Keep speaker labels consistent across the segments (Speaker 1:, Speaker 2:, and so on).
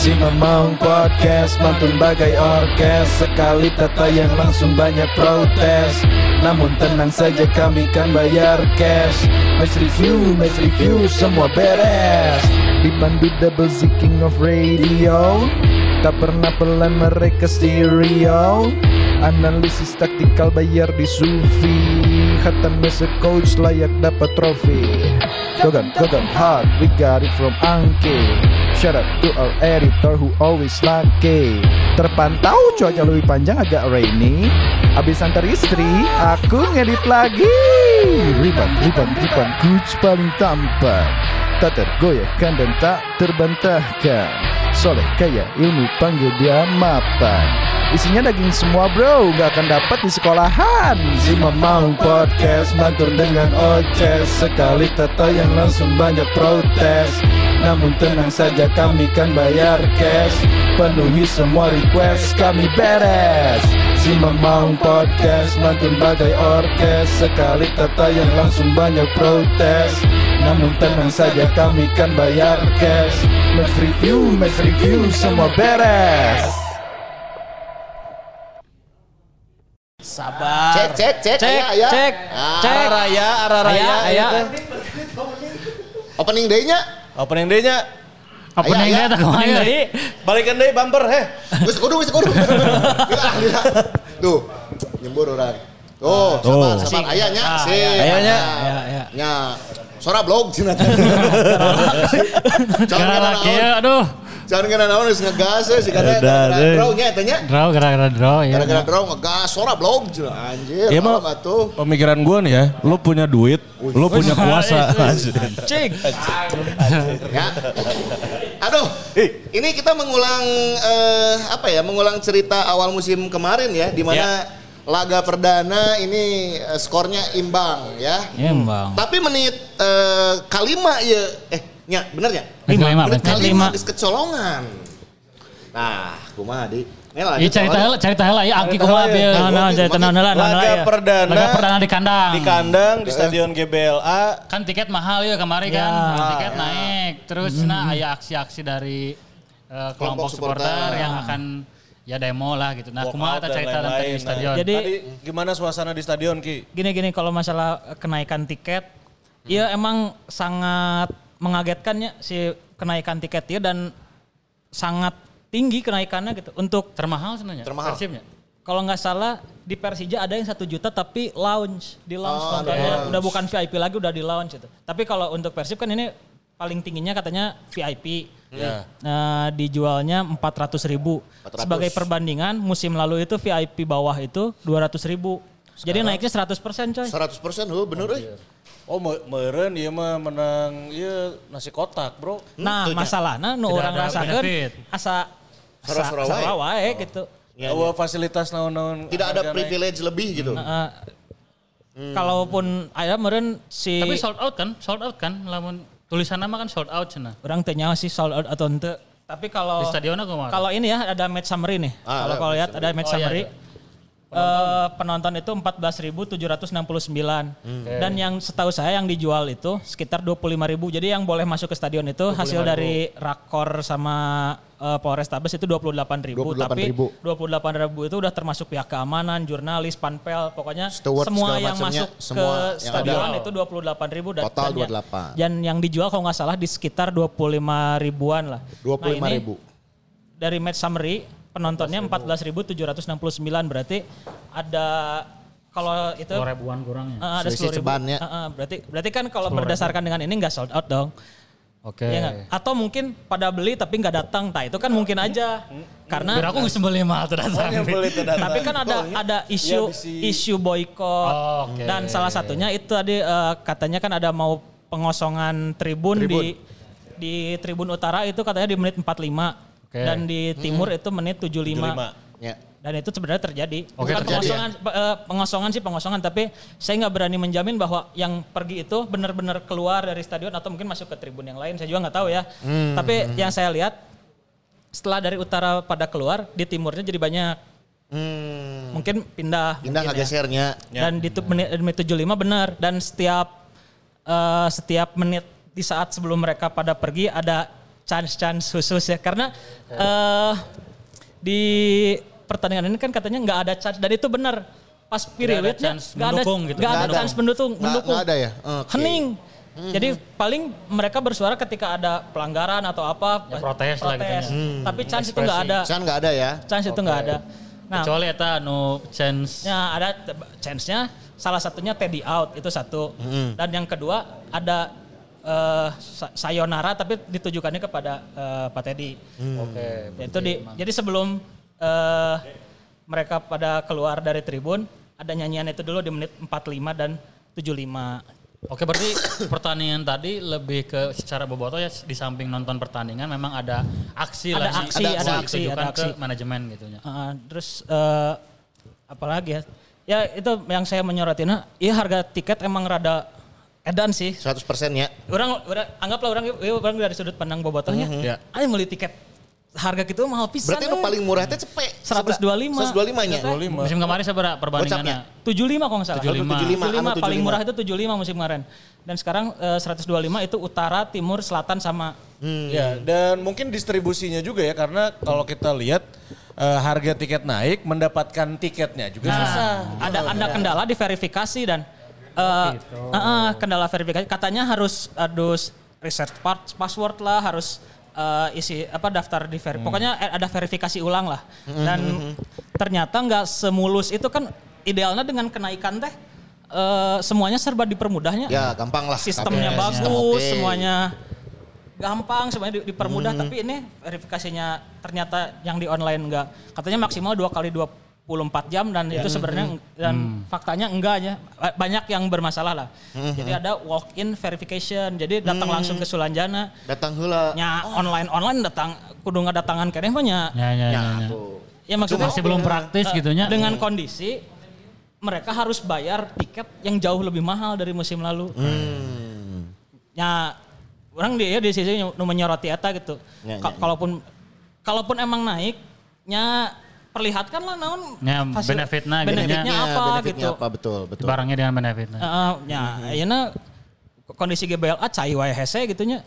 Speaker 1: Si Mamang Podcast mantun bagai orkes. Sekali tata yang langsung banyak protes. Namun tenang saja kami kan bayar cash. Match review, match review semua beres. Dipandu double Z king of radio. Tak pernah pelan mereka stereo. Analisis taktikal bayar di Sufi Hatam as a coach layak dapat trofi. Gogan, Gogan hard, we got it from Angke Shout out to our editor who always lucky Terpantau cuaca lebih panjang agak rainy. Abis antar istri, aku ngedit lagi. Riban, riban, riban, coach paling tampan Tak tergoyahkan dan tak terbantahkan Soleh kaya ilmu panggil dia mapan. Isinya daging semua bro, gak akan dapat di sekolahan. Si Mamang Podcast mantur dengan oces. Sekali tata yang langsung banyak protes. Namun tenang saja kami kan bayar cash. Penuhi semua request kami beres. Si Mamang Podcast mantun bagai orkes. Sekali tata yang langsung banyak protes namun tenang saja kami kan bayar cash Match review, match review semua beres
Speaker 2: Sabar.
Speaker 3: Cek, cek, cek.
Speaker 2: Cek,
Speaker 3: Aya, aya.
Speaker 2: cek,
Speaker 3: Ah,
Speaker 2: cek.
Speaker 4: Arah raya, arah raya.
Speaker 2: Aya, aya.
Speaker 4: gitu.
Speaker 3: Opening day-nya.
Speaker 4: Opening day-nya.
Speaker 5: Opening day tak ke mana?
Speaker 2: Jadi
Speaker 4: Balikan deh bumper, heh.
Speaker 3: Wis kudu, wis kudu. Tuh, nyembur orang. Tuh, sabar, sabar. Ayahnya,
Speaker 2: Ah,
Speaker 3: sih.
Speaker 4: Ayahnya.
Speaker 2: ya ya.
Speaker 3: Nya, sora blog cina. Jangan
Speaker 5: Gara
Speaker 3: kena
Speaker 5: laki
Speaker 3: naon.
Speaker 5: ya, aduh.
Speaker 3: Jangan kena naon geus ngegas ya, si kada
Speaker 4: Udah,
Speaker 3: gara-gara
Speaker 4: deh.
Speaker 3: draw nya eta nya.
Speaker 5: Draw gara-gara draw ya.
Speaker 3: Gara-gara draw ngegas sora blog cina. Anjir,
Speaker 4: Iya mah
Speaker 3: atuh.
Speaker 4: pemikiran gue nih ya, lu punya duit, lu punya kuasa.
Speaker 2: Cik.
Speaker 3: Ya. Aduh, ini kita mengulang eh, apa ya? Mengulang cerita awal musim kemarin ya, di mana laga perdana ini eh, skornya imbang ya.
Speaker 5: Iya, Bang.
Speaker 3: Tapi menit eh, kalima ya, eh, nya bener ya?
Speaker 5: Menit kelima,
Speaker 3: menit kalima geus kecolongan. Nah, kumaha di?
Speaker 5: Iya cerita
Speaker 3: soalnya.
Speaker 5: heula, cerita heula ya angki kumaha
Speaker 4: heula,
Speaker 5: bieu.
Speaker 4: ya.
Speaker 5: Nah, nah, cerita naon heula, naon heula
Speaker 4: Laga
Speaker 5: ya.
Speaker 4: perdana.
Speaker 5: Laga perdana di kandang.
Speaker 4: Di kandang, di stadion GBLA.
Speaker 5: Kan tiket mahal ya kemarin
Speaker 2: Ya.
Speaker 5: kan. Tiket naik. Terus nah aya aksi-aksi dari eh, kelompok
Speaker 3: supporter
Speaker 5: yang akan ya demo lah gitu. Nah, kumaha ta cerita tentang
Speaker 4: lain-lain.
Speaker 5: di stadion.
Speaker 4: Nah,
Speaker 2: Jadi-
Speaker 4: tadi gimana suasana di stadion Ki?
Speaker 2: Gini-gini kalau masalah kenaikan tiket, ya emang sangat mengagetkannya si kenaikan tiket ya dan sangat tinggi kenaikannya gitu. Untuk
Speaker 5: termahal sebenarnya.
Speaker 3: Termahal.
Speaker 5: Persibnya.
Speaker 2: kalau nggak salah di Persija ada yang satu juta tapi lounge di lounge
Speaker 3: Oh,
Speaker 2: nontonnya udah bukan VIP lagi udah di lounge itu. Tapi kalau untuk Persib kan ini paling tingginya katanya VIP.
Speaker 4: Ya.
Speaker 2: Nah, dijualnya 400 ribu.
Speaker 3: 400.
Speaker 2: Sebagai perbandingan musim lalu itu VIP bawah itu 200 ribu. Jadi naiknya 100% coy.
Speaker 3: 100% oh bener euy.
Speaker 4: Oh, me- meureun ieu mah menang ieu nasi kotak, Bro.
Speaker 2: Nah,
Speaker 3: Tentunya.
Speaker 2: masalahnya nu
Speaker 5: Tidak
Speaker 2: orang rasakan asa asa-
Speaker 3: wae.
Speaker 2: sara wae gitu.
Speaker 3: Ya,
Speaker 4: Eueuh fasilitas naon-naon.
Speaker 3: Tidak ada
Speaker 4: naik.
Speaker 3: privilege lebih gitu.
Speaker 2: Heeh. Kalaupun aya meureun si
Speaker 5: Tapi sold out kan? Sold out kan? Lamun tulisan nama kan sold out cenah.
Speaker 2: orang teh nyawa sih sold out atau ente. Tapi kalau
Speaker 5: Di stadionnya kumaha?
Speaker 2: kalau ini ya ada match summary nih.
Speaker 3: Ah,
Speaker 2: kalau kalau lihat ada match
Speaker 5: Oh, iya,
Speaker 2: summary.
Speaker 5: Ada.
Speaker 2: Eh, penonton itu 14.769 dan yang setahu saya yang dijual itu sekitar 25.000 jadi yang boleh masuk ke stadion itu hasil dari rakor sama eh, Polrestabes itu 28.000 tapi
Speaker 3: 28.000.
Speaker 2: 28.000 itu udah termasuk pihak keamanan jurnalis panpel pokoknya
Speaker 3: Steward
Speaker 2: semua yang masuk
Speaker 3: semua
Speaker 2: ke
Speaker 3: yang
Speaker 2: stadion
Speaker 3: ada.
Speaker 2: itu 28.000 dan
Speaker 3: Total
Speaker 2: dan ya-
Speaker 3: 28.
Speaker 2: dan yang dijual kalau nggak salah di sekitar 25 ribuan lah.
Speaker 3: 25
Speaker 2: Nah, ini
Speaker 3: ribu.
Speaker 2: Dari match summary penontonnya 14.769 berarti ada kalau itu
Speaker 5: 10 ribuan kurangnya.
Speaker 2: eh, ada 10 ribu.
Speaker 3: cebannya.
Speaker 2: Eh, eh, berarti berarti kan kalau berdasarkan dengan ini nggak sold out dong.
Speaker 5: Oke.
Speaker 2: Iya nggak? Atau mungkin pada beli tapi nggak datang, tak itu kan mungkin aja. Karena
Speaker 5: Biar aku bisa beli mah
Speaker 4: datang.
Speaker 2: tapi kan ada ada isu
Speaker 4: Iya,
Speaker 2: isu boykot
Speaker 5: Oh, oke.
Speaker 2: dan salah satunya itu tadi eh, katanya kan ada mau pengosongan tribun, di di tribun utara itu katanya di menit 45
Speaker 5: Oke.
Speaker 2: dan di timur itu menit 75.
Speaker 4: 75.
Speaker 3: Ya.
Speaker 2: Dan itu sebenarnya terjadi. Bukan
Speaker 5: terjadi
Speaker 2: pengosongan eh, pengosongan sih pengosongan tapi saya nggak berani menjamin bahwa yang pergi itu benar-benar keluar dari stadion atau mungkin masuk ke tribun yang lain. Saya juga nggak tahu ya.
Speaker 5: Hmm,
Speaker 2: Tapi yang saya lihat setelah dari utara pada keluar di timurnya jadi banyak
Speaker 3: Hmm.
Speaker 2: mungkin pindah
Speaker 3: Indah
Speaker 2: mungkin ya.
Speaker 3: ngagesernya.
Speaker 2: dan di tu- menit, menit 75 benar dan setiap eh, setiap menit di saat sebelum mereka pada pergi ada chance-chance khusus ya karena eh di pertandingan ini kan katanya nggak ada chance dan itu benar pas periodnya
Speaker 5: chance
Speaker 2: nggak ada
Speaker 5: mendukung gitu.
Speaker 2: nggak ada
Speaker 3: ada.
Speaker 2: chance mendukung
Speaker 3: Nggak-
Speaker 2: mendukung
Speaker 3: nggak ada ya? Oke.
Speaker 2: hening jadi paling mereka bersuara ketika ada pelanggaran atau apa
Speaker 5: Ya, protes lah gitu ya.
Speaker 2: tapi chance itu nggak ada
Speaker 3: Can nggak ada ya?
Speaker 2: chance itu nggak ada nah
Speaker 5: Kecuali eta no chance.
Speaker 2: Ya ada chance-nya salah satunya Teddy out itu satu. Dan yang kedua ada eh, sa- sayonara tapi ditujukannya kepada eh, Pak Teddy.
Speaker 5: Oke.
Speaker 2: Itu di jadi sebelum eh, mereka pada keluar dari tribun ada nyanyian itu dulu di menit 45 dan 75.
Speaker 5: Oke berarti pertandingan tadi lebih ke secara boboto ya di samping nonton pertandingan memang ada aksi
Speaker 2: Ada
Speaker 5: lah sih.
Speaker 2: aksi, ada
Speaker 5: yang
Speaker 2: aksi, ada aksi.
Speaker 5: ke manajemen gitu ya.
Speaker 2: Uh, terus eh, apalagi ya? Ya itu yang saya menyorotina, ya harga tiket emang rada edan sih.
Speaker 3: 100% ya.
Speaker 2: Orang, orang anggaplah orang, ya, orang dari sudut pandang bobotohnya.
Speaker 5: Ya.
Speaker 2: Ayo beli tiket harga gitu mahal pisan.
Speaker 3: Berarti nu
Speaker 2: euy.
Speaker 3: paling murah teh cepet.
Speaker 2: 125.
Speaker 3: 125 nya.
Speaker 5: Musim kemarin seberapa perbandingannya?
Speaker 2: 75 kalau nggak salah.
Speaker 5: 75.
Speaker 2: 75,
Speaker 3: 75,
Speaker 2: paling
Speaker 3: 75.
Speaker 2: murah itu 75 musim kemarin. Dan sekarang eh, 125 itu utara, timur, selatan sama
Speaker 4: Ya, dan mungkin distribusinya juga ya karena kalau kita lihat eh, harga tiket naik, mendapatkan tiketnya juga susah.
Speaker 2: ada ada kendala di verifikasi dan eh, eh, eh, kendala verifikasi. Katanya harus harus reset part- password lah harus eh, isi apa daftar di veri- pokoknya ada verifikasi ulang lah. Dan ternyata nggak semulus itu kan idealnya dengan kenaikan teh eh, semuanya serba dipermudahnya.
Speaker 3: Ya gampang lah.
Speaker 2: sistemnya
Speaker 3: KPS, sistem
Speaker 2: bagus
Speaker 3: oke.
Speaker 2: semuanya gampang semuanya di- dipermudah. Tapi ini verifikasinya ternyata yang di online enggak katanya maksimal dua kali 24 jam dan itu sebenarnya eng- dan faktanya enggak ya Ba- banyak yang bermasalah lah jadi ada walk in verification jadi datang langsung ke Sulanjana
Speaker 3: Datang heula.
Speaker 2: nya online online datang kudu datangan keneh mah nya
Speaker 5: Ya, ya, ya.
Speaker 3: Ya,
Speaker 5: ya.
Speaker 2: ya maksudnya
Speaker 5: Masih belum praktis
Speaker 2: eh,
Speaker 5: gitunya.
Speaker 2: dengan kondisi mereka harus bayar tiket yang jauh lebih mahal dari musim lalu ya orang dia di sisi menyoroti eta gitu.
Speaker 3: Ya, ya, ya.
Speaker 2: Kalaupun kalaupun emang naiknya perlihatkan lah naon
Speaker 5: Ya, benefitnya gitu,
Speaker 2: benefitnya
Speaker 3: Ya,
Speaker 2: apa
Speaker 3: benefitnya
Speaker 2: gitu.
Speaker 3: apa betul betul.
Speaker 5: Barangnya dengan benefitnya.
Speaker 2: Heeh, ya, ayeuna kondisi GBLA cai wae hese gitu nya.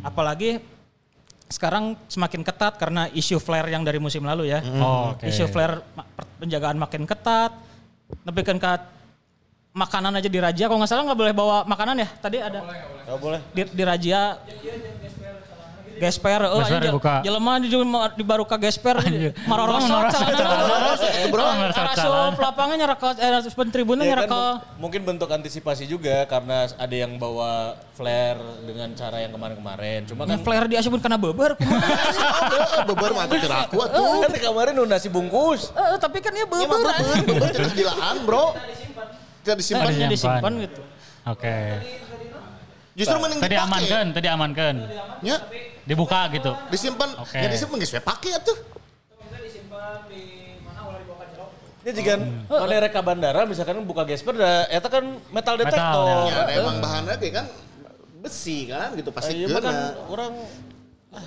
Speaker 2: Apalagi sekarang semakin ketat karena isu flare yang dari musim lalu ya.
Speaker 5: Oh, oke.
Speaker 2: Isu flare penjagaan makin ketat. Tapi kan ke makanan aja di Raja kalau nggak salah nggak boleh bawa makanan ya. Tadi ada
Speaker 4: Nggak boleh.
Speaker 2: di, di Raja Gesper, oh,
Speaker 5: Gesper
Speaker 2: anjing,
Speaker 5: dibuka.
Speaker 2: jelema di, di baru ke Gesper, marorosot,
Speaker 5: Marorosot,
Speaker 2: bro,
Speaker 5: marorosot,
Speaker 2: arasup lapangan nyerah ke, eh, pentribunnya
Speaker 4: Ya
Speaker 2: nyerah
Speaker 4: kan,
Speaker 2: ke,
Speaker 4: mu- mungkin bentuk antisipasi juga karena ada yang bawa flare dengan cara yang kemarin-kemarin. Cuma kan
Speaker 2: flare di asupun karena beber?
Speaker 3: Eh, Beber mah teu cerak kuat tuh.
Speaker 4: kan kemarin nu nasi bungkus.
Speaker 2: Eh, tapi kan dia
Speaker 3: Iya mah
Speaker 2: beber.
Speaker 3: beber, beber lahan, Bro. Tidak disimpan.
Speaker 5: Disimpan.
Speaker 2: disimpan gitu.
Speaker 5: Oke.
Speaker 3: Justru mending
Speaker 5: Tadi
Speaker 3: dipake.
Speaker 5: amankan, tadi amankan.
Speaker 3: Ya,
Speaker 5: Dibuka gitu.
Speaker 3: disimpan.
Speaker 5: Oke.
Speaker 3: Ya disimpan geus we pake atuh.
Speaker 4: Ya jika mana reka bandara misalkan buka gesper da eta kan metal detektor.
Speaker 3: Ya, emang bahannya kayak kan besi kan gitu pasti
Speaker 4: Iya kan orang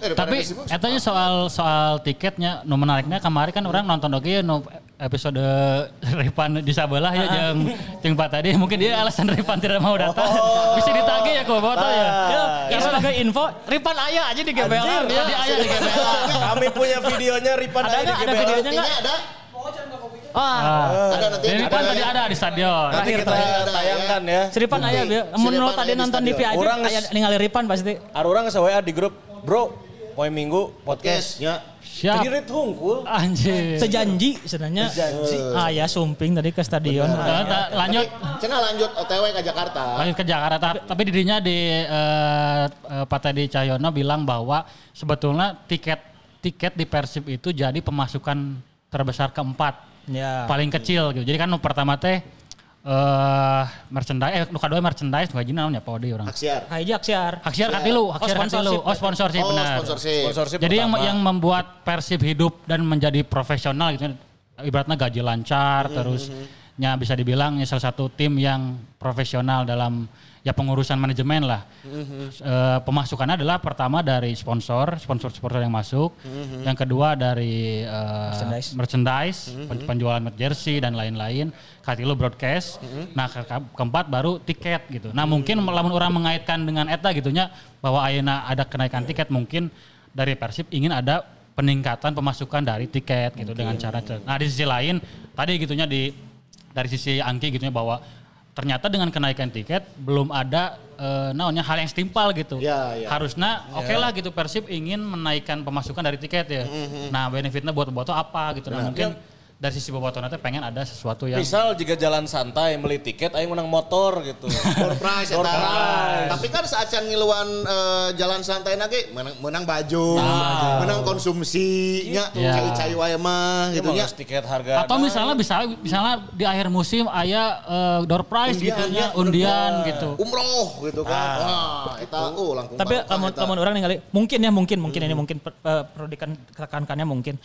Speaker 3: Eh,
Speaker 5: Tapi
Speaker 3: disimpan,
Speaker 5: etanya soal soal tiketnya nu menariknya kemarin kan orang nonton oke ya nu episode Ripan di Sabelah ya jeung jeung Pak tadi mungkin dia alasan Ripan tidak mau datang. Bisa ditagih ya ke Boboto ya.
Speaker 2: Ya, ya sebagai info, Ripan Ayah aja di.
Speaker 4: Anjir,
Speaker 2: dia.
Speaker 5: Dia aya di GBLA.
Speaker 4: kami punya videonya Ripan
Speaker 2: Ada
Speaker 4: ada di
Speaker 2: nggak? Ada
Speaker 4: GBL.
Speaker 2: videonya
Speaker 3: Buktinya
Speaker 2: nggak?
Speaker 3: ada.
Speaker 2: Ah,
Speaker 3: Ada nanti.
Speaker 5: Ripan tadi ada di stadion.
Speaker 4: Nanti
Speaker 3: Terakhir,
Speaker 4: kita
Speaker 3: ada,
Speaker 4: tayangkan ya.
Speaker 2: si Ripan Ayah, Bil.
Speaker 3: Si
Speaker 2: Mun lo
Speaker 3: Ripan
Speaker 2: tadi
Speaker 3: di
Speaker 2: nonton di. VIP,
Speaker 4: Orang
Speaker 2: aya ningali Ripan pasti.
Speaker 4: Arurang nge WA di grup, bro, poin minggu podcast.
Speaker 3: Ya.
Speaker 5: Siap.
Speaker 4: Jadi hungkul.
Speaker 5: Anjir.
Speaker 2: Sejanji sebenarnya. Ah ya sumping tadi ke stadion.
Speaker 5: Eh, ta- lanjut
Speaker 3: Cenah lanjut OTW ke Jakarta.
Speaker 5: lanjut ke Jakarta Ta- tapi dirinya di eh, Pak Teddy Cahyono bilang bahwa sebetulnya tiket tiket di Persib itu jadi pemasukan terbesar keempat
Speaker 2: Ya.
Speaker 5: paling kecil gitu jadi kan pertama teh eh merchandise eh nu kedua merchandise nu hajina naon ya Podi orang
Speaker 3: Aksiar.
Speaker 2: Kayak Aksiar.
Speaker 5: Haksiar katilu,
Speaker 2: Oh,
Speaker 5: haksiar katilu.
Speaker 2: sponsorship.
Speaker 5: Oh sponsorship
Speaker 3: Oh,
Speaker 5: benar.
Speaker 3: sponsorship.
Speaker 4: Sponsorship
Speaker 5: Jadi yang
Speaker 4: pertama.
Speaker 5: yang membuat Persib hidup dan menjadi profesional gitu ibaratnya gaji lancar terus nya bisa dibilang ya salah satu tim yang profesional dalam ya pengurusan manajemen lah. Eh, pemasukannya adalah pertama dari sponsor, sponsor-sponsor yang masuk. Yang kedua dari eh,
Speaker 2: Merchandise.
Speaker 5: merchandise, pen- penjualan jersey dan lain-lain. Katilu broadcast. Nah ke- ke- keempat baru tiket gitu. Nah mungkin lamun orang mengaitkan dengan eta gitunya bahwa ayeuna ada kenaikan tiket mungkin dari Persib ingin ada peningkatan pemasukan dari tiket gitu dengan cara nah di sisi lain tadi gitunya di dari sisi Angki gitunya bahwa ternyata dengan kenaikan tiket belum ada eh, naonnya hal yang setimpal gitu.
Speaker 3: Ya, ya.
Speaker 5: Harusnya oke lah gitu Persib ingin menaikkan pemasukan dari tiket ya. Nah benefitnya buat Boboto apa gitu. Nah mungkin dari sisi Boboto nanti pengen ada sesuatu yang
Speaker 4: Misal jika jalan santai beli tiket aing menang motor gitu.
Speaker 3: Door prize
Speaker 4: Door
Speaker 3: eta.
Speaker 4: prize.
Speaker 3: Tapi kan saat can ngiluan eh, jalan santai nage menang, menang baju, menang konsumsi, nya
Speaker 5: Gitu.
Speaker 3: cai-cai wae mah gitu nya.
Speaker 4: Emang tiket harga.
Speaker 5: atau misalnya bisa misalnya di akhir musim ayah eh, door prize gitu
Speaker 3: ya,
Speaker 5: undian gitu.
Speaker 3: Umroh gitu kan. Wah, eta oh langkung
Speaker 2: Tapi lamun lamun orang ningali mungkin ya mungkin mungkin ini mungkin per- eh, perlu dikan- ditekankannya mungkin.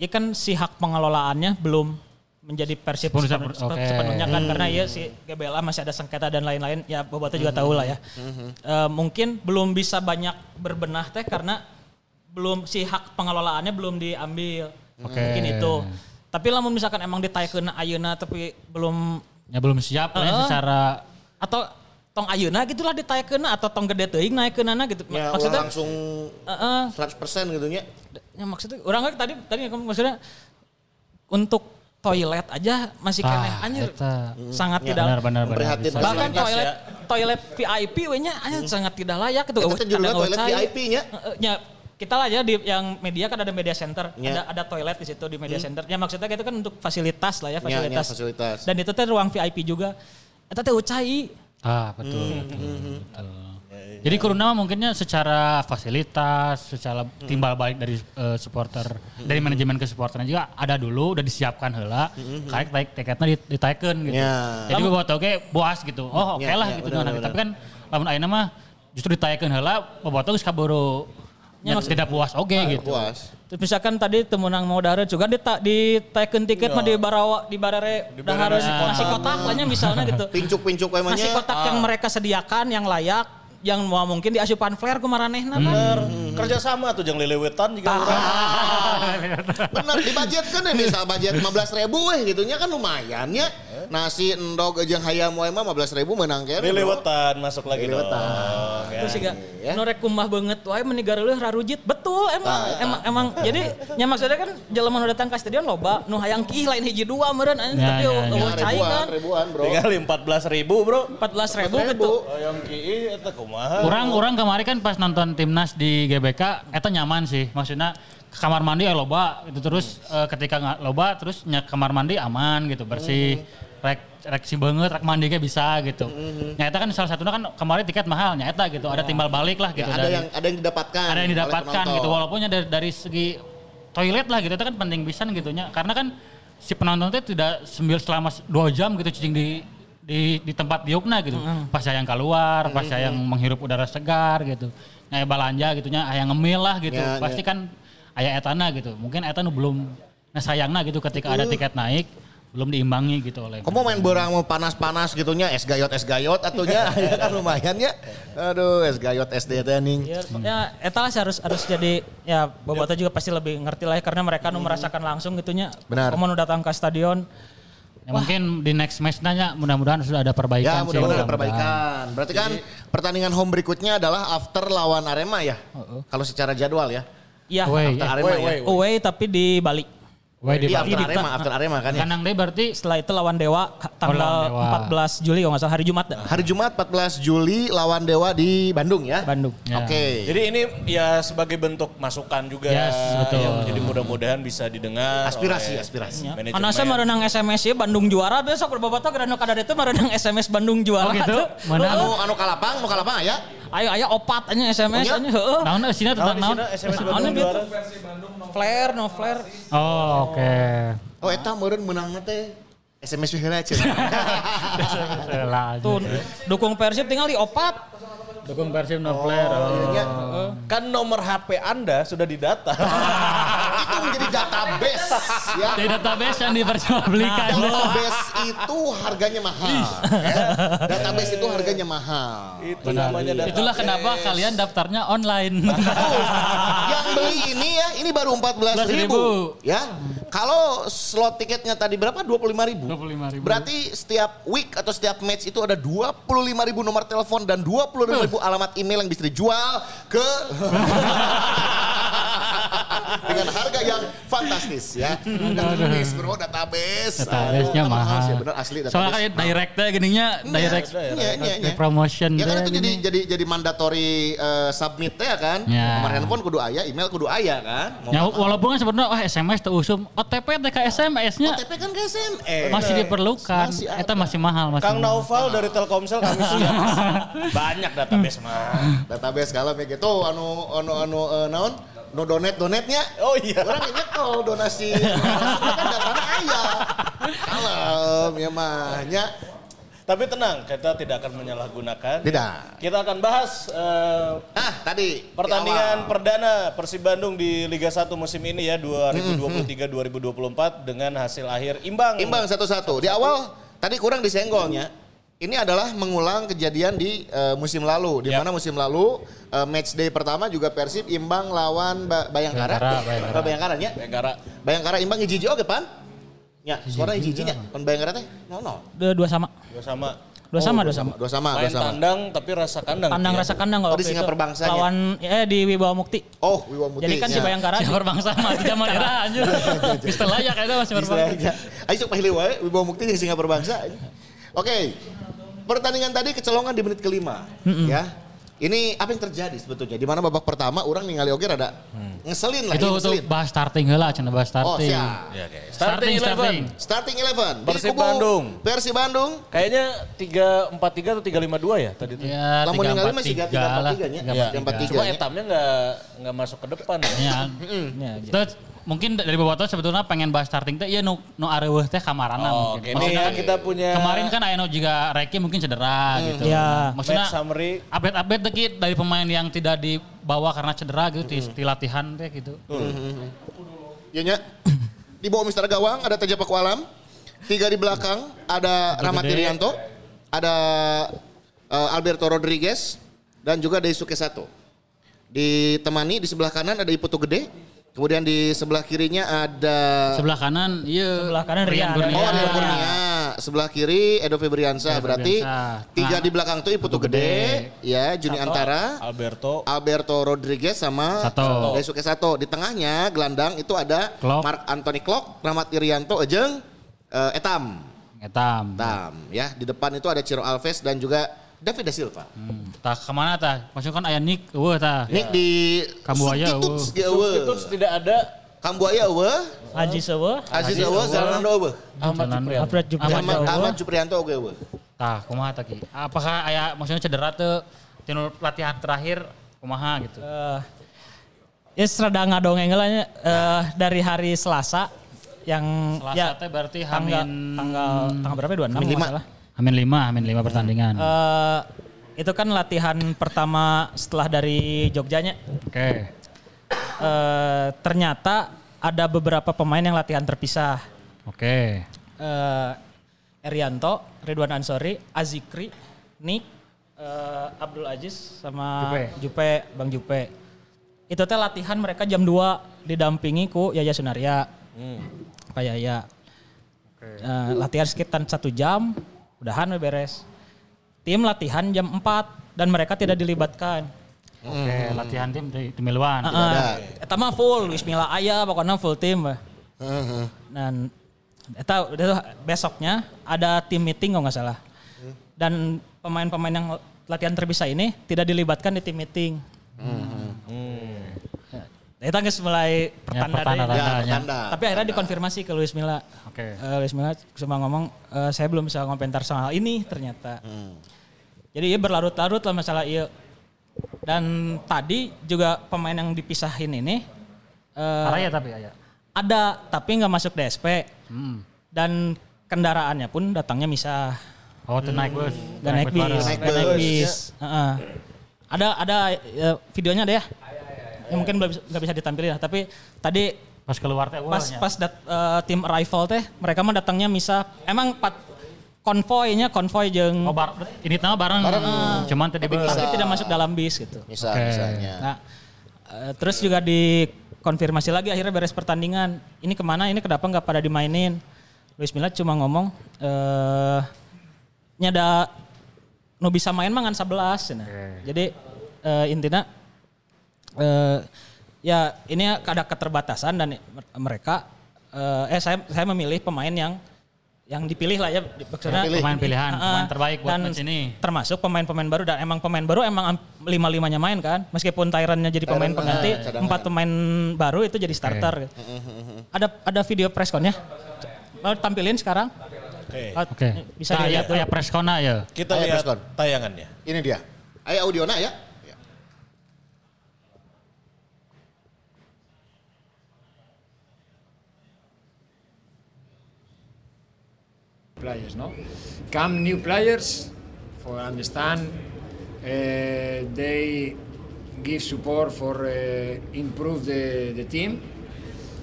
Speaker 2: Ya kan si hak pengelolaannya belum menjadi persib
Speaker 5: Sepenuhnya-
Speaker 2: sepenuh- sepe-
Speaker 5: oke.
Speaker 2: sepenuhnya kan karena ya si GBLA masih ada sengketa dan lain-lain ya Boboto juga tahu lah ya. Eh, mungkin belum bisa banyak berbenah teh karena belum si hak pengelolaannya belum diambil.
Speaker 5: Oke.
Speaker 2: Mungkin itu. Tapi lamun misalkan emang ditaikeun ayeuna tapi belum
Speaker 5: Ya belum siap lah ya secara
Speaker 2: atau tong ayeuna gitulah ditaikeun gitu atau tong gede teuing naikeunana gitu.
Speaker 3: Ya,
Speaker 2: Maksudnya
Speaker 3: langsung
Speaker 2: Heeh.
Speaker 3: 100% gitu nya.
Speaker 2: ya maksudnya orang kan tadi tadi kamu maksudnya untuk toilet aja masih
Speaker 5: Ah,
Speaker 2: keneh anjir
Speaker 5: eta.
Speaker 2: sangat
Speaker 3: Ya,
Speaker 2: tidak
Speaker 5: benar benar benar.
Speaker 2: Bahkan
Speaker 3: Fasilitas
Speaker 2: toilet toilet VIP we nya anjir sangat tidak layak gitu
Speaker 3: Eta judulnya
Speaker 2: kadang
Speaker 3: toilet
Speaker 2: cai.
Speaker 3: VIP nya.
Speaker 2: Nya kita lah ya di yang media kan ada media center
Speaker 3: Ya.
Speaker 2: ada ada toilet di situ di media center ya maksudnya itu kan untuk fasilitas lah ya
Speaker 3: Ya, ya,
Speaker 2: fasilitas,
Speaker 3: fasilitas.
Speaker 2: dan itu teh ruang VIP juga eta teh ucai
Speaker 5: Ah betul. betul, betul. Jadi kuruna mah mungkinnya secara fasilitas, secara timbal balik dari eh, supporter, dari manajemen ke supporternya juga ada dulu, udah disiapkan heula, kayak taik tiketnya dit- ditaikeun gitu.
Speaker 3: Ya.
Speaker 5: Jadi buat oke boas gitu. Oh oke
Speaker 3: Ya,
Speaker 5: lah
Speaker 3: ya,
Speaker 5: gitu
Speaker 3: benar,
Speaker 5: nah,
Speaker 3: benar.
Speaker 5: Tapi kan lamun ayeuna mah justru ditaikeun heula, bobotoh geus kaburu
Speaker 2: Ya,
Speaker 5: nya tidak puas oke gitu.
Speaker 3: Puas.
Speaker 2: Terus misalkan tadi temenang mau dare juga di di taeken tiket mah di barawa di barare dah harus nasi kotak lah nya misalnya gitu.
Speaker 3: Pincuk-pincuk mah
Speaker 2: Nasi kotak yang mereka sediakan yang layak yang mau mungkin di asupan flare kumaranehna kan.
Speaker 4: Bener. Kerja sama tuh jeung lelewetan juga urang.
Speaker 3: Bener dibudgetkan ya misal budget 15 ribu weh gitu nya kan lumayan ya. Nasi endog jeung hayam wae mah 15 ribu menang kere. bro.
Speaker 4: Lelewetan masuk lagi dong.
Speaker 3: Lelewetan.
Speaker 4: Ya.
Speaker 2: Terus juga
Speaker 3: ya.
Speaker 2: nu rek kumah banget wae menigareuleun rarujit. Betul emang emang emang jadi nya maksudnya kan jelema nu datang ka stadion loba nu hayang kih lain hiji dua meureun anjing
Speaker 5: Ya,
Speaker 2: tapi
Speaker 5: ya,
Speaker 2: eueuh
Speaker 5: ya.
Speaker 2: cai
Speaker 3: ribuan,
Speaker 2: kan.
Speaker 3: ribuan bro.
Speaker 4: Tinggal 14 ribu bro.
Speaker 2: 14 ribu gitu.
Speaker 4: Ayam kieu eta kumaha?
Speaker 5: Orang orang kemarin kan pas nonton timnas di GBK, eta nyaman sih. Maksudnya ke kamar mandi ya loba itu terus eh, ketika nggak loba terus nya kamar mandi aman gitu. Bersih. Rek rek si banget rek mandi bisa gitu. Nyata kan salah satunya kan kemarin tiket mahal nyata gitu. Ada timbal balik lah
Speaker 3: Ya,
Speaker 5: gitu
Speaker 3: ada
Speaker 5: dari
Speaker 3: yang ada yang didapatkan.
Speaker 5: ada yang didapatkan gitu. Walaupunnya dari, dari segi toilet lah gitu. Itu kan penting pisan gitu. Nya karena kan si penonton itu tidak sembil selama dua jam gitu cicing di di di tempat diukna gitu. Pas saya yang keluar pas saya yang menghirup udara segar gitu. Kayak balanja gitu nya aya ngemil lah gitu.
Speaker 3: Ya,
Speaker 5: pasti
Speaker 3: ya.
Speaker 5: kan aya etana gitu mungkin eta nu belum nah sayangna gitu ketika ada tiket naik belum diimbangi gitu oleh
Speaker 3: Kamu main berang mau panas-panas gitunya es gayot es gayot atunya ya kan lumayan ya. Aduh es gayot SD teh ning.
Speaker 2: Ya, ya eta lah harus harus jadi ya Boboto juga pasti lebih ngerti lah ya karena mereka nu merasakan langsung gitunya.
Speaker 3: Benar.
Speaker 2: Kamu datang ke stadion
Speaker 5: Ya, mungkin di next match nanya mudah-mudahan sudah ada
Speaker 3: Ya
Speaker 5: perbaikan sih,
Speaker 3: mudah-mudahan ada
Speaker 5: mudah-mudahan.
Speaker 3: perbaikan. Berarti kan pertandingan home berikutnya adalah after lawan Arema ya. Kalau secara jadwal ya.
Speaker 2: Iya,
Speaker 5: Away,
Speaker 3: After
Speaker 5: ya.
Speaker 3: Arema ya.
Speaker 2: away tapi di Bali.
Speaker 5: Wah, di
Speaker 3: Iya
Speaker 5: Bali.
Speaker 3: after Arema, after Arema kan ya.
Speaker 5: Kandang deh berarti
Speaker 2: Setelah itu lawan Dewa tanggal
Speaker 5: lawan Dewa.
Speaker 2: 14 Juli kalau nggak salah hari Jumat dah.
Speaker 3: Hari Jumat 14 Juli lawan Dewa di Bandung ya.
Speaker 2: Bandung.
Speaker 5: Ya.
Speaker 3: Oke.
Speaker 4: Jadi ini ya sebagai bentuk masukan juga.
Speaker 5: Yes, betul.
Speaker 4: Ya, jadi mudah-mudahan bisa didengar.
Speaker 3: Aspirasi,
Speaker 4: oleh
Speaker 3: aspirasi.
Speaker 2: Ya. Karena saya merenang SMS ya Bandung juara besok berbobotoh karena kada itu merenang SMS Bandung juara.
Speaker 5: Oh gitu? Mana?
Speaker 3: Anu anu kalapang, anu kalapang ya.
Speaker 2: Ayo ayo opat aja SMS
Speaker 3: Oh, iya?
Speaker 2: aja. Heeh.
Speaker 5: Naon eh, sini tentang
Speaker 4: Naon
Speaker 5: naon?
Speaker 4: SMS
Speaker 2: Anu
Speaker 4: Bandung juara.
Speaker 2: Flare no flare.
Speaker 5: Oh, oke.
Speaker 3: Oh eta meureun menangna teh SMS heula.
Speaker 2: Tuh dukung Persib tinggal di opat.
Speaker 5: Dukung Persib no flare. Oh.
Speaker 3: Ya.
Speaker 4: Kan nomor HP Anda sudah didata.
Speaker 3: itu menjadi database ya.
Speaker 5: Dari database yang diperjualbelikan.
Speaker 3: Database itu harganya mahal. ya. Database itu harganya mahal.
Speaker 4: Itu namanya database.
Speaker 5: Itulah kenapa kalian daftarnya online.
Speaker 3: Yang beli ini ya, ini baru 14 ribu.
Speaker 5: 14.000.
Speaker 3: Ya. Kalau slot tiketnya tadi berapa? 25 ribu.
Speaker 5: 25.000.
Speaker 3: Berarti setiap week atau setiap match itu ada 25 ribu nomor telepon dan 25 ribu alamat email yang bisa dijual ke dengan harga yang fantastis ya. Database bro, database.
Speaker 5: Database-nya
Speaker 3: Ah,
Speaker 5: mahal.
Speaker 3: sih, bener asli database.
Speaker 5: Soalnya kayak directnya gininya, direct
Speaker 3: Iya, iya, iya.
Speaker 5: promotion.
Speaker 3: Ya kan itu jadi
Speaker 5: gini.
Speaker 3: jadi jadi mandatory eh, submit ya kan.
Speaker 5: Ya.
Speaker 3: Nomor handphone kudu aya, email kudu aya kan. Mau
Speaker 5: Ya walaupun kan sebenarnya wah SMS tuh usum OTP teh ke SMS-nya
Speaker 3: OTP kan ke SMS.
Speaker 5: masih diperlukan.
Speaker 3: Masih.
Speaker 5: Eta masih mahal masih.
Speaker 4: Kang
Speaker 5: mahal.
Speaker 4: Naufal dari Telkomsel kami siap. Banyak database mah.
Speaker 3: database kalau kayak gitu anu anu anu eh, naon no donate donate nya
Speaker 4: Oh iya.
Speaker 3: orang ingat kalau donasi. Kan datanya aya kalem ya mah. Nya.
Speaker 4: Tapi tenang, kita tidak akan menyalahgunakan.
Speaker 3: tidak.
Speaker 4: Kita akan bahas eh,
Speaker 3: ah tadi di
Speaker 4: pertandingan
Speaker 3: awal.
Speaker 4: perdana Persib Bandung di Liga 1 musim ini ya 2023-2024 dengan hasil akhir imbang.
Speaker 3: imbang satu-satu. Di awal tadi kurang disenggolnya ini adalah mengulang kejadian di eh, musim lalu di
Speaker 4: Yap.
Speaker 3: mana musim lalu eh, match day pertama juga Persib imbang lawan Ba- Bayangkara
Speaker 5: Bayangkara, Bayangkara.
Speaker 3: Eh, Bayangkara
Speaker 4: Bayangkara.
Speaker 3: Bayangkara imbang hiji oke pan ya skornya hiji nya pan Bayangkara teh nol nol
Speaker 2: Dua, dua sama.
Speaker 4: Dua sama.
Speaker 2: Dua sama, dua sama.
Speaker 3: dua sama dua
Speaker 4: Main
Speaker 3: sama
Speaker 4: tandang tapi rasa kandang.
Speaker 2: Kandang
Speaker 4: Ya.
Speaker 2: rasa kandang kalau
Speaker 3: Oh, di. Singapura Bangsanya.
Speaker 2: Lawan ya di Wibawa Mukti.
Speaker 3: oh Wiwa Muti
Speaker 2: Jadi kan si
Speaker 3: nya.
Speaker 2: Bayangkara
Speaker 5: Siapa bangsa mah di zaman era anjir. Pistol layak itu masih berbangsa.
Speaker 3: Istilahnya. Ayo sok pilih wae Wibawa Mukti jeung Singapura Bangsa. Oke. Pertandingan tadi kecolongan di menit kelima, ya. Ini apa yang terjadi sebetulnya? Di mana babak pertama orang ningali oge rada ngeselin lah,
Speaker 5: Itu
Speaker 3: ngeselin.
Speaker 5: bahas starting heula cenah bahas
Speaker 3: Oh,
Speaker 5: starting.
Speaker 3: siap.
Speaker 4: Ya, oke.
Speaker 5: Starting, starting.
Speaker 3: Starting 11 di
Speaker 4: Persib
Speaker 3: kubu
Speaker 4: Bandung.
Speaker 3: Persib Bandung.
Speaker 4: Kayaknya 3-4-3 atau 3-5-2 ya tadi itu.
Speaker 5: Ya,
Speaker 3: Lamun
Speaker 5: tiga
Speaker 3: ningali
Speaker 5: empat
Speaker 3: masih
Speaker 5: tiga
Speaker 3: tiga
Speaker 5: lah.
Speaker 3: empat tiga nya.
Speaker 5: Tiga
Speaker 3: Iya,
Speaker 5: empat
Speaker 3: empat
Speaker 5: tiga.
Speaker 3: tiga.
Speaker 4: Cuma
Speaker 3: nya.
Speaker 4: etamnya nggak nggak masuk ke depan ya.
Speaker 5: Ya,
Speaker 2: Ya, gitu.
Speaker 5: Terus mungkin dari beberapa sebetulnya pengen bahas starting teh iya nu nu areueuh teh kamarana
Speaker 4: Oh. Ini
Speaker 5: Maksudnya kan
Speaker 4: kita punya
Speaker 5: kemarin kan nu juga Reki mungkin cedera gitu.
Speaker 2: Ya.
Speaker 5: Maksudnya
Speaker 4: summary.
Speaker 5: update-update Ki, dari pemain yang tidak dibawa karena cedera gitu di, di latihan teh gitu.
Speaker 3: Ya nya. Di bawah Mister Gawang ada Teja Pakualam. Tiga di belakang ada Rahmat. Irianto, ada eh, Alberto Rodriguez dan juga Daisuke Sato. Ditemani di sebelah kanan ada Iputu Gede. Kemudian di sebelah kirinya ada
Speaker 5: Sebelah kanan iya
Speaker 2: Sebelah kanan Rian.
Speaker 5: Kurnia.
Speaker 3: Oh, ada Kurnia. Sebelah kiri Edo Febriansa.
Speaker 5: Edo
Speaker 3: Berarti
Speaker 5: Febriansa.
Speaker 3: tiga
Speaker 5: Nah,
Speaker 3: di belakang tuh Iputu Gede,
Speaker 5: Gede.
Speaker 3: ya Juni Antara,
Speaker 4: Alberto
Speaker 3: Alberto Rodriguez sama
Speaker 5: Sato.
Speaker 3: Daisuke Sato. Di tengahnya gelandang itu ada
Speaker 5: Klok.
Speaker 3: Mark Anthony Klok, Rahmat Irianto, Ejeng, eh, Etam.
Speaker 5: Etam.
Speaker 3: Etam, ya. Di depan itu ada Ciro Alves dan juga David Da Silva.
Speaker 5: Hmm. Tah ke mana tah? Maksudnya kan aya Nick eueuh tah.
Speaker 3: Nick di
Speaker 5: Kambuaya, eueuh.
Speaker 3: eueuh.
Speaker 4: Substitutes tidak ada
Speaker 3: Kambuaya eueuh,
Speaker 2: Aji Sewe.
Speaker 3: Aziz eueuh, Zalando eueuh.
Speaker 4: Ahmad Juprianto.
Speaker 3: Ahmad
Speaker 2: eueuh.
Speaker 3: Juprianto oge eueuh.
Speaker 5: Tah kumaha tah Ki? Apakah aya maksudnya cedera teh tinu latihan terakhir kumaha gitu.
Speaker 2: Eh, ya serada ngadongeng lah eh, dari hari Selasa yang
Speaker 5: Selasa
Speaker 2: ya
Speaker 5: teh berarti
Speaker 2: tanggal
Speaker 5: Hamin
Speaker 2: tanggal tanggal berapa? 26
Speaker 3: Hamin
Speaker 2: kalau
Speaker 5: Hamin 5, Hamin 5 pertandingan.
Speaker 2: Eh, itu kan latihan pertama setelah dari Jogjanya.
Speaker 5: Oke.
Speaker 2: Eh, ternyata ada beberapa pemain yang latihan terpisah.
Speaker 5: Oke.
Speaker 2: Eh, Erianto, Ridwan Ansori, Azikri, Nick, eh, Abdul Aziz sama
Speaker 5: Jupe.
Speaker 2: Jupe. Bang Jupe. Itu teh latihan mereka jam 2 didampingi ku Yaya Sunaria. Pak Yaya. Eh, latihan sekitar satu jam, udahan we beres. Tim latihan jam 4 dan mereka tidak dilibatkan.
Speaker 5: Oke, latihan tim di, di Miluan.
Speaker 2: Heeh. Eta mah full, Wismila aya pokoknya full tim. bah.
Speaker 3: Heeh.
Speaker 2: Dan eta udah besoknya ada tim meeting kalau nggak salah. Dan pemain-pemain yang latihan terpisah ini tidak dilibatkan di tim meeting. Ya, Eta geus mulai pertanda
Speaker 5: pertanda
Speaker 2: deh.
Speaker 3: Ya,
Speaker 5: Tandanya.
Speaker 3: tanda.
Speaker 2: Tapi akhirnya dikonfirmasi ke Luis Milla.
Speaker 5: Oke.
Speaker 2: Eh, Luis Milla cuma ngomong, "Eh, saya belum bisa komentar soal ini ternyata. Jadi ya berlarut-larut lah masalah iya. Dan tadi juga pemain yang dipisahin ini eh,
Speaker 5: Araya tapi aya.
Speaker 2: ada tapi nggak masuk DSP
Speaker 5: Hmm.
Speaker 2: dan kendaraannya pun datangnya misah
Speaker 5: Oh, tuh naik bus.
Speaker 2: dan naik bis,
Speaker 5: bareng.
Speaker 3: Naik bus.
Speaker 2: Ada ada eh, videonya deh ya. Ya, mungkin bisa- nggak bisa ditampilin lah, tapi tadi
Speaker 5: Pas keluar teh
Speaker 2: pas pas dat, eh, tim arrival teh mereka mah datangnya misa emang pat konvoynya konvoy jeung
Speaker 5: Oh, bar, ini nama bareng. Cuman tadi
Speaker 2: tapi
Speaker 3: bisa.
Speaker 2: tidak masuk dalam bis gitu.
Speaker 3: Misal,
Speaker 5: Oke.
Speaker 3: misalnya.
Speaker 2: Nah, eh, terus juga dikonfirmasi lagi akhirnya beres pertandingan. Ini ke mana? Ini kenapa nggak pada dimainin? Luis Milla cuma ngomong, eh nyada nu bisa main mangan 11. Nah. Jadi eh, intinya eh, ya ini ada keterbatasan dan mereka eh, eh saya saya memilih pemain yang yang dipilih lah ya maksudnya
Speaker 5: Pemain pilihan,
Speaker 2: Ah,
Speaker 5: pemain terbaik buat
Speaker 2: dan
Speaker 5: match ini.
Speaker 2: termasuk pemain-pemain baru dan emang pemain baru emang am- lima-limanya main kan meskipun Tyrannya jadi pemain pengganti
Speaker 3: cadangan.
Speaker 2: empat pemain baru itu jadi starter ada ada video pressconnya mau tampilin sekarang
Speaker 4: Oke.
Speaker 2: Ah,
Speaker 5: Oke.
Speaker 2: bisa dilihat
Speaker 5: ya, ya preskona ya.
Speaker 4: Kita lihat
Speaker 3: Preskon.
Speaker 4: tayangannya.
Speaker 3: Ini dia. Ayo audiona ya.
Speaker 6: Players, no? Come new players, for understand, uh, they give support for uh, improve the, the team,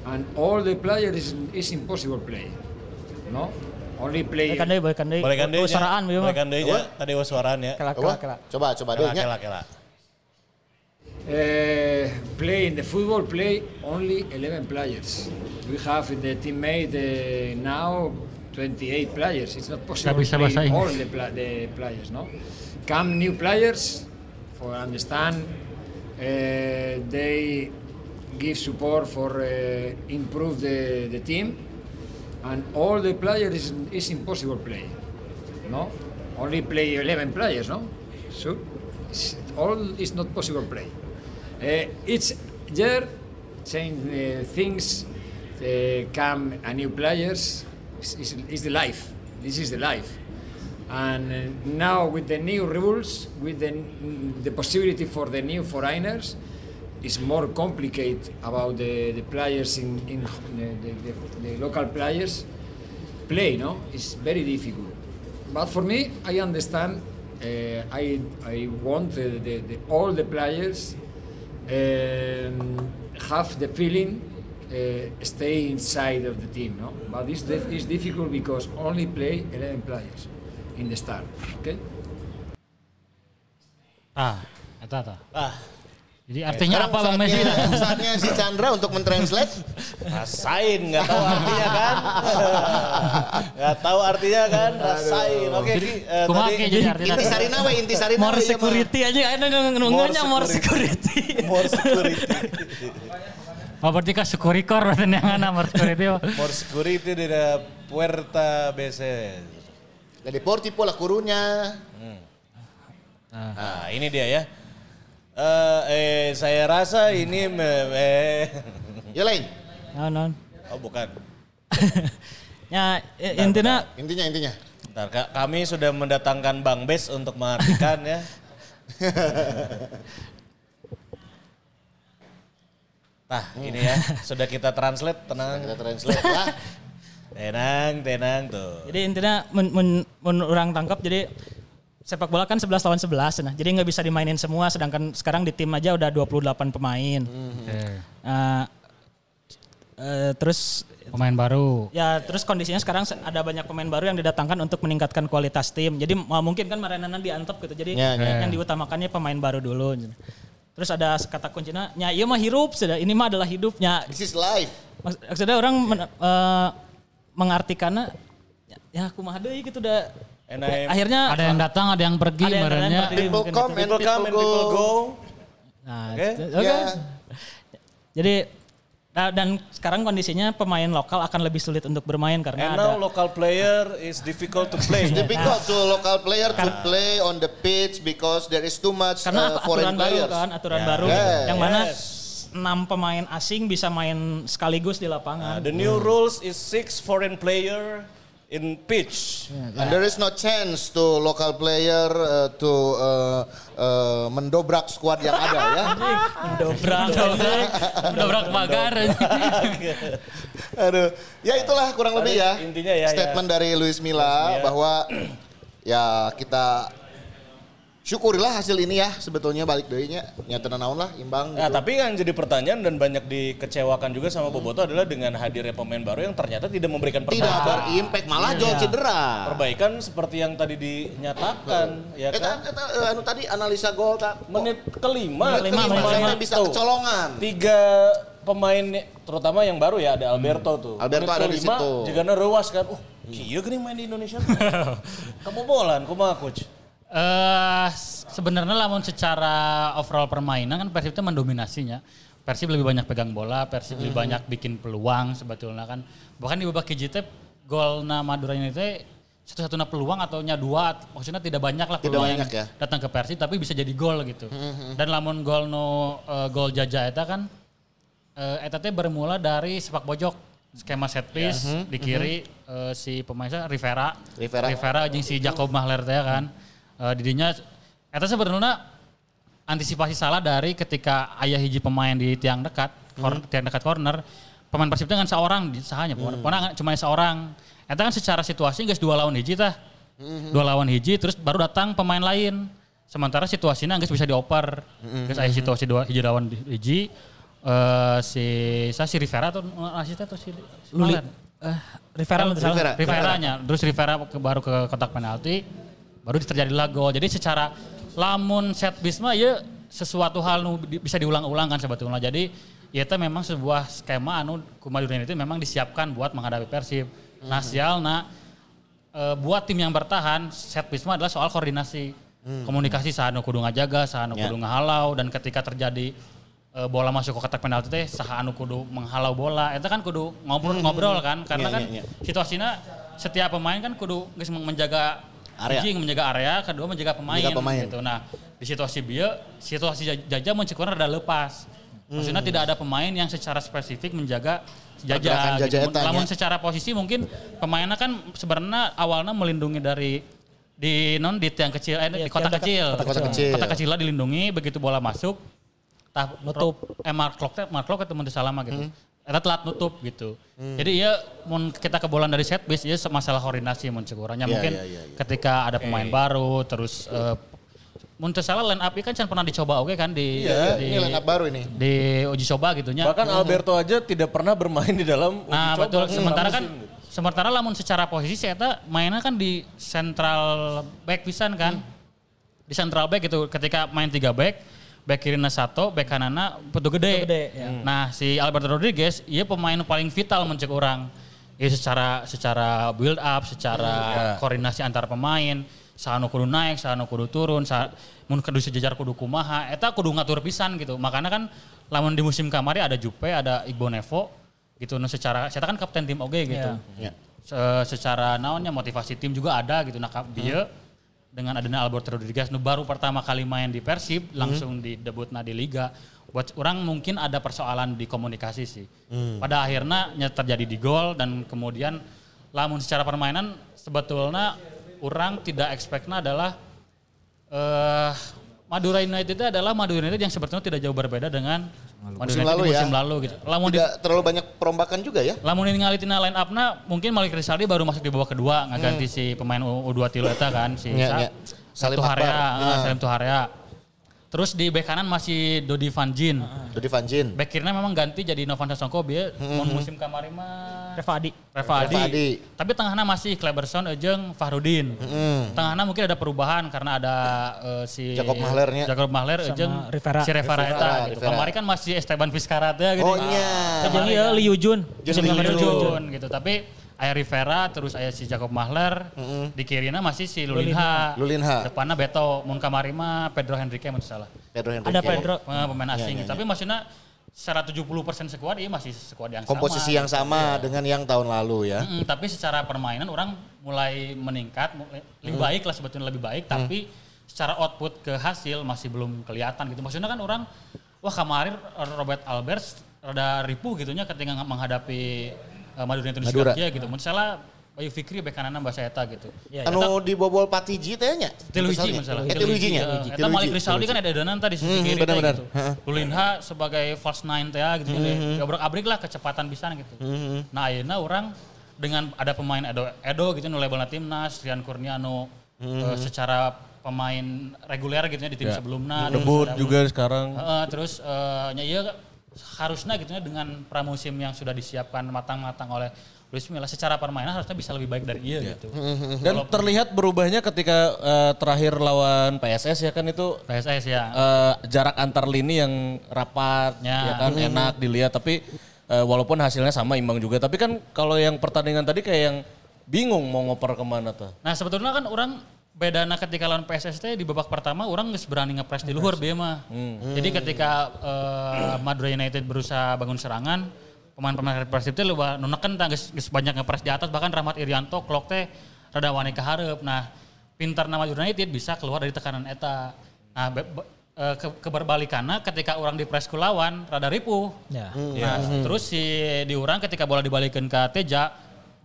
Speaker 6: and all the players is, is impossible play, no? Only play.
Speaker 2: Balikan deui, balikan deui.
Speaker 4: Balikan deui nya.
Speaker 2: Usaraan bieu mah.
Speaker 4: Balikan deui nya. Tadi waswaraan ya.
Speaker 2: Kela
Speaker 3: Coba,
Speaker 2: kela kela.
Speaker 3: coba, coba
Speaker 4: Kela,
Speaker 3: deh.
Speaker 4: kela, kela.
Speaker 6: Uh, play in the football play only 11 players. We have in the teammate uh, now 28 players. It's not possible to play all the, pla- the players, no? Come new players, for understand, uh, they give support for uh, improve the, the team, and all the players is, is impossible play, no? Only play 11 players, no? So it's, all is not possible play. Uh, each year, change uh, things, uh, come a new players. Is, the life. This is the life. And uh, now with the new rules, with the, the possibility for the new foreigners, it's more complicated about the, the players in, in the, the, the, local players play. No, it's very difficult. But for me, I understand. Uh, I I want the, the, the, all the players um, have the feeling stay inside of the team. No, but it's, dif- it's difficult because only play 11 players in the start. Okay.
Speaker 5: Ah, eta tah.
Speaker 4: Ah,
Speaker 5: Jadi artinya
Speaker 3: Sekarang
Speaker 5: apa Bang Messi?
Speaker 3: saatnya, si Chandra untuk mentranslate.
Speaker 4: rasain nggak tahu artinya kan? Nggak tahu artinya kan? Rasain. Oke, eh,
Speaker 5: Kumaha
Speaker 4: tadi
Speaker 5: jadi artinya?
Speaker 3: Inti sarina we, inti sarina
Speaker 2: More
Speaker 3: ya,
Speaker 2: security aja ada nunggunya more security.
Speaker 4: more security.
Speaker 5: Oh berarti kan sukurikor berarti yang ana more security.
Speaker 4: more security di la Puerta Beses.
Speaker 3: Dari Portipo La Coruña.
Speaker 4: Nah, ini dia ya. Eh, eh, saya rasa ini me- eh.
Speaker 3: Ya lain.
Speaker 2: Non, non.
Speaker 4: Oh, bukan.
Speaker 2: Ya eh, intinya
Speaker 3: Intinya, intinya.
Speaker 4: Bentar, Kak, kami sudah mendatangkan Bang Bes untuk mengartikan ya. Nah, ini ya, sudah kita translate, tenang.
Speaker 3: Kita translate lah.
Speaker 4: Tenang, tenang tuh.
Speaker 2: Jadi intinya mun, mun, mun orang tangkap jadi sepak bola kan 11 lawan 11 nah. Jadi nggak bisa dimainin semua sedangkan sekarang di tim aja udah 28 pemain.
Speaker 5: Oke.
Speaker 2: Nah, eh, terus
Speaker 5: Pemain baru.
Speaker 2: ya terus kondisinya sekarang se- ada banyak pemain baru yang didatangkan untuk meningkatkan kualitas tim. Jadi mau mungkin kan Marenana diantep gitu. Jadi
Speaker 3: Ya, ya.
Speaker 2: yang diutamakannya pemain baru dulu. Terus ada kata kuncinya, nya iya mah hirup, sudah ini mah adalah hidupnya.
Speaker 3: This is life.
Speaker 2: Maks- Maksudnya orang men- eh, mengartikannya ya, ya kumaha deui gitu udah
Speaker 4: And I-
Speaker 2: akhirnya
Speaker 5: Ada yang datang, ada yang pergi,
Speaker 2: Ada yang- pergi.
Speaker 3: People
Speaker 2: mungkin
Speaker 3: come and
Speaker 4: People come and people go.
Speaker 2: Nah,
Speaker 4: Oke.
Speaker 2: t- oke.
Speaker 3: Ya.
Speaker 2: Jadi nah, dan sekarang kondisinya pemain lokal akan lebih sulit untuk bermain karena
Speaker 4: And
Speaker 2: ada
Speaker 4: now local player is difficult to play.
Speaker 3: Difficult to local player to play on the pitch because there is too much
Speaker 2: karena
Speaker 3: uh,
Speaker 2: aturan
Speaker 3: foreign
Speaker 2: baru
Speaker 3: players.
Speaker 2: kan, aturan
Speaker 4: Ya.
Speaker 2: baru
Speaker 3: Yes.
Speaker 2: yang mana
Speaker 4: Yes.
Speaker 2: enam pemain asing bisa main sekaligus di lapangan.
Speaker 4: Nah, the new rules is six foreign player in pitch.
Speaker 3: And there is no chance to local player uh, to uh, uh, mendobrak squad yang ada ya.
Speaker 2: Dobrak.
Speaker 5: Dobrak pagar.
Speaker 3: Aduh, ya itulah kurang lebih ya.
Speaker 4: Intinya ya,
Speaker 3: Statement
Speaker 4: ya.
Speaker 3: dari Luis Milla. bahwa ya kita syukurilah hasil ini ya sebetulnya balik deunya nyata naon lah imbang
Speaker 4: Nah,
Speaker 3: gitu.
Speaker 4: tapi yang jadi pertanyaan dan banyak dikecewakan juga sama Boboto adalah dengan hadirnya pemain baru yang ternyata tidak memberikan
Speaker 3: tidak
Speaker 4: perbaikan.
Speaker 3: berimpact malah jual cedera.
Speaker 4: Perbaikan seperti yang tadi dinyatakan, ya
Speaker 3: Eta,
Speaker 4: kan?
Speaker 3: eta, eh, anu tadi analisa gol tak
Speaker 4: Menit kelima,
Speaker 2: Menit kelima,
Speaker 3: kelima
Speaker 2: kelima.
Speaker 3: bisa
Speaker 4: Tuh.
Speaker 3: kecolongan.
Speaker 4: tiga pemain terutama yang baru ya ada Alberto tuh.
Speaker 3: Alberto
Speaker 4: Menit
Speaker 3: ada di
Speaker 4: kelima,
Speaker 3: situ.
Speaker 4: Juga rewas kan. Uh, iya gini main di Indonesia. Kamu bolan, kumaha coach?
Speaker 5: Eh sebenarnya lamun secara overall permainan kan Persib itu mendominasinya. Persib lebih banyak pegang bola, Persib lebih
Speaker 3: Hmm.
Speaker 5: banyak bikin peluang sebetulnya kan. Bahkan di babak KJ teh gol na Madura ini teh satu-satunya peluang atau nya dua maksudnya tidak banyak lah
Speaker 3: Tidak
Speaker 5: peluang
Speaker 3: banyak
Speaker 5: yang
Speaker 3: ya. Hmm,
Speaker 5: datang ke Persib tapi bisa jadi gol gitu. Dan lamun gol no eh, gol Jaja eta kan eh, eta teh bermula dari sepak pojok skema set piece di kiri eh, si pemain saya Rivera
Speaker 3: Rivera.
Speaker 5: Rivera jeung si Jacob Mahler teh kan Eh, didinya eta sebenarnya antisipasi salah dari ketika ayah hiji pemain di tiang dekat kor- tiang dekat corner pemain Persib teh kan seorang di sahanya pokoknya cuma seorang eta kan secara situasi guys dua lawan hiji tah dua lawan hiji terus baru datang pemain lain sementara situasinya nggak bisa dioper guys ayah situasi dua hiji lawan hiji eh si saya si Rivera atau asisten atau si si
Speaker 2: Luli.
Speaker 5: Mahler?
Speaker 2: Eh, Rivera lu salah.
Speaker 3: Rivera.
Speaker 5: Rivera-nya. Terus Rivera ke, baru ke kotak penalti, baru terjadilah gol. Jadi secara lamun set bisma ya sesuatu hal nu bisa diulang-ulang kan sebetulnya. Jadi ya itu memang sebuah skema anu Kumadurin itu memang disiapkan buat menghadapi Persib. Nah, sial nah eh, buat tim yang bertahan set bisma adalah soal koordinasi. Komunikasi saha nu kudu ngajaga, nu
Speaker 3: Ya.
Speaker 5: kudu ngahalau dan ketika terjadi eh, bola masuk ke kotak penalti teh saha anu kudu menghalau bola. Itu kan kudu ngobrol-ngobrol kan karena
Speaker 3: Iya,
Speaker 5: kan
Speaker 3: iya, iya.
Speaker 5: situasinya setiap pemain kan kudu menjaga
Speaker 3: Area.
Speaker 5: hiji menjaga area, kedua menjaga pemain,
Speaker 3: Menjaga pemain.
Speaker 5: gitu. Nah, di situasi bieu, situasi Jaj- Jaja mencekuran rada lepas. Maksudnya tidak ada pemain yang secara spesifik menjaga Jaja.
Speaker 3: Jaja
Speaker 5: Gitu. Namun
Speaker 3: nya.
Speaker 5: secara posisi mungkin pemainnya kan sebenarnya awalnya melindungi dari di non di tiang kecil eh, di
Speaker 2: Iya,
Speaker 5: kotak
Speaker 2: tiang dekat,
Speaker 5: kecil.
Speaker 3: kecil. Kotak kecil.
Speaker 5: Kecilnya dilindungi begitu bola masuk tah
Speaker 2: Nutup.
Speaker 5: eh Mark Klok teh Mark Klok ketemu salama gitu.
Speaker 3: Hmm.
Speaker 5: Eta telat nutup gitu. Jadi ya mun kita kebolan dari set piece ya masalah koordinasi mun cekurangnya
Speaker 3: Iya,
Speaker 5: mungkin
Speaker 3: iya, iya, iya.
Speaker 5: ketika ada pemain baru terus eh mun teu salah line up kan can pernah dicoba oke kan di
Speaker 3: Iya,
Speaker 5: di,
Speaker 3: ini line up baru ini.
Speaker 5: di uji coba gitu nya.
Speaker 4: Bahkan Alberto aja tidak pernah bermain di dalam uji
Speaker 5: Nah
Speaker 4: coba.
Speaker 5: betul.
Speaker 4: Hmm.
Speaker 5: Sementara kan
Speaker 4: Musim.
Speaker 5: sementara lamun secara posisi saya mainnya kan di central back pisan kan. Di central back gitu. Ketika main tiga back, back kirina satu, back kanana petu gede.
Speaker 2: Petu gede, ya.
Speaker 5: Nah si Alberto Rodriguez, ia pemain paling vital mencek orang. Ya secara secara build up, secara koordinasi antar pemain, sahanu kudu naik, sahanu kudu turun, sa mun kudu sejajar kudu kumaha, eta kudu ngatur pisan gitu. Makanya kan lamun di musim kamari ada Jupe, ada Igbo Nevo gitu. Nah secara saya kan kapten tim oge gitu.
Speaker 3: Ya.
Speaker 5: Se- secara naonnya motivasi tim juga ada gitu. Nah dia dengan adanya Alberto Rodriguez nu baru pertama kali main di Persib langsung di debutna di liga. Buat orang mungkin ada persoalan di komunikasi sih. Pada akhirnya nya terjadi di gol dan kemudian lamun secara permainan sebetulnya orang tidak expectnya adalah eh Madura United itu adalah Madura United yang sebetulnya tidak jauh berbeda dengan Madura
Speaker 3: Musim
Speaker 5: United
Speaker 3: lalu
Speaker 5: di
Speaker 3: ya.
Speaker 5: musim lalu gitu. Lamun di,
Speaker 3: Tidak terlalu banyak perombakan juga ya.
Speaker 5: lamun ini ngalitina line up-na mungkin Malik Rizaldi baru masuk di babak kedua ngaganti si pemain U- U2 tilu eta kan si
Speaker 3: Iya,
Speaker 5: Sa-
Speaker 3: iya. Salim
Speaker 5: ah,
Speaker 3: Nah.
Speaker 5: Salim Tuharea. Terus di bek kanan masih Dodi Van Jin.
Speaker 3: Dodi Van Jin.
Speaker 5: Bek kirinya memang ganti jadi Novan Sasongko bieu mun musim kamari mah
Speaker 2: Reva Adi.
Speaker 5: Reva Adi.
Speaker 3: Reva Adi.
Speaker 5: Tapi tengahnya masih Kleberson jeung Fahrudin. Tengahnya mungkin ada perubahan karena ada eh, si
Speaker 3: Jacob Mahlernya.
Speaker 5: Jacob Mahler jeung
Speaker 2: Rivera.
Speaker 5: si Rivera eta gitu.
Speaker 3: Rivera.
Speaker 5: Kemarin kan masih Esteban Vizcarra teh gitu.
Speaker 3: Oh iya.
Speaker 2: Ieu Liu Jun. Musim
Speaker 3: Liu
Speaker 2: kemarin
Speaker 3: Jun.
Speaker 5: Jun gitu. Tapi aya Rivera terus aya si Jacob Mahler, di kirinya masih si Lulinha.
Speaker 3: Lulinha.
Speaker 5: Depannya Beto, mun kamari mah Pedro Henrique mun salah.
Speaker 3: Pedro Henrique.
Speaker 2: Ada Pedro.
Speaker 5: Eh, pemain
Speaker 3: Iya,
Speaker 5: asing.
Speaker 3: iya,
Speaker 5: Tapi maksudnya secara 70% skuad iya masih skuad yang
Speaker 3: Komposisi
Speaker 5: sama.
Speaker 3: yang sama dengan yang tahun lalu ya.
Speaker 5: Mm-mm, tapi secara permainan orang mulai meningkat, mulai- lebih baik lah sebetulnya lebih baik, tapi secara output ke hasil masih belum kelihatan gitu. Maksudnya kan orang, wah kemarin Robert Albers rada ripuh gitunya ketika menghadapi uh, Madura United
Speaker 3: Madura.
Speaker 5: Madura. gitu. Misalnya Bayu Fikri bek kanan bahasa eta gitu.
Speaker 2: Iya, iya.
Speaker 3: Anu dibobol Patiji teh nya.
Speaker 5: Tilu hiji masalah.
Speaker 3: Eh tilu hijinya.
Speaker 5: Eh, Eta Malik Rizaldi kan ada danan tadi sisi
Speaker 3: Hmm,
Speaker 5: kiri teh
Speaker 3: benar-benar.
Speaker 5: gitu.
Speaker 3: Heeh.
Speaker 5: Lulinha sebagai false nine teh gitu.
Speaker 3: Hmm,
Speaker 5: Abrik-abrik lah kecepatan bisa gitu. Nah ayeuna orang dengan ada pemain Edo, Edo gitu nu labelna timnas, Rian Kurniano
Speaker 3: Hmm,
Speaker 5: eh, secara pemain reguler gitu ya di tim
Speaker 4: Ya.
Speaker 5: sebelumnya.
Speaker 4: Debut juga sekarang.
Speaker 5: Heeh, terus eh, nya iya harusnya gitu ya dengan pramusim yang sudah disiapkan matang-matang oleh Luis Milla secara permainan harusnya bisa lebih baik dari iya gitu.
Speaker 4: Dan terlihat berubahnya ketika eh, terakhir lawan PSS ya kan itu
Speaker 5: PSS ya.
Speaker 4: eh, jarak antar lini yang rapat ya,
Speaker 5: Ya.
Speaker 4: kan enak dilihat tapi eh, walaupun hasilnya sama imbang juga tapi kan kalau yang pertandingan tadi kayak yang bingung mau ngoper ke mana tuh.
Speaker 5: Nah sebetulnya kan orang bedana ketika lawan PSS teh di babak pertama orang nggak berani ngepres di luhur bieu mah. Jadi ketika eh, Madura United berusaha bangun serangan, pemain-pemain Persib teh loba nu neken tah geus banyak ngepres di atas bahkan Rahmat Irianto klok teh rada wani ka hareup. Nah, pintar nama Madura United bisa keluar dari tekanan eta. Nah, be- be- eh, ke, keberbalikannya ketika orang di press ku lawan rada ripuh.
Speaker 2: Ya.
Speaker 5: Nah, terus si diurang ketika bola dibalikin ke Teja,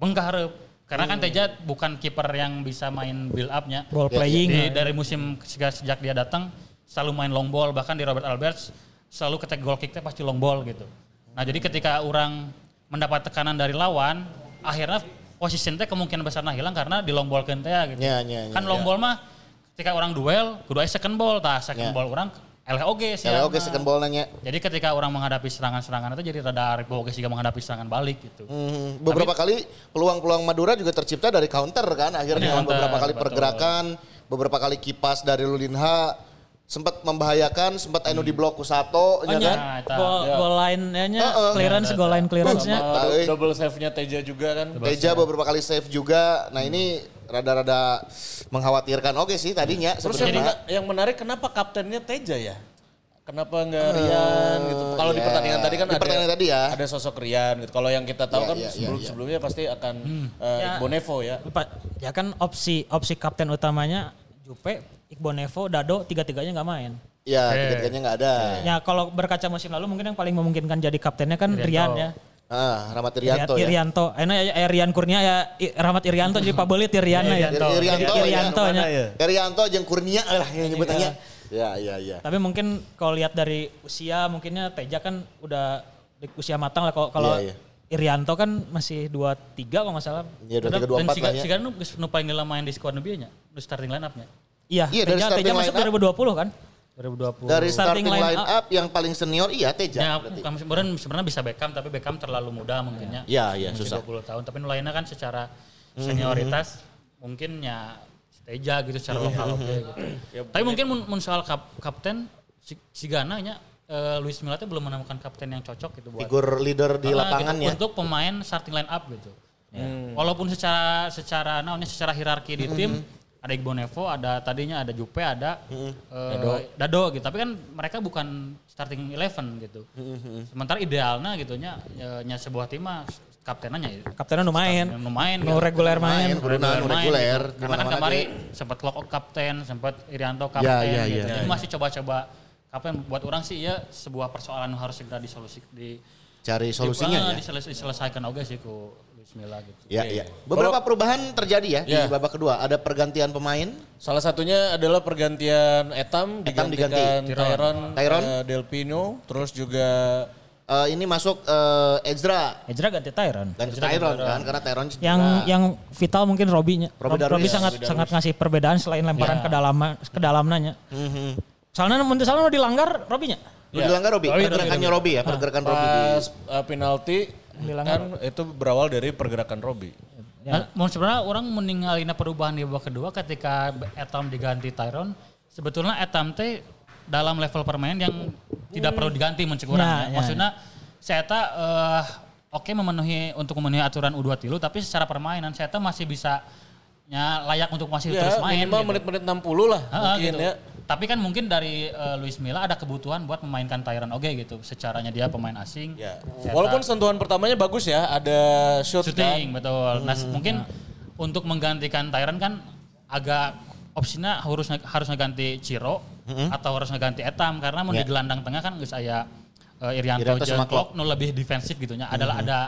Speaker 5: bengkah hareup. Karena kan Teja bukan kiper yang bisa main build up-nya.
Speaker 2: Ball playing.
Speaker 5: Di- dari musim sejak, sejak dia datang selalu main long ball bahkan di Robert Alberts selalu ketek goal kick teh pasti long ball gitu. Nah, jadi ketika orang mendapat tekanan dari lawan, akhirnya posisi teh kemungkinan besar nah hilang karena di long ball teh gitu.
Speaker 3: Ya, ya, ya,
Speaker 5: kan long
Speaker 3: ya.
Speaker 5: ball mah ketika orang duel kudu second ball tah second
Speaker 3: Ya.
Speaker 5: ball orang LHOG sih.
Speaker 3: Ya oke second ball nanya.
Speaker 5: Jadi ketika orang menghadapi serangan-serangan itu jadi rada oke sih menghadapi serangan balik gitu.
Speaker 3: Hmm, beberapa kali peluang-peluang Madura juga tercipta dari counter kan akhirnya
Speaker 5: Counter,
Speaker 3: beberapa kali
Speaker 5: betul.
Speaker 3: pergerakan, beberapa kali kipas dari Lulinha sempat membahayakan, sempat anu di blok ku satu
Speaker 2: Oh,
Speaker 3: ya kan.
Speaker 5: Nah, eta.
Speaker 2: Goal, goal line nya
Speaker 3: Heeh.
Speaker 2: clearance, goal line clearance-nya.
Speaker 3: Nah,
Speaker 4: Eh,
Speaker 3: eh.
Speaker 4: double save-nya Teja juga kan.
Speaker 3: Teja beberapa kali save juga. Nah, ini rada-rada mengkhawatirkan oke sih tadinya
Speaker 4: Terus
Speaker 3: sebenarnya.
Speaker 4: yang menarik kenapa kaptennya Teja ya? Kenapa nggak Rian gitu? Kalau di
Speaker 3: ya.
Speaker 4: pertandingan tadi kan
Speaker 3: Di
Speaker 4: ada
Speaker 3: pertandingan tadi ya.
Speaker 4: ada sosok Rian gitu. Kalau yang kita tahu
Speaker 3: Ya,
Speaker 4: kan
Speaker 3: ya, ya,
Speaker 4: sebelum
Speaker 3: ya.
Speaker 4: sebelumnya pasti akan eh,
Speaker 2: Ya.
Speaker 4: Bonevo ya.
Speaker 2: Pak, ya kan opsi opsi kapten utamanya Jupe, Iqbal Nevo, Dado tiga-tiganya nggak main.
Speaker 3: Ya, tiga-tiganya nggak ada.
Speaker 2: Ya kalau berkaca musim lalu mungkin yang paling memungkinkan jadi kaptennya kan Rian ya.
Speaker 3: Ah, Rahmat Irianto ya.
Speaker 2: Irianto. Enak ya, ya Rian Kurnia ya Rahmat Irianto jadi pabelit ya Rian ya.
Speaker 3: Irianto. Irianto,
Speaker 2: Irianto
Speaker 3: ya.
Speaker 2: nya.
Speaker 3: Irianto jeung Kurnia lah yang nyebutannya. Ya, ya, ya.
Speaker 2: Tapi mungkin kalau lihat dari usia mungkinnya Teja kan udah di usia matang lah kalau kalau
Speaker 3: Iya, iya.
Speaker 2: Irianto kan masih 23 kalau nggak salah.
Speaker 3: Ya, 23 24
Speaker 5: Dan
Speaker 3: lah ya.
Speaker 5: siga nu geus nu paling lama main di squad nu nya, di starting line up-nya.
Speaker 2: Iya,
Speaker 3: Iya, dari
Speaker 2: Teja,
Speaker 3: starting
Speaker 2: Teja masuk
Speaker 3: line up.
Speaker 2: 2020 kan?
Speaker 5: 2020.
Speaker 3: Dari
Speaker 2: Starting
Speaker 3: starting,
Speaker 2: line
Speaker 3: line up, yang paling senior iya Teja.
Speaker 5: Ya,
Speaker 3: berarti.
Speaker 5: bukan sebenarnya sebenarnya bisa Beckham tapi Beckham terlalu muda mungkinnya.
Speaker 3: Iya, iya, susah.
Speaker 5: 20 tahun tapi nu lainnya kan secara senioritas mungkin ya Teja gitu secara lokal oke gitu. tapi mungkin mun, mun soal kap, kapten si, si Gana nya eh, Luis Milla teh belum menemukan kapten yang cocok gitu buat
Speaker 3: Figur leader di
Speaker 5: Karena
Speaker 3: lapangan
Speaker 5: gitu,
Speaker 3: ya.
Speaker 5: Untuk pemain starting line up gitu. Walaupun secara secara namanya secara hierarki di tim ada Iqbal Nevo, ada tadinya ada Jupe, ada eh, Dado. gitu. Tapi kan mereka bukan starting eleven gitu. Sementara idealnya gitu nya ya, nya sebuah tim mah kaptennya ya
Speaker 2: Kaptennya nu main.
Speaker 5: nu main
Speaker 2: Nu reguler main.
Speaker 3: nu reguler,
Speaker 5: gitu. Karena kan kemarin sempat Klok kapten, sempat Irianto kapten
Speaker 3: Ya, ya,
Speaker 5: gitu.
Speaker 3: ya.
Speaker 5: Ini masih coba-coba kapten buat orang sih ya sebuah persoalan harus segera disolusi di
Speaker 3: Cari solusinya ya.
Speaker 5: diseles- diselesaikan oke sih ku Luis Milla gitu.
Speaker 3: Ya, ya. Beberapa perubahan terjadi ya di
Speaker 4: Ya.
Speaker 3: babak kedua. Ada pergantian pemain.
Speaker 4: Salah satunya adalah pergantian Etam,
Speaker 3: Etam
Speaker 4: digantikan
Speaker 3: diganti.
Speaker 4: Tyron,
Speaker 3: Tyron.
Speaker 4: eh, Delpino, terus juga
Speaker 3: Eh, ini masuk eh, Ezra
Speaker 2: Ezra ganti Tyron.
Speaker 3: ganti Tyron kan karena Tyron juga
Speaker 2: Yang yang vital mungkin Robi-nya.
Speaker 3: Robby
Speaker 2: Rob- Robby
Speaker 3: Darwis.
Speaker 2: sangat
Speaker 3: Robby
Speaker 2: sangat ngasih perbedaan selain lemparan ke dalam ke dalamnya.
Speaker 3: Mhm.
Speaker 2: Soalnya mun teu salah dilanggar Robi-nya.
Speaker 3: Udah dilanggar Robi,
Speaker 5: Robi,
Speaker 3: pergerakannya Robi ya, pergerakan Robi di
Speaker 4: pas eh, penalti Kan itu berawal dari pergerakan Robi.
Speaker 5: Nah, mau sebenarnya orang meninggalin perubahan di babak kedua ketika Etam diganti Tyron. Sebetulnya Etam teh dalam level permainan yang tidak perlu diganti mencek orang.
Speaker 2: Ya,
Speaker 5: ya.
Speaker 2: ya,
Speaker 5: Maksudnya saya tak eh, oke memenuhi untuk memenuhi aturan U23 tilu tapi secara permainan saya tak masih bisa ya, layak untuk masih
Speaker 4: Ya,
Speaker 5: terus main
Speaker 4: minimal
Speaker 5: gitu.
Speaker 4: menit-menit 60 lah
Speaker 5: Ha,
Speaker 4: mungkin
Speaker 5: gitu.
Speaker 4: ya.
Speaker 5: Tapi kan mungkin dari eh, Luis Milla ada kebutuhan buat memainkan Tyron oke gitu. Secaranya dia pemain asing.
Speaker 4: Ya.
Speaker 5: Saya
Speaker 4: Walaupun sentuhan pertamanya bagus ya, ada shoot
Speaker 5: shooting
Speaker 4: kan.
Speaker 5: betul. Nah, mungkin untuk menggantikan Tyron kan agak opsinya harus harus ngeganti Ciro atau harus ngeganti Etam karena mau di
Speaker 3: Ya.
Speaker 5: gelandang tengah kan geus aya uh, Irianto,
Speaker 3: Irianto Klok.
Speaker 5: Lebih defensif gitunya. Adalah ada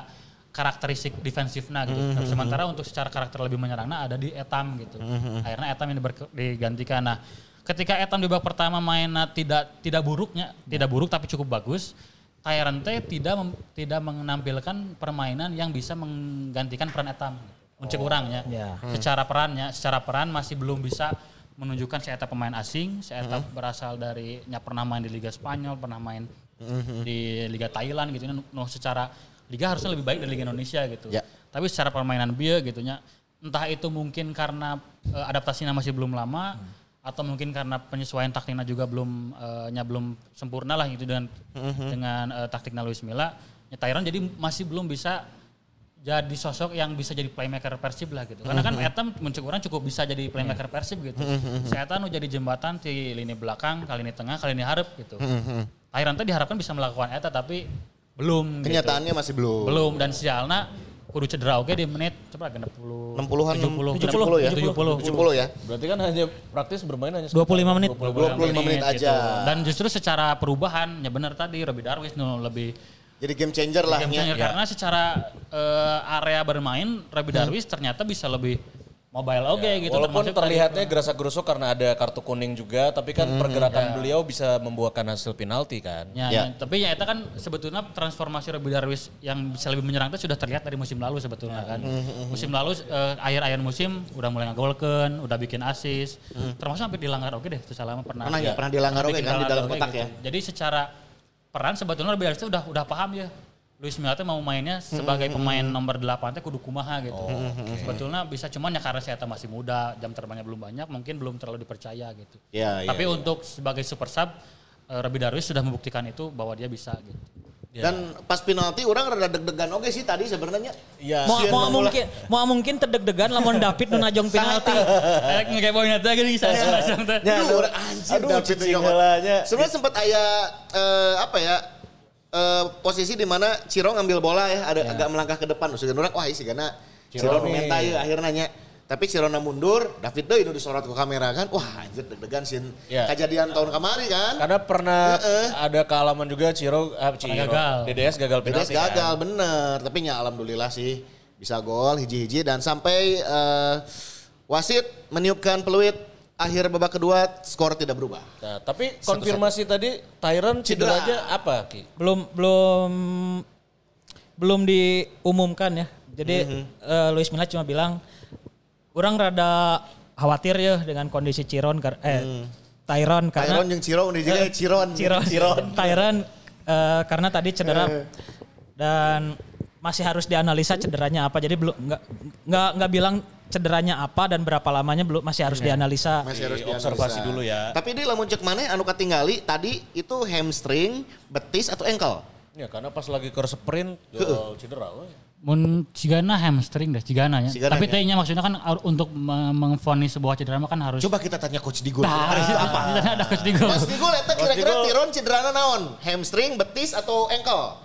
Speaker 5: karakteristik defensifnya gitu. Nah, sementara untuk secara karakter lebih menyerangnya ada di Etam gitu. Akhirnya Etam yang digantikan. Nah, ketika Etam di babak pertama mainnya tidak tidak buruknya, tidak buruk tapi cukup bagus. Tyrant tidak mem- tidak menampilkan permainan yang bisa menggantikan peran Etam. Untuk orangnya.
Speaker 2: Ya.
Speaker 5: Secara perannya, secara peran masih belum bisa menunjukkan saya eta pemain asing, saya eta
Speaker 3: Mm-hmm.
Speaker 5: berasal dari nya pernah main di Liga Spanyol, pernah main
Speaker 3: Mm-hmm.
Speaker 5: di Liga Thailand gitu no, secara liga harusnya lebih baik dari Liga Indonesia gitu.
Speaker 3: Ya.
Speaker 5: Tapi secara permainan dia gitu nya entah itu mungkin karena eh, adaptasinya masih belum lama atau mungkin karena penyesuaian taktiknya juga belum eh, nya belum sempurna lah gitu dengan dengan eh, taktiknya Luis Milla. Ya, Tyron jadi masih belum bisa jadi sosok yang bisa jadi playmaker Persib lah gitu. Karena kan Eta muncul orang cukup bisa jadi playmaker Persib gitu. Saya Eta nu jadi jembatan di lini belakang, kali ini tengah, kali ini harap gitu. Tyron teh diharapkan bisa melakukan Eta tapi belum gitu.
Speaker 3: Kenyataannya masih belum.
Speaker 5: Belum dan sialna kudu cedera oke di menit coba genep
Speaker 3: 60-an
Speaker 5: 60
Speaker 3: 70 ya.
Speaker 5: 70
Speaker 3: 70 ya.
Speaker 4: Berarti kan hanya praktis bermain hanya
Speaker 2: 25 menit.
Speaker 3: 25 menit aja.
Speaker 5: gitu. Dan justru secara perubahan ya benar tadi Robi Darwis nu lebih
Speaker 3: Jadi game changer lah
Speaker 5: game
Speaker 3: nya.
Speaker 5: changer karena secara eh, area bermain Robi Darwis ternyata bisa lebih mobile oke gitu
Speaker 4: Walaupun terlihatnya gerasa gerusuk karena ada kartu kuning juga, tapi kan pergerakan beliau bisa membuahkan hasil penalti kan.
Speaker 5: Ya,
Speaker 3: Ya.
Speaker 5: ya, tapi ya itu kan sebetulnya transformasi Robi Darwis yang bisa lebih menyerang itu sudah terlihat dari musim lalu sebetulnya kan. Musim lalu eh, akhir-akhir musim udah mulai ngagolkan, udah bikin asis, termasuk sampai dilanggar oke deh itu selama pernah.
Speaker 3: Pernah ya? Pernah dilanggar oke kan di dalam
Speaker 5: oke
Speaker 3: kotak
Speaker 5: gitu.
Speaker 3: ya?
Speaker 5: Jadi secara peran sebetulnya Robi Darwis itu udah udah paham ya. Luis Milla teh mau mainnya sebagai pemain nomor 8 teh kudu kumaha gitu. Sebetulnya bisa cuman ya karena saya masih muda, jam terbangnya belum banyak, mungkin belum terlalu dipercaya gitu.
Speaker 3: Ya, ya,
Speaker 5: Tapi
Speaker 3: ya.
Speaker 5: untuk sebagai super sub, eh, Robi Darwis sudah membuktikan itu bahwa dia bisa gitu.
Speaker 3: Dan pas penalti orang rada deg-degan oke sih tadi sebenarnya.
Speaker 4: Iya.
Speaker 2: Mau mau mungkin mau mungkin terdeg-degan lamun David nu najong penalti.
Speaker 5: Nggak poin itu gini saya langsung teh.
Speaker 3: Ya, anjir
Speaker 4: aduh,
Speaker 3: David. Sebenarnya sempat aya eh, apa ya? Eh, posisi di mana Ciro ngambil bola ya, ada agak melangkah ke depan. Usaha orang wah sih karena Ciro,
Speaker 4: Ciro
Speaker 3: minta ya akhirnya nya. Tapi Ciro mundur, David tuh itu disorot ke kamera kan. Wah, anjir deg-degan sih
Speaker 4: Ya.
Speaker 3: kejadian tahun kemarin kan.
Speaker 4: Karena pernah
Speaker 3: Heeh.
Speaker 4: ada kealaman juga Ciro, ah, Ciro
Speaker 5: gagal.
Speaker 4: DDS gagal penalti. kan.
Speaker 3: gagal bener, tapi ya alhamdulillah sih bisa gol hiji-hiji dan sampai eh, wasit meniupkan peluit akhir babak kedua skor tidak berubah.
Speaker 4: Nah, tapi konfirmasi tadi Tyron
Speaker 3: Cedera.
Speaker 4: cederanya apa Ki?
Speaker 2: belum belum belum diumumkan ya. Jadi eh, Luis Milla cuma bilang orang rada khawatir ya dengan kondisi Ciron kar- eh Tyron karena
Speaker 3: Tyron yang Ciro udah juga
Speaker 2: Eh,
Speaker 3: Ciron.
Speaker 2: Ciron. Tyron eh, karena tadi cedera dan masih harus dianalisa cederanya apa. Jadi belum nggak nggak nggak bilang cederanya apa dan berapa lamanya belum masih harus dianalisa.
Speaker 3: Masih harus
Speaker 4: Observasi
Speaker 3: dianalisa.
Speaker 4: dulu ya.
Speaker 3: Tapi dia lamun cek mana anu katinggali tadi itu hamstring, betis atau ankle.
Speaker 4: Ya karena pas lagi ke sprint gol cedera.
Speaker 5: Mun cigana hamstring deh cigana ya.
Speaker 3: Cigana
Speaker 5: Tapi
Speaker 3: ya.
Speaker 5: tehnya maksudnya kan untuk me- mengvonis sebuah cedera mah kan harus
Speaker 3: Coba kita tanya coach Digo.
Speaker 5: Nah,
Speaker 3: apa?
Speaker 5: Ada coach Digo.
Speaker 3: Coach Digo eta kira-kira Tiron cederana naon? Hamstring, betis atau ankle?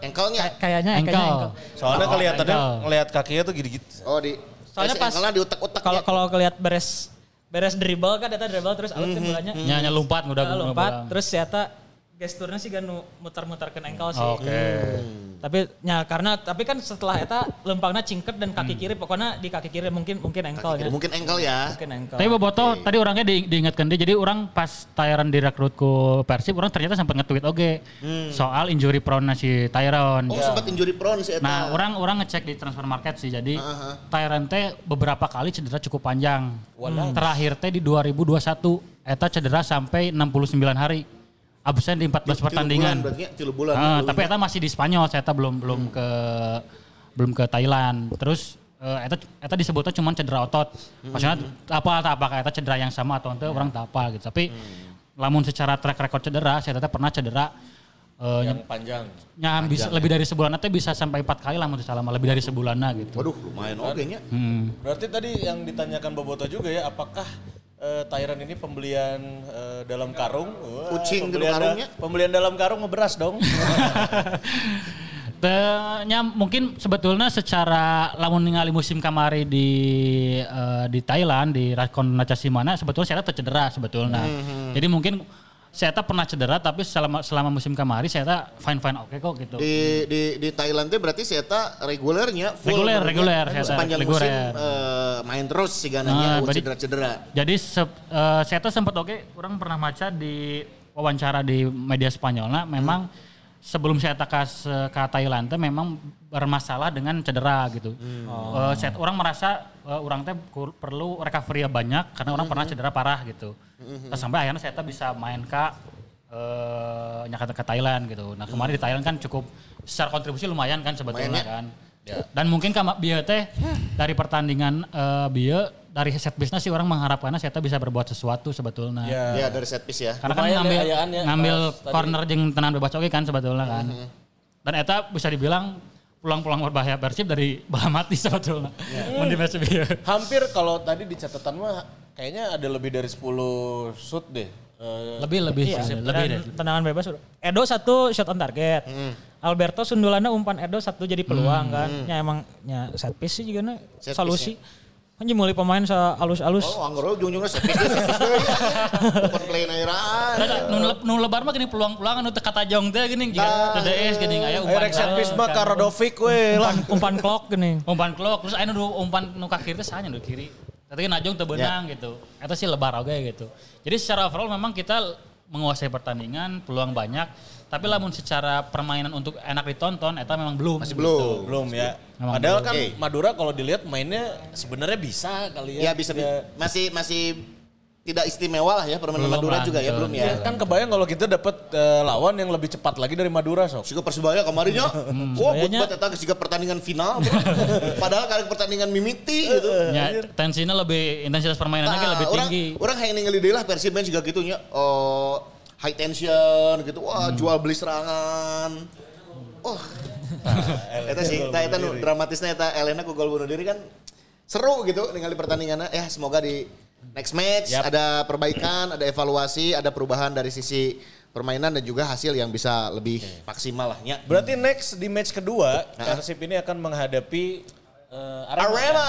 Speaker 3: Ankle-nya.
Speaker 2: Kay- Kayaknya
Speaker 5: ankle.
Speaker 4: Soalnya
Speaker 5: Oh,
Speaker 4: kelihatannya ngelihat kakinya tuh gini-gitu.
Speaker 3: Oh di
Speaker 2: Soalnya pas
Speaker 3: di utak-utak
Speaker 2: kalau
Speaker 3: ya.
Speaker 2: kalau kelihat beres beres dribble kan eta dribble terus out ke bolanya.
Speaker 5: Nyanya lompat udah
Speaker 2: lompat terus ternyata gesturnya sih kan nu muter-muterkeun ankle sih.
Speaker 5: Oke.
Speaker 2: Tapi ya karena tapi kan setelah eta lempangnya cingket dan kaki
Speaker 5: Hmm.
Speaker 2: kiri pokoknya di kaki kiri mungkin mungkin ankle
Speaker 3: kiri. Mungkin ankle ya.
Speaker 2: Mungkin ankle.
Speaker 5: Tapi Boboto tadi orangnya di, diingatkan dia. Jadi orang pas Tyron direkrut ku Persib, orang ternyata sempat nge-tweet oke soal injury prone si Tyron.
Speaker 3: Oh sempat injury prone sih eta.
Speaker 5: Nah, orang orang ngecek di transfer market sih. Jadi Tyron teh beberapa kali cedera cukup panjang. Terakhir teh di 2021 eta cedera sampai 69 hari. Absen di 14
Speaker 3: Tilu
Speaker 5: pertandingan.
Speaker 3: bulan berarti ya, tilu bulan. Tilu
Speaker 5: tapi eta masih di Spanyol, saya eta belum belum ke belum ke Thailand. Terus eh, eta eta disebutnya cuma cedera otot. Maksudnya apa tak apakah eta cedera yang sama atau ente orang tak apa gitu. Tapi lamun secara track record cedera, saya tetap pernah cedera eh,
Speaker 4: Yang panjang.
Speaker 5: nya bisa lebih dari sebulan itu bisa sampai empat kali lah menurut saya lama lebih dari sebulan gitu.
Speaker 3: Waduh lumayan oke nya.
Speaker 5: Hmm.
Speaker 4: Berarti tadi yang ditanyakan Boboto juga ya, apakah eh, Tyron ini pembelian eh, dalam karung? Wah,
Speaker 3: Kucing
Speaker 4: pembelian
Speaker 3: karungnya?
Speaker 4: pembelian dalam karung ngeberas dong.
Speaker 5: Tehnya mungkin sebetulnya secara lamun ningali musim kamari di eh, di Thailand di Rakon Nacasimana sebetulnya saya tercedera sebetulnya.
Speaker 3: Hmm,
Speaker 5: Jadi mungkin saya tak pernah cedera tapi selama selama musim kamari saya tak fine fine oke kok gitu.
Speaker 3: Di di di Thailand teh berarti saya regulernya full.
Speaker 5: Reguler, reguler, saya tak
Speaker 3: Sepanjang
Speaker 5: reguler.
Speaker 3: musim eh, main terus sih gananya
Speaker 5: berarti-
Speaker 3: cedera-cedera.
Speaker 5: Jadi se- eh, saya tuh sempat oke orang pernah baca di wawancara di media Spanyol nah memang sebelum saya takas ke Thailand teh memang bermasalah dengan cedera gitu. Eh, saya orang merasa eh, orang teh perlu recovery banyak karena orang pernah cedera parah gitu. Terus sampai akhirnya saya teh bisa main ke eh nyakat ke Thailand gitu. Nah kemarin di Thailand kan cukup secara kontribusi lumayan kan sebetulnya kan. Dan mungkin kama Bia teh dari pertandingan eh Bia dari set bisnis sih orang mengharapkannya saya teh bisa berbuat sesuatu sebetulnya.
Speaker 4: Ya.
Speaker 3: Ya dari set piece ya.
Speaker 5: Karena kan
Speaker 4: Lumayan
Speaker 5: ngambil
Speaker 4: ya
Speaker 5: ngambil
Speaker 4: pas tadi.
Speaker 5: corner jeung tenan bebas oke kan sebetulnya kan. Dan eta bisa dibilang pulang-pulang berbahaya Persib dari balah mati sebetulnya. Match Bia.
Speaker 4: Hampir kalau tadi di catatan mah kayaknya ada lebih dari 10 shoot deh. Eh,
Speaker 5: Lebih lebih
Speaker 2: Iya,
Speaker 5: sih,
Speaker 2: dan
Speaker 5: lebih deh.
Speaker 2: tendangan bebas. Edo satu shot on target. Alberto Sundulana umpan Edo satu jadi peluang kan. Ya emang ya set piece sih juga
Speaker 3: Set piece
Speaker 2: solusi. Kan mulai pemain sa alus-alus.
Speaker 3: Oh, anggar ujung-ujungnya set piece deh, set piece deh. Open play nairaan.
Speaker 5: Nah, lebar mah gini peluang-peluangan nu teu kata jong teh gini jika TDS gini aya
Speaker 4: Ayo
Speaker 5: umpan
Speaker 4: rek piece mah
Speaker 5: kan.
Speaker 4: ka Radovic we lah.
Speaker 2: Umpan, clock gini.
Speaker 5: umpan klok terus aya nu umpan nu ka kiri teh sanya nu kiri. Tapi kan najong teu beunang gitu. Eta sih lebar oge gitu. Jadi secara overall memang kita menguasai pertandingan, peluang banyak. Tapi lamun secara permainan untuk enak ditonton, eta memang belum.
Speaker 3: Masih
Speaker 5: gitu.
Speaker 3: belum.
Speaker 4: Belum ya.
Speaker 5: Memang
Speaker 4: Padahal
Speaker 3: belum.
Speaker 4: kan
Speaker 3: Oke.
Speaker 4: Madura kalau dilihat mainnya sebenarnya bisa kali ya.
Speaker 3: Ya bisa
Speaker 4: Ya.
Speaker 3: masih masih tidak istimewa lah ya permainan
Speaker 5: Belum
Speaker 3: Madura
Speaker 5: lah,
Speaker 3: juga ya
Speaker 5: betul.
Speaker 3: belum ya.
Speaker 4: Kan kebayang kalau kita dapat eh, lawan yang lebih cepat lagi dari Madura sok.
Speaker 3: Siga Persebaya kemarinnya, wah buat
Speaker 2: Persebaya-nya-
Speaker 3: buat eta siga pertandingan final. Padahal kali pertandingan mimiti gitu.
Speaker 5: Ya, tensinya lebih intensitas permainannya
Speaker 3: Nah,
Speaker 5: lebih
Speaker 3: orang,
Speaker 5: tinggi.
Speaker 3: Orang yang ningali deui lah Persib main juga gitu nya. Oh, high tension gitu. Wah, jual beli serangan. Oh. eta sih, eta eta nu dramatisnya eta Elena ku gol bunuh diri kan seru gitu ningali pertandingannya. Ya, semoga di next match
Speaker 4: Yap.
Speaker 3: ada perbaikan, ada evaluasi, ada perubahan dari sisi permainan dan juga hasil yang bisa lebih maksimal lah nya.
Speaker 4: Berarti next di match kedua
Speaker 3: Nah.
Speaker 4: Persib ini akan menghadapi eh, Arema.
Speaker 3: Arema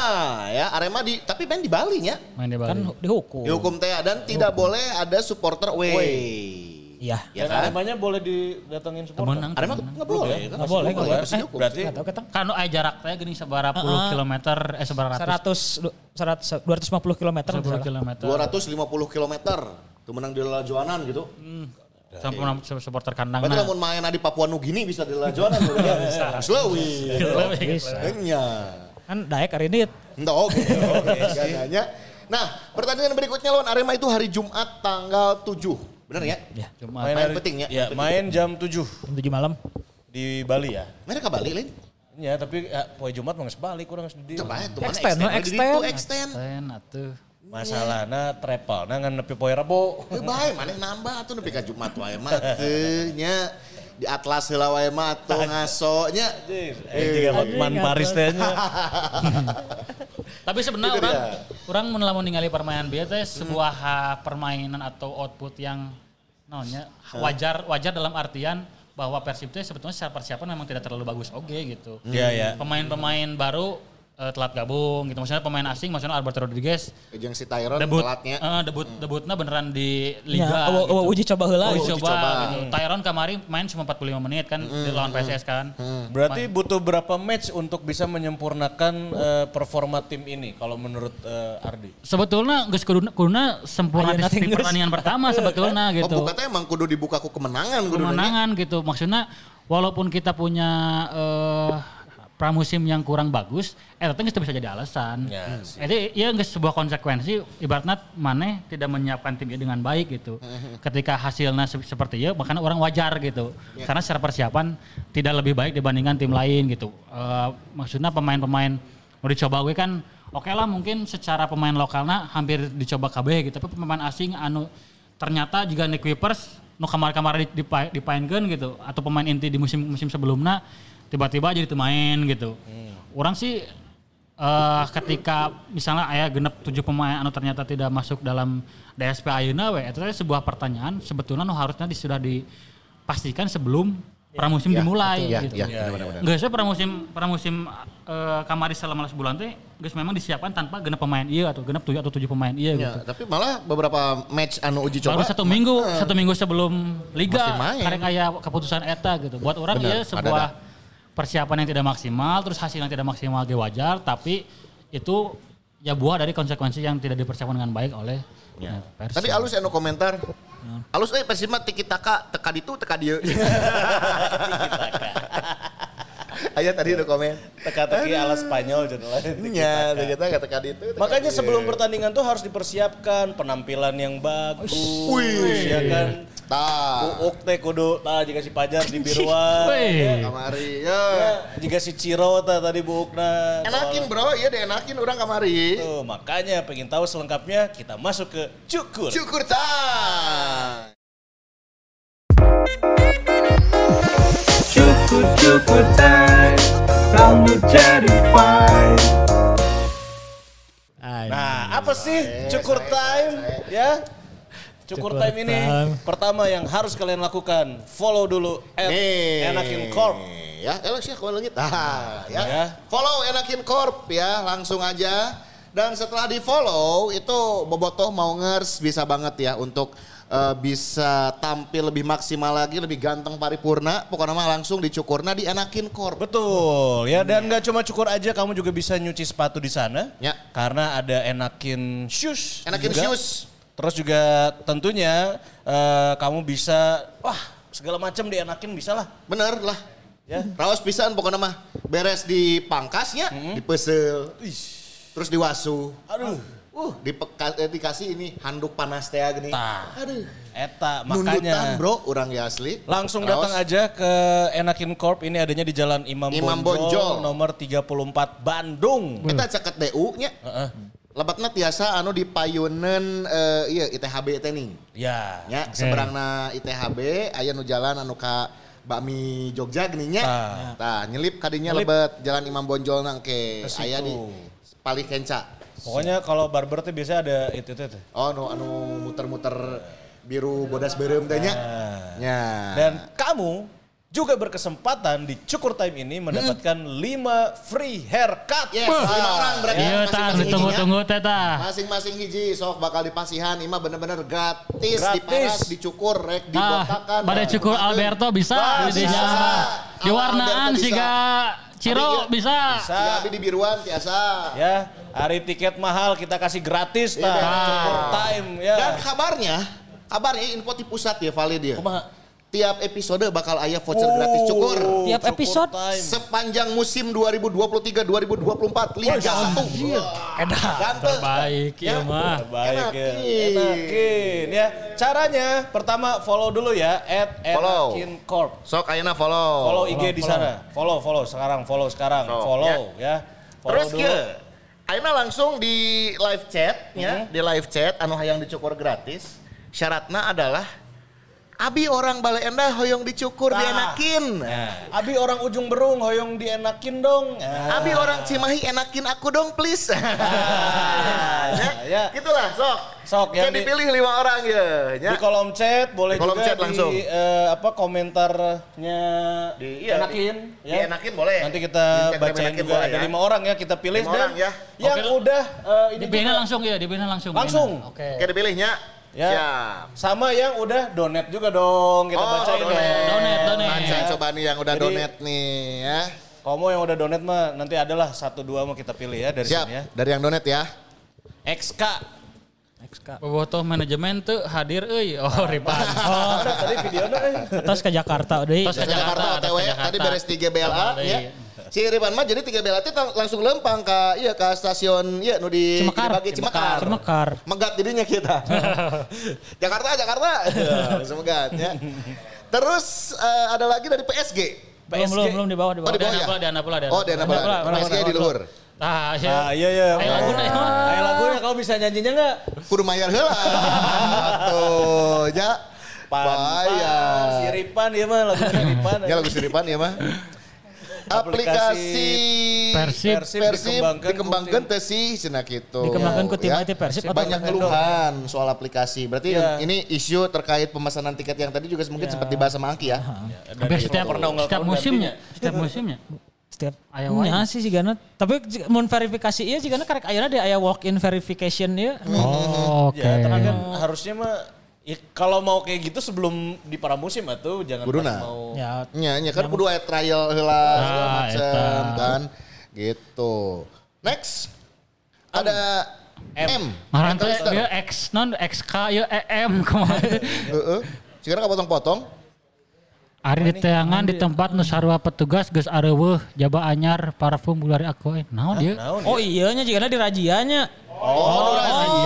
Speaker 3: ya, Arema di tapi main di Bali nya.
Speaker 5: Main di Bali.
Speaker 2: Kan dihukum.
Speaker 3: Dihukum teh dan tidak boleh ada supporter away.
Speaker 2: Iya.
Speaker 3: Ya
Speaker 4: Dan
Speaker 3: kan?
Speaker 4: Aremanya boleh didatengin supporter.
Speaker 5: Temenang.
Speaker 3: Arema
Speaker 5: temenang.
Speaker 3: nggak boleh. kan?
Speaker 2: Nggak boleh, nggak boleh.
Speaker 3: dihukum.
Speaker 4: Berarti
Speaker 2: Nggak tahu ketang.
Speaker 5: Kan nu aya jarak teh geuning sabaraha puluh kilometer eh sabaraha ratus
Speaker 2: 100, 100 250 km.
Speaker 5: 10 kilometer.
Speaker 3: 250 km. Tuh menang di Lajoanan gitu.
Speaker 5: Sampai menang supporter kandang.
Speaker 3: Berarti lamun main di Papua Nugini bisa di Lajoanan. Slowi.
Speaker 2: Bisa.
Speaker 3: Iya.
Speaker 2: Kan Daek hari ini
Speaker 3: Entah oke. Oke. Gandanya. Nah, pertandingan berikutnya lawan Arema itu hari Jumat tanggal 7. Benar ya?
Speaker 2: ya
Speaker 5: Cuma
Speaker 3: Main
Speaker 4: hari-
Speaker 3: penting ya,
Speaker 4: Ya,
Speaker 3: penting.
Speaker 4: main jam 7
Speaker 2: jam 7 malam.
Speaker 4: di Bali ya.
Speaker 3: Mereka Bali, Lin.
Speaker 4: Ya, tapi ya, poe Jumat mah geus balik kurang di.
Speaker 3: Coba ya, tuh mana
Speaker 2: Extend, extend.
Speaker 3: situ extend.
Speaker 5: Ten atuh.
Speaker 4: Masalahna travel nah ngan nepi poe Rebo.
Speaker 3: Eh bae maneh nambah atuh nepi ka Jumat wae mah teu nya di Atlas heula wae mah atuh ngaso nya.
Speaker 4: Eh, Hotman Paris teh nya.
Speaker 5: Tapi sebenarnya
Speaker 3: Itu
Speaker 5: orang
Speaker 3: dia.
Speaker 5: orang mun lamun ningali permainan bieu teh sebuah permainan atau output yang naonnya wajar wajar dalam artian bahwa Persib teh sebetulnya secara persiapan memang tidak terlalu bagus oke gitu.
Speaker 4: Iya, ya.
Speaker 5: Pemain-pemain baru eh, telat gabung gitu. Maksudnya pemain asing maksudnya Alberto Rodriguez
Speaker 3: Jeung si Tyron
Speaker 5: debut
Speaker 3: telatnya.
Speaker 5: eh, debut debutnya beneran di
Speaker 2: Ya,
Speaker 5: liga
Speaker 2: awa,
Speaker 5: gitu.
Speaker 2: awa uji coba heula.
Speaker 5: Oh,
Speaker 3: uji
Speaker 5: coba,
Speaker 3: coba.
Speaker 5: gitu. Tyron kemarin main cuma 45 menit kan di lawan PSS kan.
Speaker 4: Berarti butuh berapa match untuk bisa menyempurnakan eh, performa tim ini kalau menurut eh, Ardi?
Speaker 5: Sebetulnya geus kuduna, kuduna sempurna di,
Speaker 2: geus.
Speaker 5: pertandingan pertama sebetulnya gitu.
Speaker 3: Pembuka teh emang kudu dibuka ku kemenangan kudu
Speaker 5: kemenangan gitu. Maksudnya walaupun kita punya eh, pramusim yang kurang bagus, eh itu bisa jadi alasan.
Speaker 4: Ya,
Speaker 5: Jadi ya nggak sebuah konsekuensi. Ibaratnya mana tidak menyiapkan timnya dengan baik gitu. Ketika hasilnya se- seperti ya, makanya orang wajar gitu. Karena secara persiapan tidak lebih baik dibandingkan tim lain gitu. Eh, maksudnya pemain-pemain mau dicoba gue kan oke lah mungkin secara pemain lokalnya hampir dicoba KB gitu. Tapi pemain asing anu ternyata juga Nick Wipers nu kamar-kamar di, dipa- dipainkan gitu atau pemain inti di musim musim sebelumnya tiba-tiba jadi pemain gitu. Orang sih eh ketika misalnya ayah genep tujuh pemain anu ternyata tidak masuk dalam DSP Ayeuna we itu teh sebuah pertanyaan sebetulnya nu harusnya di- sudah dipastikan sebelum pramusim
Speaker 3: Ya,
Speaker 5: dimulai.
Speaker 3: Ya,
Speaker 5: gitu.
Speaker 3: ya, benar-benar.
Speaker 5: Nggak usah pramusim pramusim eh, kamari selama sebulan teh geus memang disiapkan tanpa genep pemain iya atau genep tujuh atau tujuh pemain iya
Speaker 3: Ya,
Speaker 5: gitu.
Speaker 3: tapi malah beberapa match anu uji coba
Speaker 5: Baru satu minggu, satu minggu sebelum liga karek aya keputusan eta gitu. Buat orang
Speaker 3: Benar,
Speaker 5: ya sebuah
Speaker 3: ada-ada.
Speaker 5: Persiapan yang tidak maksimal, terus hasil yang tidak maksimal ge wajar, tapi itu ya buah dari konsekuensi yang tidak dipersiapkan dengan baik oleh ya. Persib.
Speaker 3: Tadi alus anu komentar. Alus eh Persib mah tiki taka teka ditu teka dieu. Aya tadi ada komen.
Speaker 4: Teka-teki ala Spanyol jadi
Speaker 3: Nya, kita kata teka teka
Speaker 4: Makanya sebelum pertandingan tuh harus dipersiapkan penampilan yang bagus, ya kan.
Speaker 3: Tah.
Speaker 4: Uuk teh kudu tah jika si Pajar di biruan.
Speaker 5: Wih.
Speaker 3: Kamari ya.
Speaker 4: Ya, jika si Ciro tah tadi buukna.
Speaker 3: Enakin bro, iya deh enakin orang kamari.
Speaker 4: Tuh, makanya pengen tahu selengkapnya kita masuk ke cukur.
Speaker 3: Syukur time.
Speaker 1: Cukup cukup time Rambut jadi fine
Speaker 4: Nah, apa sih cukur time ya? Cukur time ini pertama yang harus kalian lakukan, follow dulu at
Speaker 3: Nih.
Speaker 4: Enakin Corp.
Speaker 3: Ya, elok sih kalau lagi. Ah, ya.
Speaker 4: Ya.
Speaker 3: Follow Enakin Corp ya, langsung aja. Dan setelah di follow itu Bobotoh mau ngers bisa banget ya untuk eh, bisa tampil lebih maksimal lagi, lebih ganteng paripurna. Pokoknya mah langsung dicukurna di Enakin Corp.
Speaker 4: Betul ya dan nggak cuma cukur aja, kamu juga bisa nyuci sepatu di sana.
Speaker 3: Ya.
Speaker 4: Karena ada Enakin Shoes.
Speaker 3: Enakin
Speaker 4: juga.
Speaker 3: Shoes.
Speaker 4: Terus juga tentunya eh, kamu bisa wah segala macam dienakin bisa lah.
Speaker 3: Bener lah.
Speaker 4: Ya.
Speaker 3: Raos pisan pokoknya mah beres di pangkasnya, dipesel, terus diwasu.
Speaker 4: Aduh.
Speaker 3: Uh, dipeka- eh, dikasih ini handuk panas teh gini.
Speaker 4: Tah.
Speaker 3: Aduh.
Speaker 4: Eta
Speaker 3: Nundutan
Speaker 4: makanya
Speaker 3: bro, orang ya asli.
Speaker 4: Langsung
Speaker 3: Raos.
Speaker 4: datang aja ke Enakin Corp ini adanya di Jalan Imam,
Speaker 3: Imam
Speaker 4: Bonjol,
Speaker 3: Bonjol.
Speaker 4: nomor 34 Bandung.
Speaker 3: Kita caket DU nya.
Speaker 4: Heeh.
Speaker 3: Lebatna tiasa anu di payunan eh, iya ITHB teh nih.
Speaker 4: Ya.
Speaker 3: Ya, seberangna ITHB aya nu jalan anu ka bakmi Jogja gini nya.
Speaker 4: Tah.
Speaker 3: Tah, nyelip kadinya
Speaker 4: Nyelip.
Speaker 3: lebet jalan Imam Bonjol nang ke aya di Pali Kenca.
Speaker 4: Pokoknya kalau barber tuh biasanya ada itu itu.
Speaker 3: Oh, anu anu muter-muter biru bodas berem teh nya. Nya.
Speaker 4: Dan kamu juga berkesempatan di Cukur Time ini mendapatkan 5 free haircut.
Speaker 3: yes, lima orang berarti
Speaker 5: Iya
Speaker 3: masing-masing
Speaker 5: ditunggu-tunggu
Speaker 3: hijinya.
Speaker 5: teh tah.
Speaker 3: Masing-masing hiji sok bakal dipasihan ima bener-bener gratis,
Speaker 4: Gratis.
Speaker 3: diparas, dicukur, rek
Speaker 5: Ah,
Speaker 3: dibotakan.
Speaker 5: pada cukur Alberto bisa
Speaker 3: Bah,
Speaker 5: di
Speaker 3: bisa.
Speaker 5: dinya. Di
Speaker 3: Awal
Speaker 5: warnaan
Speaker 3: Alberto bisa.
Speaker 5: siga Ciro
Speaker 3: Abi,
Speaker 5: bisa.
Speaker 4: Bisa.
Speaker 3: Ya, abi di biruan biasa.
Speaker 4: Ya, hari tiket mahal kita kasih gratis
Speaker 3: bener.
Speaker 4: Cukur Time ya.
Speaker 3: Dan kabarnya, kabarnya info di pusat ya valid ya.
Speaker 4: Kumaha?
Speaker 3: Tiap episode bakal aya voucher gratis cukur.
Speaker 2: Tiap
Speaker 4: Cukur
Speaker 2: episode
Speaker 4: Time.
Speaker 3: Sepanjang musim 2023-2024 Liga 1. Ganteng.
Speaker 5: Baik ya mah.
Speaker 4: Baik ya.
Speaker 3: Enakin.
Speaker 4: Ya. Caranya pertama follow dulu ya at
Speaker 3: Follow.
Speaker 4: Enakin Corp.
Speaker 3: Sok ayeuna follow.
Speaker 4: Follow IG di sana. Follow, follow sekarang, follow sekarang,
Speaker 3: Follow,
Speaker 4: follow ya. Follow
Speaker 3: Terus
Speaker 4: dulu.
Speaker 3: ke Ayeuna langsung di live chat ya, di live chat anu hayang dicukur gratis. Syaratnya adalah Abi orang Bale Endah hoyong dicukur
Speaker 4: Nah.
Speaker 3: dienakin.
Speaker 4: Nah, Abi orang ujung berung hoyong dienakin dong. Nah.
Speaker 3: Abi orang Cimahi enakin aku dong please. ya,
Speaker 4: ya.
Speaker 3: Itulah sok.
Speaker 4: Sok, yang
Speaker 3: Kayak
Speaker 4: di-
Speaker 3: dipilih lima orang ya. ya.
Speaker 4: Di kolom chat boleh
Speaker 3: Di kolom
Speaker 4: juga
Speaker 3: chat langsung.
Speaker 4: di eh, apa komentarnya
Speaker 3: Di- iya,
Speaker 4: enakin
Speaker 3: di- dienakin boleh.
Speaker 4: Nanti kita
Speaker 3: Di Instagram
Speaker 4: bacain juga
Speaker 3: boleh
Speaker 4: ada
Speaker 3: ya.
Speaker 4: lima orang ya kita pilih
Speaker 3: Lima
Speaker 4: dan
Speaker 3: orang ya.
Speaker 4: yang udah eh, ini
Speaker 5: Dibina
Speaker 4: juga-
Speaker 5: langsung ya, dibina langsung.
Speaker 4: Langsung.
Speaker 5: Oke.
Speaker 3: Kayak dipilihnya.
Speaker 4: Ya.
Speaker 3: Siap.
Speaker 4: sama yang udah donate juga dong kita
Speaker 3: Oh,
Speaker 4: bacain.
Speaker 3: Donate,
Speaker 5: donate.
Speaker 3: Baca coba nih yang udah
Speaker 4: Jadi-
Speaker 3: donate nih ya.
Speaker 4: Kamu yang udah donate mah nanti adalah satu dua mau kita pilih ya dari
Speaker 3: Siap.
Speaker 4: sini ya.
Speaker 3: Dari yang donate ya.
Speaker 4: XK.
Speaker 5: Bobotoh manajemen tuh hadir euy. Oh, Ripan.
Speaker 2: Oh,
Speaker 4: Tadi videonya eh.
Speaker 2: terus ke Jakarta udah.
Speaker 5: Terus
Speaker 3: Ke Jakarta
Speaker 5: Jakarta, Jakarta.
Speaker 3: tadi beres 3 BLA ya. Si Riban mah jadi 3 BLA teh tang- langsung lempang ke iya ke stasiun iya nu di
Speaker 2: Cemekar.
Speaker 3: dibagi Cemekar.
Speaker 2: Cemekar.
Speaker 3: Megat jadinya kita. Jakarta Jakarta. Megat ya. Terus eh, ada lagi dari PSG.
Speaker 2: Belum, belum, belum di bawah, di
Speaker 3: Oh,
Speaker 2: bawah.
Speaker 3: di bawah ya?
Speaker 5: Pula, Diana pula,
Speaker 3: Oh, Dana
Speaker 2: Dana
Speaker 3: Bola.
Speaker 2: Bola.
Speaker 3: PSG di luhur.
Speaker 5: Ah, ya.
Speaker 4: Ah iya iya.
Speaker 5: Ayo laguna ya, mah.
Speaker 4: Ayo lagunya kamu bisa nyanyinya nggak?
Speaker 3: Kudu mayar heula. Tuh, ya. Bayar.
Speaker 4: Siripan ya mah lagu siripan.
Speaker 3: Ya lagu siripan ya mah. Aplikasi
Speaker 5: Persib.
Speaker 4: Persib
Speaker 3: Persib
Speaker 4: dikembangkan
Speaker 3: dikembangkan teh sih cenah gitu.
Speaker 2: Dikembangkan ku tim IT Persib
Speaker 3: Banyak keluhan soal aplikasi. Berarti
Speaker 4: Iya.
Speaker 3: ini isu terkait pemesanan tiket yang tadi juga mungkin sempat dibahas sama Angki ya.
Speaker 5: Hampir setiap setiap musimnya, setiap musimnya.
Speaker 2: Setiap
Speaker 5: Aya
Speaker 2: Nya
Speaker 5: wae.
Speaker 2: sih sigana. Tapi mun verifikasi iya sigana karek ayeuna di aya walk in verification ya.
Speaker 5: Oh, oke.
Speaker 4: Ya, tapi kan harusnya mah ya, kalau mau kayak gitu sebelum di pramusim atuh jangan
Speaker 3: Kuduna.
Speaker 4: pas mau
Speaker 2: Ya,
Speaker 3: Nya, nya kan kudu aya trial heula segala
Speaker 5: Ah,
Speaker 3: macam
Speaker 5: eta.
Speaker 3: kan. Gitu. Next. ada M.
Speaker 5: Teh
Speaker 3: McAllister.
Speaker 5: dia X non XK ya EM kemarin.
Speaker 3: Heeh. Sekarang kapotong-potong.
Speaker 5: Ari di teangan di tempat nu sarua petugas geus areueuh jaba anyar parfum bulari aku eh naon dia?
Speaker 4: Naon
Speaker 2: Oh iya nya jika di rajianya.
Speaker 3: Oh, iya.
Speaker 2: Pernah euy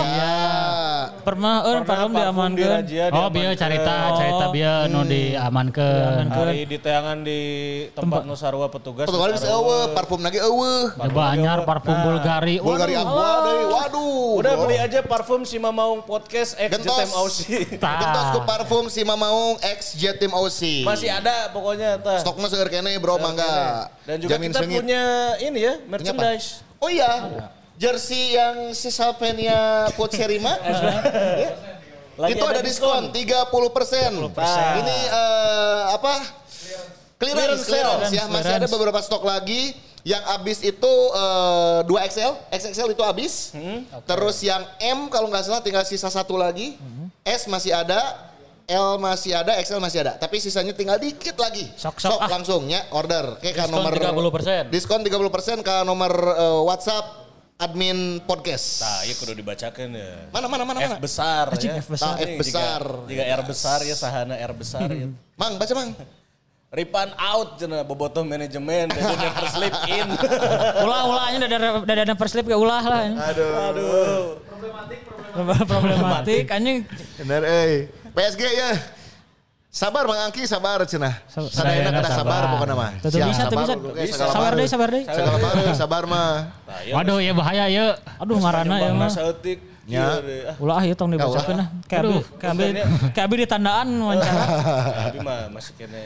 Speaker 4: Pernah
Speaker 2: parfum
Speaker 4: parfum
Speaker 2: diamankeun.
Speaker 5: Oh bieu carita carita bieu nu diamankeun.
Speaker 4: Hari di teangan di tempat nu sarua petugas.
Speaker 3: Potong lagi eueuh, parfum lagi eueuh.
Speaker 5: Jaba anyar parfum Bulgari.
Speaker 3: Bulgari
Speaker 5: Waduh.
Speaker 3: Aqua deui. Waduh.
Speaker 4: Udah beli aja parfum si Mamaung Podcast X. Jetem Aussie.
Speaker 5: Tah.
Speaker 3: Gentos ku parfum si Mamaung X Jet Team OC.
Speaker 4: Masih ada pokoknya tah.
Speaker 3: Stok mah seger kene bro mangga.
Speaker 4: Dan juga kita punya ini ya, merchandise.
Speaker 3: Oh iya. Jersey yang si Salpenia Coach Serima.
Speaker 4: Lagi
Speaker 3: itu ada diskon 30 persen. Ini eh, apa? Clearance,
Speaker 4: Clearance
Speaker 3: clearance, ya. Masih ada beberapa stok lagi. Yang habis itu eh, 2XL, XXL itu habis. Terus yang M kalau nggak salah tinggal sisa satu lagi. S masih ada, L masih ada, XL masih ada. Tapi sisanya tinggal dikit lagi.
Speaker 2: Sok, sok, ah.
Speaker 3: langsung ya order. Kan
Speaker 5: Diskon
Speaker 3: nomor
Speaker 5: 30%.
Speaker 3: Diskon 30% ke nomor eh, WhatsApp admin podcast.
Speaker 4: Nah, iya kudu dibacakan ya.
Speaker 3: Mana mana mana mana.
Speaker 4: F besar
Speaker 2: Anjing,
Speaker 4: ya.
Speaker 2: F besar.
Speaker 3: Nah, F besar.
Speaker 4: Jika, jika R besar ya sahana R besar ya.
Speaker 3: Mang baca Mang.
Speaker 4: Ripan out cenah bobotoh manajemen dan never sleep in.
Speaker 2: Ulah ulahnya udah udah ada perslip ke ulah lah.
Speaker 3: Aduh.
Speaker 4: Aduh.
Speaker 2: Problematik problematik anjing.
Speaker 3: Bener euy. PSG ya. Sabar Mang Angki, sabar cenah.
Speaker 2: Sabar.
Speaker 3: Sadayana kada sabar
Speaker 5: sabar.
Speaker 3: pokoknya mah.
Speaker 2: Tuh, bisa, tuh,
Speaker 3: sabar
Speaker 2: bisa.
Speaker 4: Bisa.
Speaker 2: Sabar deh, sabar deh.
Speaker 3: Sagala baru, sabar mah.
Speaker 5: Waduh ya bahaya ya.
Speaker 2: Aduh marana ya mah.
Speaker 3: Ya.
Speaker 2: Ulah ieu tong dibacakeun nah. Kayak abi, kayak abi, kayak abi ditandaan wawancara.
Speaker 4: Tapi mah masih kene.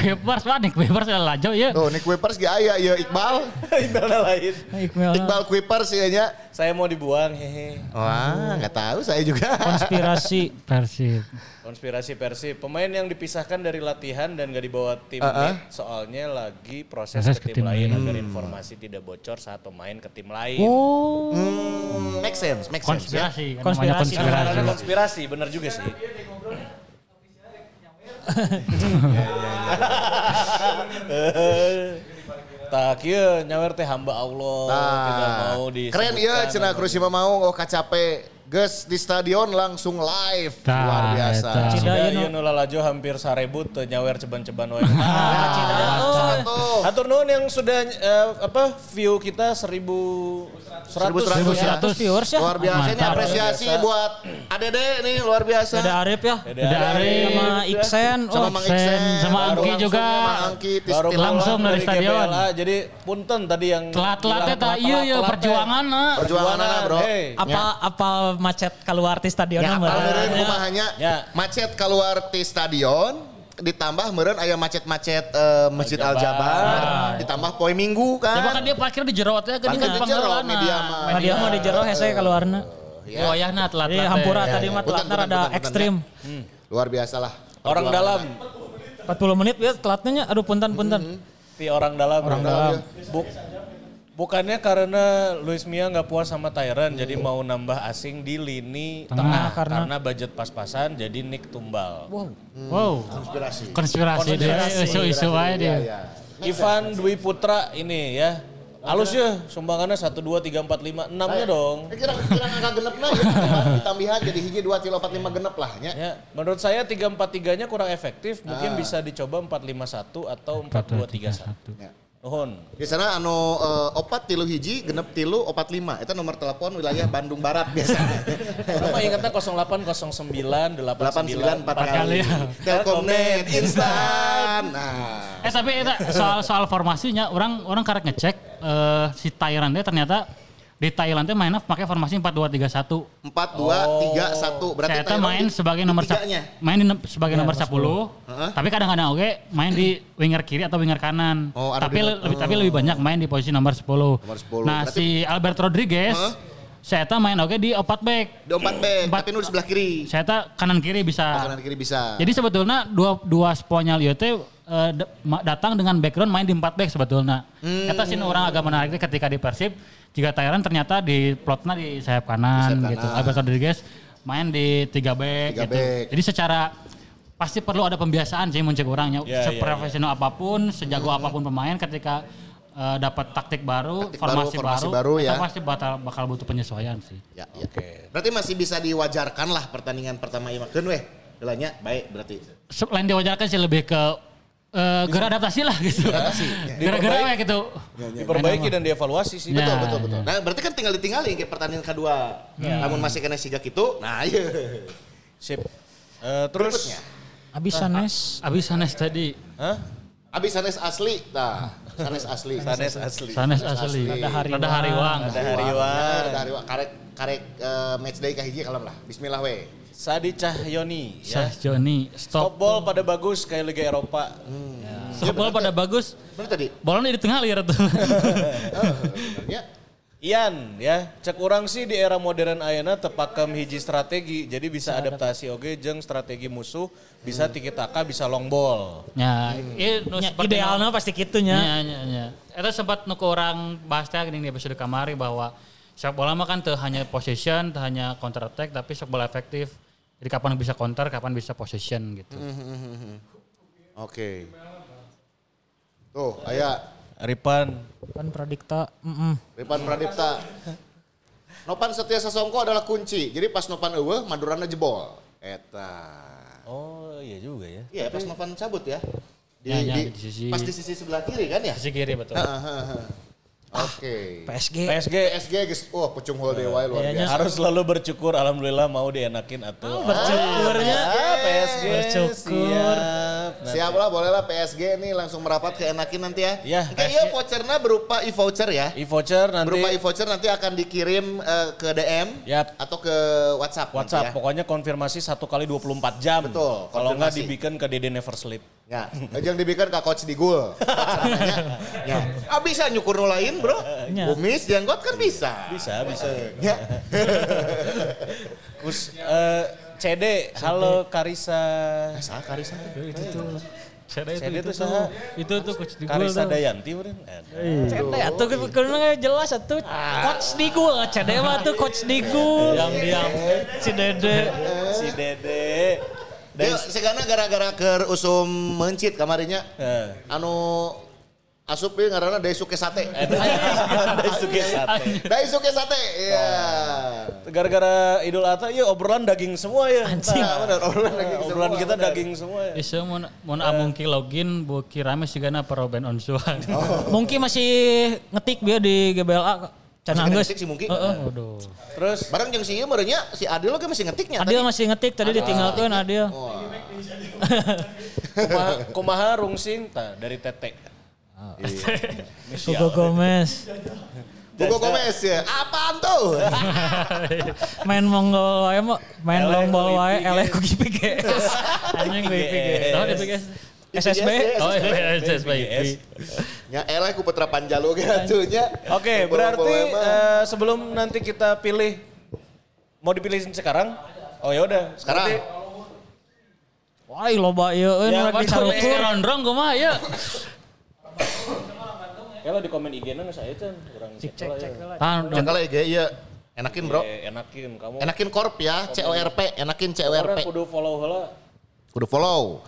Speaker 5: Kuipers mah nih Kuipers ada lajo ya.
Speaker 3: Tuh, nih Kuipers ge aya ieu Iqbal.
Speaker 4: Ibadah lain.
Speaker 2: Iqbal.
Speaker 3: Iqbal Kuipers ieu nya.
Speaker 4: Saya mau dibuang hehe.
Speaker 3: Wah, enggak tahu saya juga.
Speaker 2: konspirasi.
Speaker 5: Persib.
Speaker 4: Konspirasi Persib. Pemain yang dipisahkan dari latihan dan gak dibawa tim meet soalnya lagi proses,
Speaker 5: Proses
Speaker 4: ke tim
Speaker 5: tim
Speaker 4: lain
Speaker 5: lain.
Speaker 4: agar informasi tidak bocor saat pemain ke tim lain.
Speaker 2: Oh.
Speaker 3: Hmm, make sense, make sense. Ya.
Speaker 5: Konspirasi. kan
Speaker 2: Konspirasi.
Speaker 5: namanya konspirasi.
Speaker 4: Karena konspirasi, benar juga sih. Tak kieu nyawer teh hamba Allah mau
Speaker 3: Nah, keren
Speaker 4: disebutkan.
Speaker 3: ya cenah Krusima mau oh kacape geus di stadion langsung live luar biasa.
Speaker 5: eta.
Speaker 2: Cida ieu
Speaker 4: ieu
Speaker 2: nu-
Speaker 4: lalajo hampir sarebu teu nyawer ceban-ceban wae.
Speaker 3: Satu.
Speaker 4: Atur nuhun yang sudah eh, apa view kita 1000 100
Speaker 3: 1100
Speaker 2: 100 viewers ya.
Speaker 3: Luar biasa ini apresiasi
Speaker 4: biasa.
Speaker 3: buat ADD nih luar biasa.
Speaker 2: Ada Arif ya.
Speaker 5: Ada Arif.
Speaker 2: Sama Iksen.
Speaker 3: sama
Speaker 2: Oh,
Speaker 3: Mang
Speaker 5: Iksen, sama Angki juga.
Speaker 3: sama Angki
Speaker 4: Baru
Speaker 5: Langsung dari stadion.
Speaker 4: Jadi punten tadi yang
Speaker 5: Telat-telatnya tak iya ya
Speaker 4: telat-telat,
Speaker 5: perjuangan nah.
Speaker 3: Perjuangan anak, bro.
Speaker 4: Hey.
Speaker 2: apa apa macet keluar di stadion
Speaker 3: Ya, meureun kumahanya
Speaker 4: Ya.
Speaker 3: macet keluar di stadion ditambah meureun aya macet-macet eh, Masjid Al Jabar, ditambah poe Minggu kan.
Speaker 5: Coba kan dia parkir di jero teh
Speaker 3: Parkir
Speaker 5: geuning kan
Speaker 3: di jero, media mah.
Speaker 2: Nah, dia mah di jero hese keluarna.
Speaker 3: Ya.
Speaker 5: Oh ya nah telat
Speaker 2: Iya, hampura tadi mah rada
Speaker 3: punten, punten,
Speaker 2: ekstrim.
Speaker 3: ya. Luar biasa lah.
Speaker 4: Orang dalam,
Speaker 2: 40 menit ya telatnya aduh punten punten.
Speaker 4: pi orang dalam.
Speaker 3: Orang dalam.
Speaker 4: Bu- bukannya karena Luis Mia nggak puas sama Tyron, jadi mau nambah asing di lini
Speaker 2: Tengah,
Speaker 4: tengah
Speaker 2: karena-
Speaker 4: karena budget pas-pasan, jadi Nick tumbal.
Speaker 5: Wow.
Speaker 3: Konspirasi.
Speaker 5: Konspirasi dia isu-isu aja dia.
Speaker 3: Iya, iya.
Speaker 4: Ivan Dwi Putra ini ya. Halus ya, sumbangannya 1, 2, 3, 4, 5, 6-nya dong.
Speaker 3: Eh, Kira kira angka genepna ya ditambihan jadi hiji 2 3 4 5 genep lah nya.
Speaker 4: Ya, menurut saya 343-nya kurang efektif, mungkin bisa dicoba 451 atau 4231.
Speaker 3: Ya.
Speaker 4: Nuhun.
Speaker 3: Di sana anu eh, opat tilu hiji genep tilu opat lima itu nomor telepon wilayah Bandung Barat biasanya.
Speaker 4: Apa ingatnya 0809
Speaker 3: 89
Speaker 4: 89
Speaker 3: empat
Speaker 5: kali.
Speaker 3: kali. Telkomnet instan. Nah,
Speaker 5: Eh tapi eta soal soal formasinya orang orang karek ngecek eh, si teh ternyata di Thailand teh mainnya pakai formasi 4-2-3-1.
Speaker 3: 4 2 3 1 berarti
Speaker 5: Saya teh
Speaker 3: Thailand
Speaker 5: main
Speaker 3: di-
Speaker 5: sebagai
Speaker 3: di
Speaker 5: nomor
Speaker 3: tiganya.
Speaker 5: main di sebagai nomor 10. Tapi kadang-kadang oke main di winger kiri atau winger kanan.
Speaker 3: Oh,
Speaker 5: tapi
Speaker 3: di-
Speaker 5: le- lebih tapi lebih banyak main di posisi nomor 10.
Speaker 3: Nomor 10.
Speaker 5: Nah,
Speaker 3: Berarti-
Speaker 5: si Albert Rodriguez saya teh main oke di opat back.
Speaker 3: Di empat back,
Speaker 5: Empat.
Speaker 3: tapi nu di sebelah kiri.
Speaker 5: Saya teh kanan kiri bisa.
Speaker 3: Kanan kiri bisa.
Speaker 5: Jadi sebetulnya dua dua sponyal ieu teh eh, datang dengan background main di empat back sebetulnya.
Speaker 3: Hmm.
Speaker 5: Eta sih orang agak menarik ketika di Persib jika Thailand ternyata di plotnya di sayap kanan,
Speaker 3: sayap
Speaker 5: gitu.
Speaker 3: kanan.
Speaker 5: Albert Rodriguez main di tiga back
Speaker 3: Tiga
Speaker 5: gitu.
Speaker 3: back.
Speaker 5: Jadi secara pasti perlu ada pembiasaan sih muncul orangnya
Speaker 4: Ya, ya,
Speaker 5: seprofesional apa pun, sejago apa pun pemain ketika eh, dapat taktik baru,
Speaker 3: Taktik
Speaker 5: formasi,
Speaker 3: baru, formasi
Speaker 5: baru,
Speaker 3: baru, ya.
Speaker 5: pasti bakal bakal butuh penyesuaian sih.
Speaker 3: Ya, ya. Berarti masih bisa diwajarkan lah pertandingan pertama. Keun weh. Gelanya baik berarti.
Speaker 5: Selain diwajarkan sih lebih ke eh gerak adaptasi lah gitu. Gara-gara ya gitu.
Speaker 4: Diperbaiki dan dievaluasi sih.
Speaker 5: Ya.
Speaker 3: Betul, betul, betul. Nah, berarti kan tinggal ditinggalin ke pertandingan kedua. Namun masih kena siga gitu. Nah, iya.
Speaker 4: Sip. Eh, terus
Speaker 3: Berikutnya.
Speaker 2: Abis sanes.
Speaker 5: Abis Sanes tadi.
Speaker 4: Hah?
Speaker 3: Abis sanes asli. Nah, sanes asli.
Speaker 4: Sanes asli.
Speaker 5: Sanes asli.
Speaker 2: Rada hari
Speaker 5: Rada hariwang.
Speaker 4: Ada hariwan.
Speaker 3: Ya, ada hariwang. Karek karek eh, match day kahiji kalem lah. Bismillah we.
Speaker 4: Sadi Cahyoni ya.
Speaker 5: Syah Joni.
Speaker 4: Stop
Speaker 5: Stop.
Speaker 4: ball pada bagus kayak Liga Eropa.
Speaker 5: Stop ball pada bagus.
Speaker 3: Bener tadi?
Speaker 5: Bolanya di tengah liar tuh.
Speaker 3: Ya.
Speaker 4: Ian ya, cek orang sih di era modern ayana tepakem hiji strategi, jadi bisa adaptasi oge jeung strategi musuh, bisa tiki taka, bisa long ball.
Speaker 5: Ya, iya, nu
Speaker 2: Ya,
Speaker 5: seperti
Speaker 2: idealnya pasti gitu
Speaker 5: Nya,
Speaker 2: nya.
Speaker 5: nya, nya. Itu sempat nuku orang bahas teh gini di episode kamari bahwa sepak bola mah kan teu hanya possession, teu hanya counter attack, tapi sepak bola efektif. Jadi kapan bisa counter, kapan bisa possession gitu.
Speaker 3: Oke. Tuh, aya
Speaker 4: Ripan,
Speaker 2: Kan pradikta. Mm
Speaker 3: Ripan Pradipta. Nopan Setia Sasongko adalah kunci. Jadi pas Nopan eueuh, Madurana jebol. Eta.
Speaker 4: oh iya juga ya.
Speaker 3: Iya, pas Nopan cabut ya. Di,
Speaker 5: Ya, ya,
Speaker 3: di-
Speaker 5: di sisi-
Speaker 3: pas di sisi sebelah kiri kan ya?
Speaker 5: Sisi kiri betul.
Speaker 3: Heeh, heeh, heeh. Oke.
Speaker 2: PSG.
Speaker 4: PSG
Speaker 3: PSG guys, wah pucung hole dewa luar biasa.
Speaker 4: harus selalu bersyukur, alhamdulillah mau dienakin atau
Speaker 2: bersyukurnya.
Speaker 4: Ah, PSG
Speaker 2: Bersyukur.
Speaker 4: siap.
Speaker 3: Siap lah, boleh lah PSG nih langsung merapat ke enakin nanti ya.
Speaker 4: Ya,
Speaker 3: Oke, iya vouchernya berupa e-voucher ya.
Speaker 4: E-voucher nanti
Speaker 3: Berupa e-voucher nanti akan dikirim eh, ke DM
Speaker 4: Yap.
Speaker 3: atau ke WhatsApp.
Speaker 4: WhatsApp,
Speaker 3: ya.
Speaker 4: pokoknya konfirmasi satu kali 24 jam.
Speaker 3: Betul,
Speaker 4: Kalau nggak dibikin ke Dede Never Sleep.
Speaker 3: Ya, yang dibikin ke coach di gul. ya. Ah bisa nyukur nu lain, Bro.
Speaker 2: Ya.
Speaker 3: Kumis jenggot kan bisa.
Speaker 4: Bisa, bisa.
Speaker 3: Ya.
Speaker 4: Kus, eh, CD, halo Karisa.
Speaker 3: Sa Karisa.
Speaker 5: Itu tuh. Saya itu,
Speaker 4: CD
Speaker 5: itu,
Speaker 4: tuh?
Speaker 5: Itu tuh coach di gol
Speaker 4: Karisa. Dayanti meureun.
Speaker 2: Cede atuh kurang jelas atuh coach di gua. Cede mah tuh coach di gua.
Speaker 5: Diam-diam.
Speaker 2: Si Dede.
Speaker 4: Si Dede.
Speaker 3: Dia segana gara-gara ke usum mencit kamarinya.
Speaker 4: Eh.
Speaker 3: Anu asup ieu ngaranna Daisuke Sate.
Speaker 4: Ada suge sate.
Speaker 3: Daisuke Sate. Iya.
Speaker 4: Gara-gara Idul Adha, ya obrolan daging semua ya.
Speaker 2: Anjing.
Speaker 3: Nah, bener, obrolan daging
Speaker 4: obrolan
Speaker 3: semua,
Speaker 4: kita
Speaker 3: bener.
Speaker 4: daging semua ya.
Speaker 5: Bisa mau mau amung ki login bu kirame sih gana paroben onsuan.
Speaker 2: Mungkin masih ngetik dia di GBLA. Can
Speaker 3: Masih
Speaker 2: anggeus.
Speaker 3: ngetik si Mungki.
Speaker 5: Waduh.
Speaker 4: Terus
Speaker 3: Bareng jeung si ieu merenya si Adil oge masih ngetiknya
Speaker 2: Adil
Speaker 3: tadi.
Speaker 2: masih ngetik tadi ditinggalkan Adil.
Speaker 4: kumaha, kumaha rungsing tah dari Tete.
Speaker 2: Hugo Gomez.
Speaker 3: Hugo Gomez ya. Apaan tuh?
Speaker 2: Main monggol wae main long ball
Speaker 4: ku
Speaker 2: wae eleh ku GPGS. Anjing ku IPGS.
Speaker 5: Tahu PGS?
Speaker 2: SSB.
Speaker 5: Oh iya, SSB.
Speaker 3: Ya eleh ku Putra Panjalu ge atunya.
Speaker 4: Oke, berarti eh, sebelum nanti kita pilih mau dipilih sekarang? Oh ya udah.
Speaker 3: Sekarang.
Speaker 4: Berarti-
Speaker 2: Wah, loba ieu euy
Speaker 4: Ya,
Speaker 2: nu
Speaker 4: Mas,
Speaker 2: dicarukur.
Speaker 5: Ronrong kumaha ya?
Speaker 4: Kalau di komen IG-na nggak saya Chan, kurang cek
Speaker 2: Cek cek
Speaker 4: ya.
Speaker 2: lah.
Speaker 5: Ah,
Speaker 3: Cek lah IG iya. Enakin bro.
Speaker 4: Enakin kamu.
Speaker 3: Enakin korp ya, CORP, enakin
Speaker 4: Orang
Speaker 3: CORP.
Speaker 4: kudu follow heula.
Speaker 3: Kudu follow.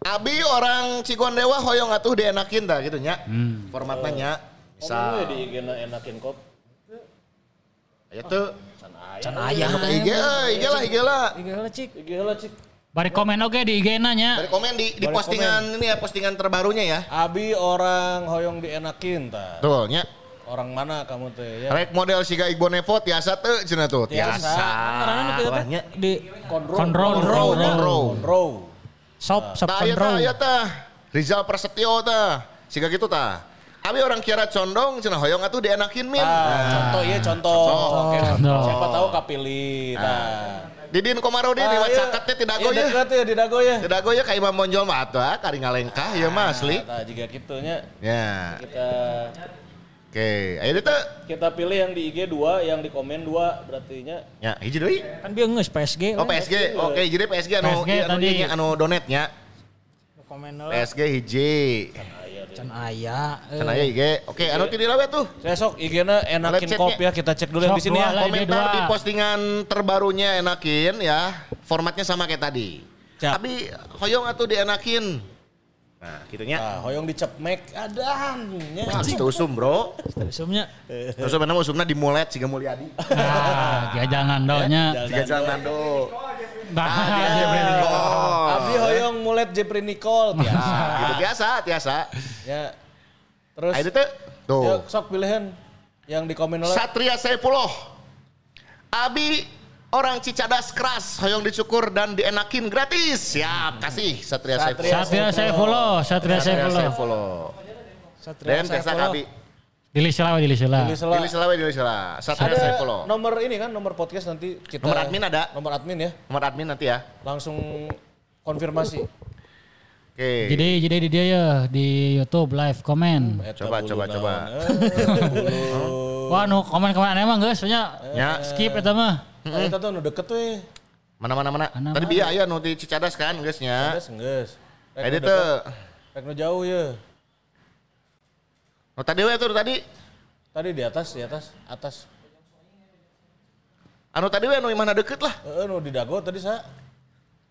Speaker 3: Abi orang Cigondewa hoyong atuh dienakin dah gitu nya. Formatnya nya.
Speaker 4: Bisa. ya
Speaker 3: Bisa.
Speaker 4: di IG-na enakin kop.
Speaker 3: Aya tuh.
Speaker 2: Can aya.
Speaker 3: IG euy, IG lah, IG lah.
Speaker 2: Ieu lah cik.
Speaker 4: IG heula cik.
Speaker 5: Bari komen oke di IG nanya.
Speaker 3: Dari komen di, di postingan ini ya, postingan terbarunya ya.
Speaker 4: Abi orang hoyong dienakin tah.
Speaker 3: Tuh, nya.
Speaker 4: Orang mana kamu teh ya?
Speaker 3: Rek model siga Igbo Nevo tiasa teu cenah tuh.
Speaker 4: Tiasa.
Speaker 3: Tiasa.
Speaker 2: Karena di
Speaker 4: Konro.
Speaker 5: Konro.
Speaker 3: Konro, konro.
Speaker 2: Shop
Speaker 3: Tah aya tah,
Speaker 2: control.
Speaker 3: aya tah. Rizal Prasetyo tah. Siga gitu tah. Abi orang kira condong cenah hoyong atuh dienakin min.
Speaker 4: Ah, contoh ya contoh. Oke,
Speaker 5: Contoh.
Speaker 4: Siapa tahu kapilih. Nah.
Speaker 3: Didin Komarudin
Speaker 4: Ah,
Speaker 3: lewat
Speaker 4: iya.
Speaker 3: cakatnya tidak
Speaker 4: Iya,
Speaker 3: go ya.
Speaker 4: dekat ya dago ya.
Speaker 3: Tidak go ya kayak Imam Bonjol mah atuh ah, kari ngalengkah ya mah asli.
Speaker 4: Nah, jika gitunya
Speaker 3: Ya.
Speaker 4: kita
Speaker 3: Oke, ayo itu.
Speaker 4: kita pilih yang di IG 2, yang di komen 2 berarti nya.
Speaker 3: Ya, hiji deui.
Speaker 2: Kan dia ngeus PSG.
Speaker 3: Oh PSG. Oke, jadi PSG anu
Speaker 5: PSG
Speaker 3: ieu anu
Speaker 5: tadi.
Speaker 3: nya, anu donetnya.
Speaker 2: Komen lah.
Speaker 3: PSG hiji.
Speaker 2: Can aya. eh.
Speaker 3: Cenah aya IG. Oke, anu ti dilawe tuh.
Speaker 4: Besok IG-na enakin
Speaker 3: Let's
Speaker 4: kop
Speaker 3: check-nya.
Speaker 4: ya, kita cek dulu yang di sini ya.
Speaker 3: Komentar
Speaker 5: IG2.
Speaker 3: di postingan terbarunya enakin ya. Formatnya sama kayak tadi.
Speaker 4: Siap.
Speaker 3: Tapi hoyong atuh dienakin. Nah, gitunya.
Speaker 4: Nah, hoyong dicep mek adan. nya.
Speaker 3: Itu usum, Bro.
Speaker 2: Usumnya
Speaker 3: Usum mana usumna di mulet siga Mulyadi.
Speaker 5: Nah, ya jangan doanya.
Speaker 3: Siga Jalan Nando.
Speaker 5: Nah,
Speaker 3: Oh.
Speaker 4: Abdi hoyong mulet Jepri Nicole biasa.
Speaker 3: Nah, gitu biasa, biasa.
Speaker 4: ya. Terus
Speaker 3: itu tuh. Tuh.
Speaker 4: ya, sok pilihan yang di komen oleh
Speaker 3: Satria Saifullah. Abi orang Cicadas keras, hoyong dicukur dan dienakin gratis. Siap, kasih Satria Saifullah.
Speaker 5: Satria saya follow, Satria saya
Speaker 3: Satria
Speaker 5: follow.
Speaker 3: Saifullah.
Speaker 2: Satria
Speaker 3: Dan biasa Abi.
Speaker 5: Pilih sila, pilih sila.
Speaker 4: Pilih sela.
Speaker 3: Pilih selawe, pilih selawe. Satria
Speaker 4: Ada
Speaker 3: Saifullah.
Speaker 4: nomor ini kan, nomor podcast nanti kita
Speaker 3: Nomor admin ada.
Speaker 4: Nomor admin ya.
Speaker 3: Nomor admin nanti ya.
Speaker 4: Langsung konfirmasi.
Speaker 3: Oke.
Speaker 5: Jadi jadi di dia ya di YouTube live komen.
Speaker 3: Coba, coba,
Speaker 4: naon.
Speaker 3: coba.
Speaker 4: Eh,
Speaker 5: Wah, nu komen komen emang guys, soalnya
Speaker 3: Ya.
Speaker 5: skip eta mah.
Speaker 4: Bulu. Eta tuh nu deket we.
Speaker 3: Mana mana mana.
Speaker 5: Mana,
Speaker 3: Tadi biaya aya nu di Cicadas kan, guysnya.
Speaker 4: Geus geus. Nu
Speaker 3: tuh.
Speaker 4: Rek nu jauh ya.
Speaker 3: Oh, tadi we tuh tadi.
Speaker 4: Tadi di atas, di atas, atas.
Speaker 3: Anu tadi we anu mana deket lah.
Speaker 4: Eh, nu di dago tadi sa.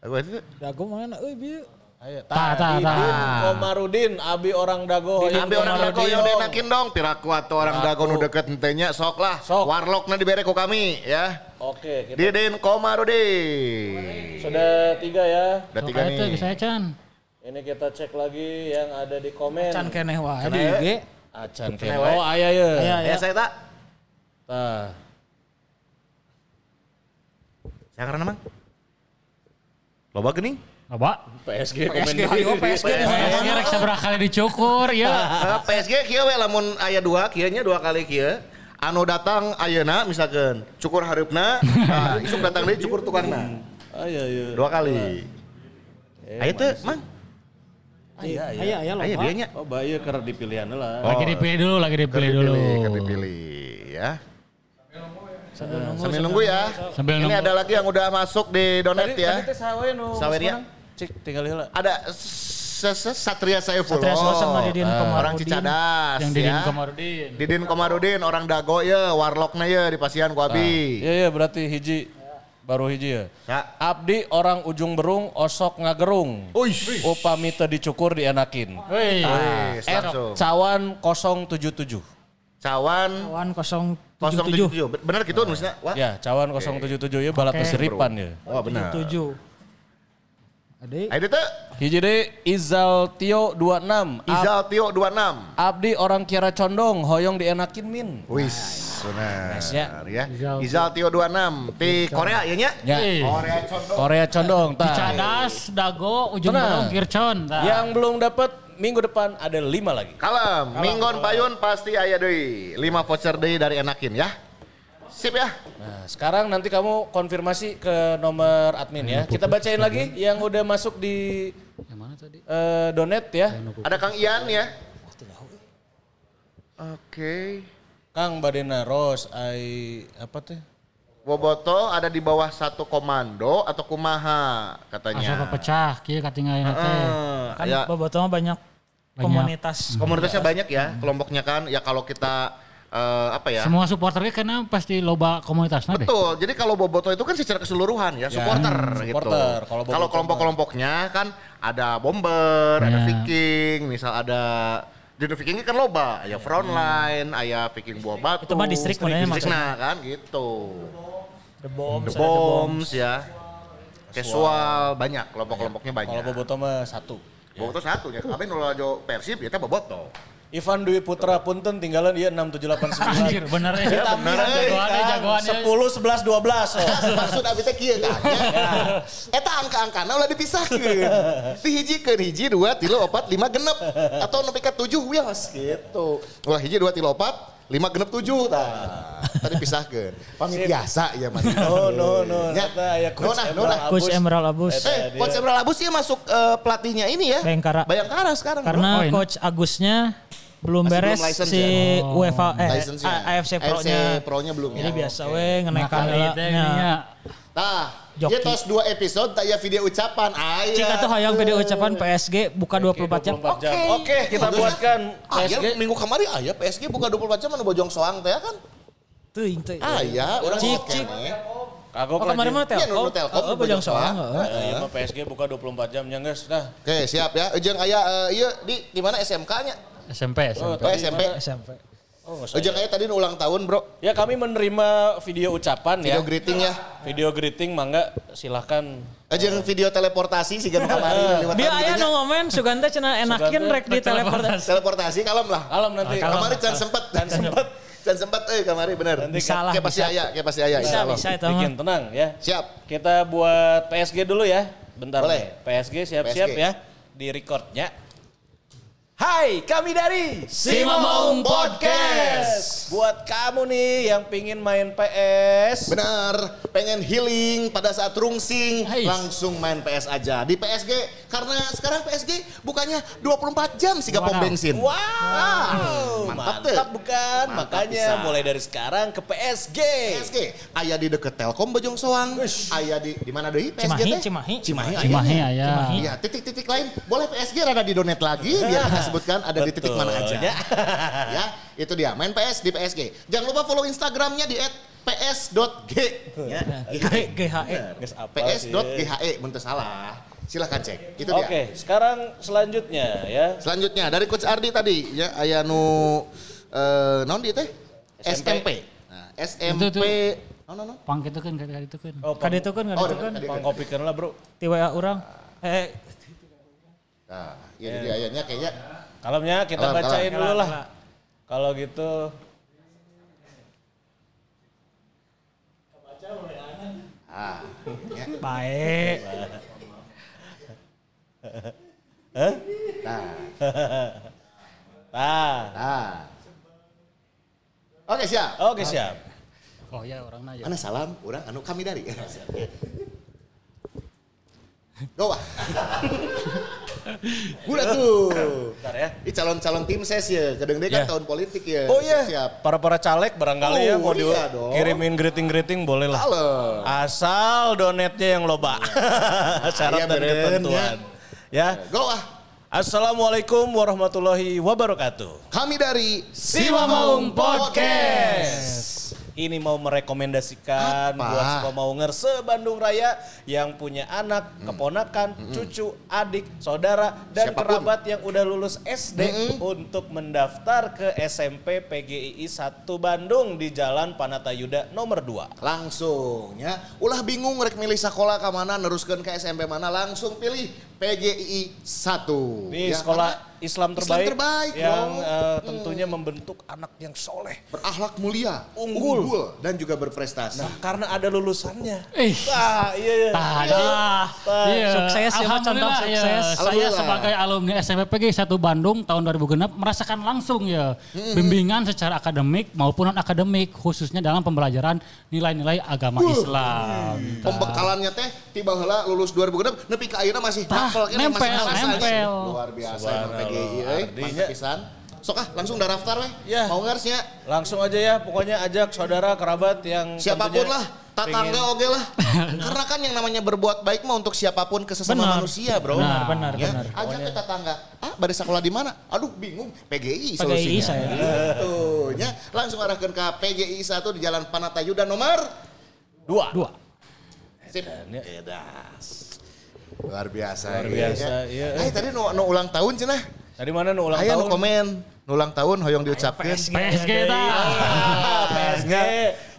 Speaker 3: Aku itu.
Speaker 2: dago mana euy bieu.
Speaker 4: Ayo,
Speaker 5: tah, tah.
Speaker 4: Didin Komarudin, Abi orang dago.
Speaker 3: Ambil orang dago yang dienakin dong. Piraku atau orang dago nu deket entenya sok lah.
Speaker 4: Sok.
Speaker 3: Warlockna dibere ku kami ya.
Speaker 4: Oke, kita
Speaker 3: Didin Komarudin.
Speaker 4: sudah tiga ya.
Speaker 3: Udah tiga
Speaker 5: Itu
Speaker 3: nih.
Speaker 5: saya Chan.
Speaker 4: Ini kita cek lagi yang ada di komen.
Speaker 2: Can keneh wae di. IG.
Speaker 4: Acan
Speaker 3: Keneh
Speaker 4: Ken.
Speaker 3: we.
Speaker 4: Oh, aya ya.
Speaker 2: Aya.
Speaker 3: Ya saya tak.
Speaker 4: Tah.
Speaker 3: Saya karena mang. Loba geuning.
Speaker 5: Coba.
Speaker 4: PSG komen
Speaker 2: PSG, ayo, PSG.
Speaker 5: PSG rek seberapa kali dicukur ya.
Speaker 3: Eh, PSG kieu we lamun aya dua kieu nya dua kali kieu. Anu datang ayeuna misalkan cukur hareupna, nah, isuk datang deui cukur tukangna.
Speaker 4: Aya ya.
Speaker 3: Dua kali. Ayo teu, Mang.
Speaker 4: Aya aya.
Speaker 2: Aya aya loba.
Speaker 3: dia nya.
Speaker 4: Oh, bae keur dipilihan lah.
Speaker 5: Lagi dipilih dulu, lagi dipilih dulu.
Speaker 3: Kan dipilih ya. Sambil nunggu ya.
Speaker 5: Sambil
Speaker 3: Ini
Speaker 5: nunggu.
Speaker 3: ada lagi yang udah masuk di donat
Speaker 4: Tadi
Speaker 3: ya.
Speaker 4: tadi teh sawe nu.
Speaker 3: Saweria.
Speaker 4: Cik tinggal heula.
Speaker 3: Ada Satria Saifullah.
Speaker 2: Satria Saifullah sama Didin Komarudin.
Speaker 3: Orang Cicadas
Speaker 5: Yang Didin
Speaker 3: ya.
Speaker 5: Komarudin.
Speaker 3: Didin Komarudin orang Dago ya, warlockna ya di pasian ku abi.
Speaker 4: Iya iya berarti hiji baru hiji ya.
Speaker 3: Ya.
Speaker 4: Abdi orang ujung berung osok ngagerung.
Speaker 3: Uish.
Speaker 4: Upami teu dicukur dienakin.
Speaker 5: Wih.
Speaker 3: Langsung.
Speaker 4: cawan 077.
Speaker 3: Cawan
Speaker 2: Kawan 077.
Speaker 3: 077. Bener gitu nulisnya? Wah.
Speaker 4: Ya, cawan 077 ya
Speaker 2: Oke.
Speaker 4: siripan ya.
Speaker 3: Wah benar.
Speaker 2: 77. Ade.
Speaker 3: Ayo tuh.
Speaker 4: Hiji deui Izal Tio 26. Ab-
Speaker 3: Izal Tio 26.
Speaker 4: Abdi orang kira condong hoyong dienakin min.
Speaker 3: Wis, benar
Speaker 4: ya.
Speaker 3: ya.
Speaker 5: Izal.
Speaker 3: Tio 26 di Korea ya nya?
Speaker 4: Ya.
Speaker 5: Eh,
Speaker 3: Korea condong.
Speaker 4: Korea condong tah.
Speaker 5: Cadas, Dago, ujung berung, Kircon. Tah.
Speaker 4: Yang belum dapat minggu depan ada lima lagi.
Speaker 3: Kalem, Minggon Payun pasti aya deui. 5 voucher deui dari Enakin ya. Sip ya.
Speaker 4: Nah, sekarang nanti kamu konfirmasi ke nomor admin ya. Kita bacain lagi yang udah masuk di
Speaker 5: Yang mana tadi?
Speaker 4: eh, donet ya.
Speaker 3: Ada Kang Ian ya. Oke.
Speaker 4: Kang Badena Ros, ai apa teh?
Speaker 3: Boboto ada di bawah satu komando atau kumaha
Speaker 5: Asal
Speaker 3: katanya.
Speaker 5: pecah, kieu teh.
Speaker 3: Eh,
Speaker 2: Kan
Speaker 3: ya,
Speaker 2: bobotoh mah banyak komunitas.
Speaker 3: komunitasnya banyak ya, kelompoknya kan. Ya kalau kita eh, apa ya?
Speaker 5: Semua supporternya karena pasti loba komunitasnya deh.
Speaker 3: Betul. Jadi kalau Boboto itu kan secara keseluruhan ya, supporter gitu.
Speaker 4: supporter. Kalau Boboto
Speaker 3: Kalau kelompok-kelompoknya kan ada bomber, ada
Speaker 5: Ya.
Speaker 3: Viking, misal ada Dino Viking kan loba, aya frontline, aya Viking buah batu.
Speaker 2: Itu mah distrik sebenarnya
Speaker 3: Distrikna kan gitu.
Speaker 2: The Bombs,
Speaker 3: The
Speaker 2: ada The Bombs.
Speaker 3: Ya. Casual banyak, kelompok-kelompoknya banyak.
Speaker 4: Kalau Boboto mah satu.
Speaker 3: Boboto satu ya. Kabeh nu lajo Persib ya teh Boboto.
Speaker 4: Ivan Dwi Putra Punten tinggalan dia 6789.
Speaker 5: Anjir, bener ya.
Speaker 3: bener, eh.
Speaker 5: Jagoannya, jagoannya.
Speaker 4: 10 11 12. Oh.
Speaker 3: Maksud abis teh kieu kan. Eta angka-angkana ulah dipisahkeun. Dihijikeun hiji, dua, tilu, opat, lima, genep. Atau nepi ka tujuh wios gitu. Ulah hiji, dua, tilu, opat, lima, genep, tujuh. Tah. Tadi pisahkeun. Pamit biasa ya Mas.
Speaker 4: No no no.
Speaker 3: Ya.
Speaker 4: Eta aya
Speaker 3: No, nah, no, nah.
Speaker 2: Coach Emerald Abus.
Speaker 3: Eh, Coach Emerald Abus ya masuk eh, pelatihnya ini ya.
Speaker 2: Bayangkara.
Speaker 3: Bayangkara sekarang.
Speaker 2: Karena
Speaker 5: Oh.
Speaker 2: Coach Agusnya belum
Speaker 3: Masih
Speaker 2: beres
Speaker 3: belum
Speaker 2: si
Speaker 3: ya?
Speaker 2: UEFA eh. A- AFC Pro-nya.
Speaker 3: Pro-nya belum
Speaker 2: Jadi
Speaker 3: ya.
Speaker 2: biasa we ngenekan heula
Speaker 5: teh
Speaker 2: nya.
Speaker 5: nya.
Speaker 3: Tah,
Speaker 2: Joki.
Speaker 3: dia tos dua episode tak ya video ucapan. Aya.
Speaker 2: Cik atuh hayang video ucapan PSG buka 24 jam.
Speaker 4: 24 jam.
Speaker 3: Oke.
Speaker 4: Oke, kita buatkan PSG.
Speaker 3: minggu kemarin aya PSG buka 24 jam anu bojong soang teh kan.
Speaker 2: Teuing teuing.
Speaker 3: Aya, urang
Speaker 2: Cik, cik.
Speaker 4: Kagok
Speaker 2: Oh kemarin mah
Speaker 3: Iya,
Speaker 2: Telkom.
Speaker 3: nu Telkom,
Speaker 2: Oh, Bojong Soang. Heeh.
Speaker 4: Eh, iya mah PSG buka 24 jam ya guys. Dah.
Speaker 3: Oke, siap ya. Ujung aya eh, iya di di mana SMK-nya?
Speaker 5: SMP, SMP.
Speaker 3: Oh, SMP.
Speaker 2: SMP.
Speaker 4: Oh.
Speaker 3: Ujung aya tadi ulang tahun, Bro.
Speaker 4: Ya kami menerima video ucapan
Speaker 3: Video
Speaker 4: ya.
Speaker 3: greeting ya.
Speaker 4: Video greeting mangga silahkan.
Speaker 3: Ujung video teleportasi sih kan kemarin lewat
Speaker 2: Dia aya nu
Speaker 3: nya.
Speaker 2: ngomen Suganda cenah enakin rek di teleportasi.
Speaker 3: Teleportasi kalem lah.
Speaker 4: Alam nanti.
Speaker 3: Kemarin can sempet, can sempet. Can sempet eh kemarin bener.
Speaker 4: Nanti
Speaker 2: Bisa lah,
Speaker 3: Kayak pasti
Speaker 2: bisa.
Speaker 3: aya, kayak pasti aya
Speaker 2: Bisa,
Speaker 3: insyaallah.
Speaker 2: bisa itu.
Speaker 4: Bikin tenang ya.
Speaker 3: Siap.
Speaker 4: Kita buat PSG dulu ya. Bentar
Speaker 3: Boleh.
Speaker 4: nih. PSG siap-siap ya. Di recordnya. Hai, kami dari
Speaker 3: Si Mamong Podcast.
Speaker 4: Buat kamu nih yang pingin main PS.
Speaker 3: Benar, pengen healing pada saat rungsing,
Speaker 5: Ais.
Speaker 3: langsung main PS aja di PSG. Karena sekarang PSG bukannya 24 jam sih pom
Speaker 5: Wow.
Speaker 3: bensin.
Speaker 4: Wow,
Speaker 3: mantap
Speaker 4: mantap,
Speaker 3: tuh.
Speaker 4: bukan?
Speaker 3: Mantap
Speaker 4: Makanya
Speaker 3: bisa.
Speaker 4: mulai dari sekarang ke PSG.
Speaker 3: PSG aya di deket Telkom Bojong Soang, aya di di mana deui PSG
Speaker 2: Cimahi,
Speaker 3: teh?
Speaker 2: Cimahi.
Speaker 3: Cimahi, aya.
Speaker 5: Cimahi aya.
Speaker 3: Iya, titik-titik lain boleh PSG rada di donate lagi biar kita sebutkan ada di titik
Speaker 4: Betul,
Speaker 3: mana aja.
Speaker 4: ya.
Speaker 3: ya, itu dia main PS di PSG. Jangan lupa follow Instagramnya di @ps.g. Ya,
Speaker 2: GHE.
Speaker 3: Ps.ghe bentuk salah. Silahkan cek. Itu
Speaker 4: Oke,
Speaker 3: dia.
Speaker 4: sekarang selanjutnya ya.
Speaker 3: Selanjutnya dari Coach Ardi tadi ya aya nu eh naon di teh?
Speaker 4: SMP.
Speaker 3: SMP. Nah, SMP. Oh, no, no.
Speaker 5: Pang itu kan, kan itu kan.
Speaker 4: Oh,
Speaker 2: Kadi itu kan, kadi
Speaker 3: Oh,
Speaker 2: itu kan.
Speaker 3: tadi.
Speaker 4: pangkopikeun lah, Bro.
Speaker 2: Ti WA urang. Eh,
Speaker 3: Nah, iya jadi ayatnya kayaknya
Speaker 4: Kalemnya kita
Speaker 3: Kalem,
Speaker 4: bacain
Speaker 2: kalem.
Speaker 4: dulu lah. Kalau gitu
Speaker 3: ah, ya.
Speaker 2: baik.
Speaker 3: Nah,
Speaker 4: Nah,
Speaker 3: nah. Oke, siap.
Speaker 4: oke siap.
Speaker 5: Oh ya orang nanya.
Speaker 3: Mana salam? Orang anu kami dari. Go, Wah. Udah tuh.
Speaker 4: Bentar ya.
Speaker 3: Ini calon-calon tim ses ya. Kadang dia kan
Speaker 4: Ya.
Speaker 3: tahun politik ya.
Speaker 4: Oh iya,
Speaker 3: Siap.
Speaker 4: para-para caleg barangkali ya
Speaker 3: Oh,
Speaker 4: mau
Speaker 3: iya dong.
Speaker 4: dikirimin greeting-greeting boleh lah.
Speaker 3: Halo.
Speaker 4: Asal donetnya yang loba. Syarat
Speaker 3: Iya,
Speaker 4: dan ketentuan. Ya.
Speaker 3: Go ah.
Speaker 4: Assalamualaikum warahmatullahi wabarakatuh.
Speaker 3: Kami dari
Speaker 4: Simamong Podcast. Ini mau merekomendasikan
Speaker 3: Apa?
Speaker 4: buat semua maunger se-Bandung Raya yang punya anak, keponakan, cucu, adik, saudara, dan
Speaker 3: Siapa pun.
Speaker 4: kerabat yang udah lulus SD untuk mendaftar ke SMP PGII 1 Bandung di Jalan Panatayuda nomor 2.
Speaker 3: Langsung ya. Ulah bingung rek milih sekolah ke mana, neruskan ke SMP mana, langsung pilih PGI 1.
Speaker 4: Ini
Speaker 3: Ya,
Speaker 4: sekolah Islam terbaik,
Speaker 3: Islam terbaik,
Speaker 4: yang
Speaker 3: bro.
Speaker 4: eh, tentunya membentuk anak yang soleh.
Speaker 3: berakhlak mulia,
Speaker 4: Unggul.
Speaker 3: dan juga berprestasi.
Speaker 4: Nah, karena ada lulusannya.
Speaker 5: Eh.
Speaker 4: Wah, iya iya.
Speaker 5: Tadi.
Speaker 2: Iya. Sukses ya, contoh
Speaker 5: ya.
Speaker 2: sukses.
Speaker 5: Saya
Speaker 3: Alhamdulillah.
Speaker 5: sebagai alumni SMPG 1 Bandung tahun 2006 merasakan langsung ya bimbingan secara akademik maupun non akademik khususnya dalam pembelajaran nilai-nilai agama Islam.
Speaker 3: Pembekalannya teh tiba heula lulus 2006 nepi ka ayeuna masih
Speaker 5: Tah, nempel,
Speaker 3: nih.
Speaker 5: nempel.
Speaker 3: Luar biasa pisan. Sok ah langsung daftar weh.
Speaker 4: Ya.
Speaker 3: Mau ngersnya
Speaker 4: Langsung aja ya, pokoknya ajak saudara kerabat yang
Speaker 3: siapa
Speaker 4: pun
Speaker 3: lah, tatangga
Speaker 4: pengen-
Speaker 3: oge lah. Karena kan yang namanya berbuat baik mah untuk siapa pun ke sesama
Speaker 2: Benar.
Speaker 3: manusia, Bro.
Speaker 2: Benar, benar,
Speaker 3: ya.
Speaker 2: benar.
Speaker 3: Ajak ke tetangga. Ah, pada sekolah di mana? Aduh, bingung. PGI
Speaker 2: PGI
Speaker 3: solusinya.
Speaker 2: saya.
Speaker 3: Gitu, ya. Langsung arahkan ke PGI 1 di Jalan Panatayuda nomor
Speaker 4: Dua.
Speaker 2: Dua.
Speaker 3: Sip.
Speaker 4: ya.
Speaker 3: Edas. Luar biasa.
Speaker 4: Luar
Speaker 3: iya,
Speaker 4: biasa, iya.
Speaker 3: Eh tadi nu, nu ulang tahun cenah.
Speaker 4: Tadi mana nu ulang
Speaker 3: Aya nu
Speaker 4: tahun?
Speaker 3: komen nu ulang tahun hoyong diucapkeun.
Speaker 5: PSG ta.
Speaker 4: Ah, PSG.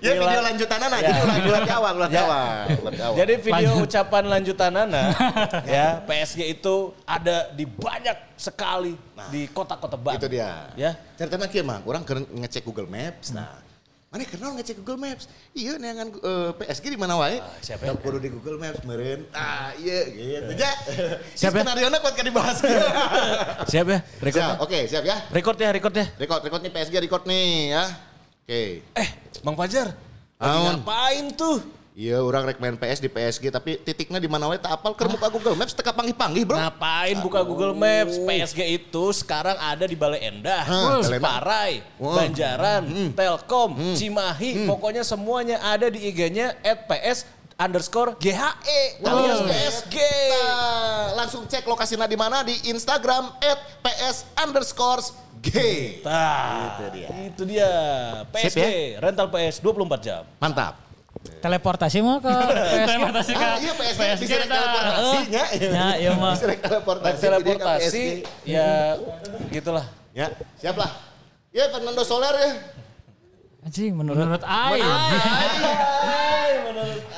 Speaker 3: Ya
Speaker 4: Gila.
Speaker 3: video lanjutan nah, jadi ulang ulang di awal, ulang di
Speaker 4: Ya.
Speaker 3: awal.
Speaker 4: Jadi video ucapan lanjutan Nana ya PSG itu ada di banyak sekali di kota-kota Bandung.
Speaker 3: itu dia.
Speaker 4: Ya.
Speaker 3: Ceritanya kieu mah, urang keur ngecek Google Maps. Nah, Mana kenal ngecek Google Maps? Iya neangan eh, PSG di mana wae?
Speaker 4: siapa
Speaker 3: ya? kudu di Google Maps meureun. Ah, iya gitu. Ja.
Speaker 4: Siap ya?
Speaker 3: Skenario kuat kan dibahas.
Speaker 4: Siap ya? Record.
Speaker 3: Siap, oke, siap ya.
Speaker 4: Record ya, record ya.
Speaker 3: Record, record nih PSG record nih ya. Oke.
Speaker 4: Eh, Bang Fajar. Lagi ngapain tuh?
Speaker 3: Iya, orang rek main PS di PSG tapi titiknya di mana wae tak apal keur muka Google Maps teka panggih-panggih, Bro.
Speaker 4: Ngapain buka Google Maps? PSG itu sekarang ada di Balai Endah, Ciparai,
Speaker 3: Wah.
Speaker 4: Banjaran, Telkom, Cimahi. Pokoknya semuanya ada di IG-nya @ps underscore GHE alias PSG.
Speaker 3: Nah, langsung cek lokasinya di mana di Instagram @ps underscore G.
Speaker 4: Nah,
Speaker 3: Itu dia.
Speaker 4: itu dia. PSG, rental PS 24 jam.
Speaker 3: Mantap.
Speaker 2: Teleportasi mah ke PSG.
Speaker 5: Teleportasi ke
Speaker 3: Ah, iya PSG,
Speaker 5: PSG
Speaker 3: bisa
Speaker 5: dah.
Speaker 3: teleportasinya.
Speaker 2: Ya, iya mah.
Speaker 3: Bisa teleportasi.
Speaker 4: Nah, teleportasi
Speaker 3: PSG.
Speaker 4: ya gitulah.
Speaker 3: Ya, siap lah. Ya Fernando Soler ya.
Speaker 2: Anjing menurut
Speaker 5: Menurut Aing.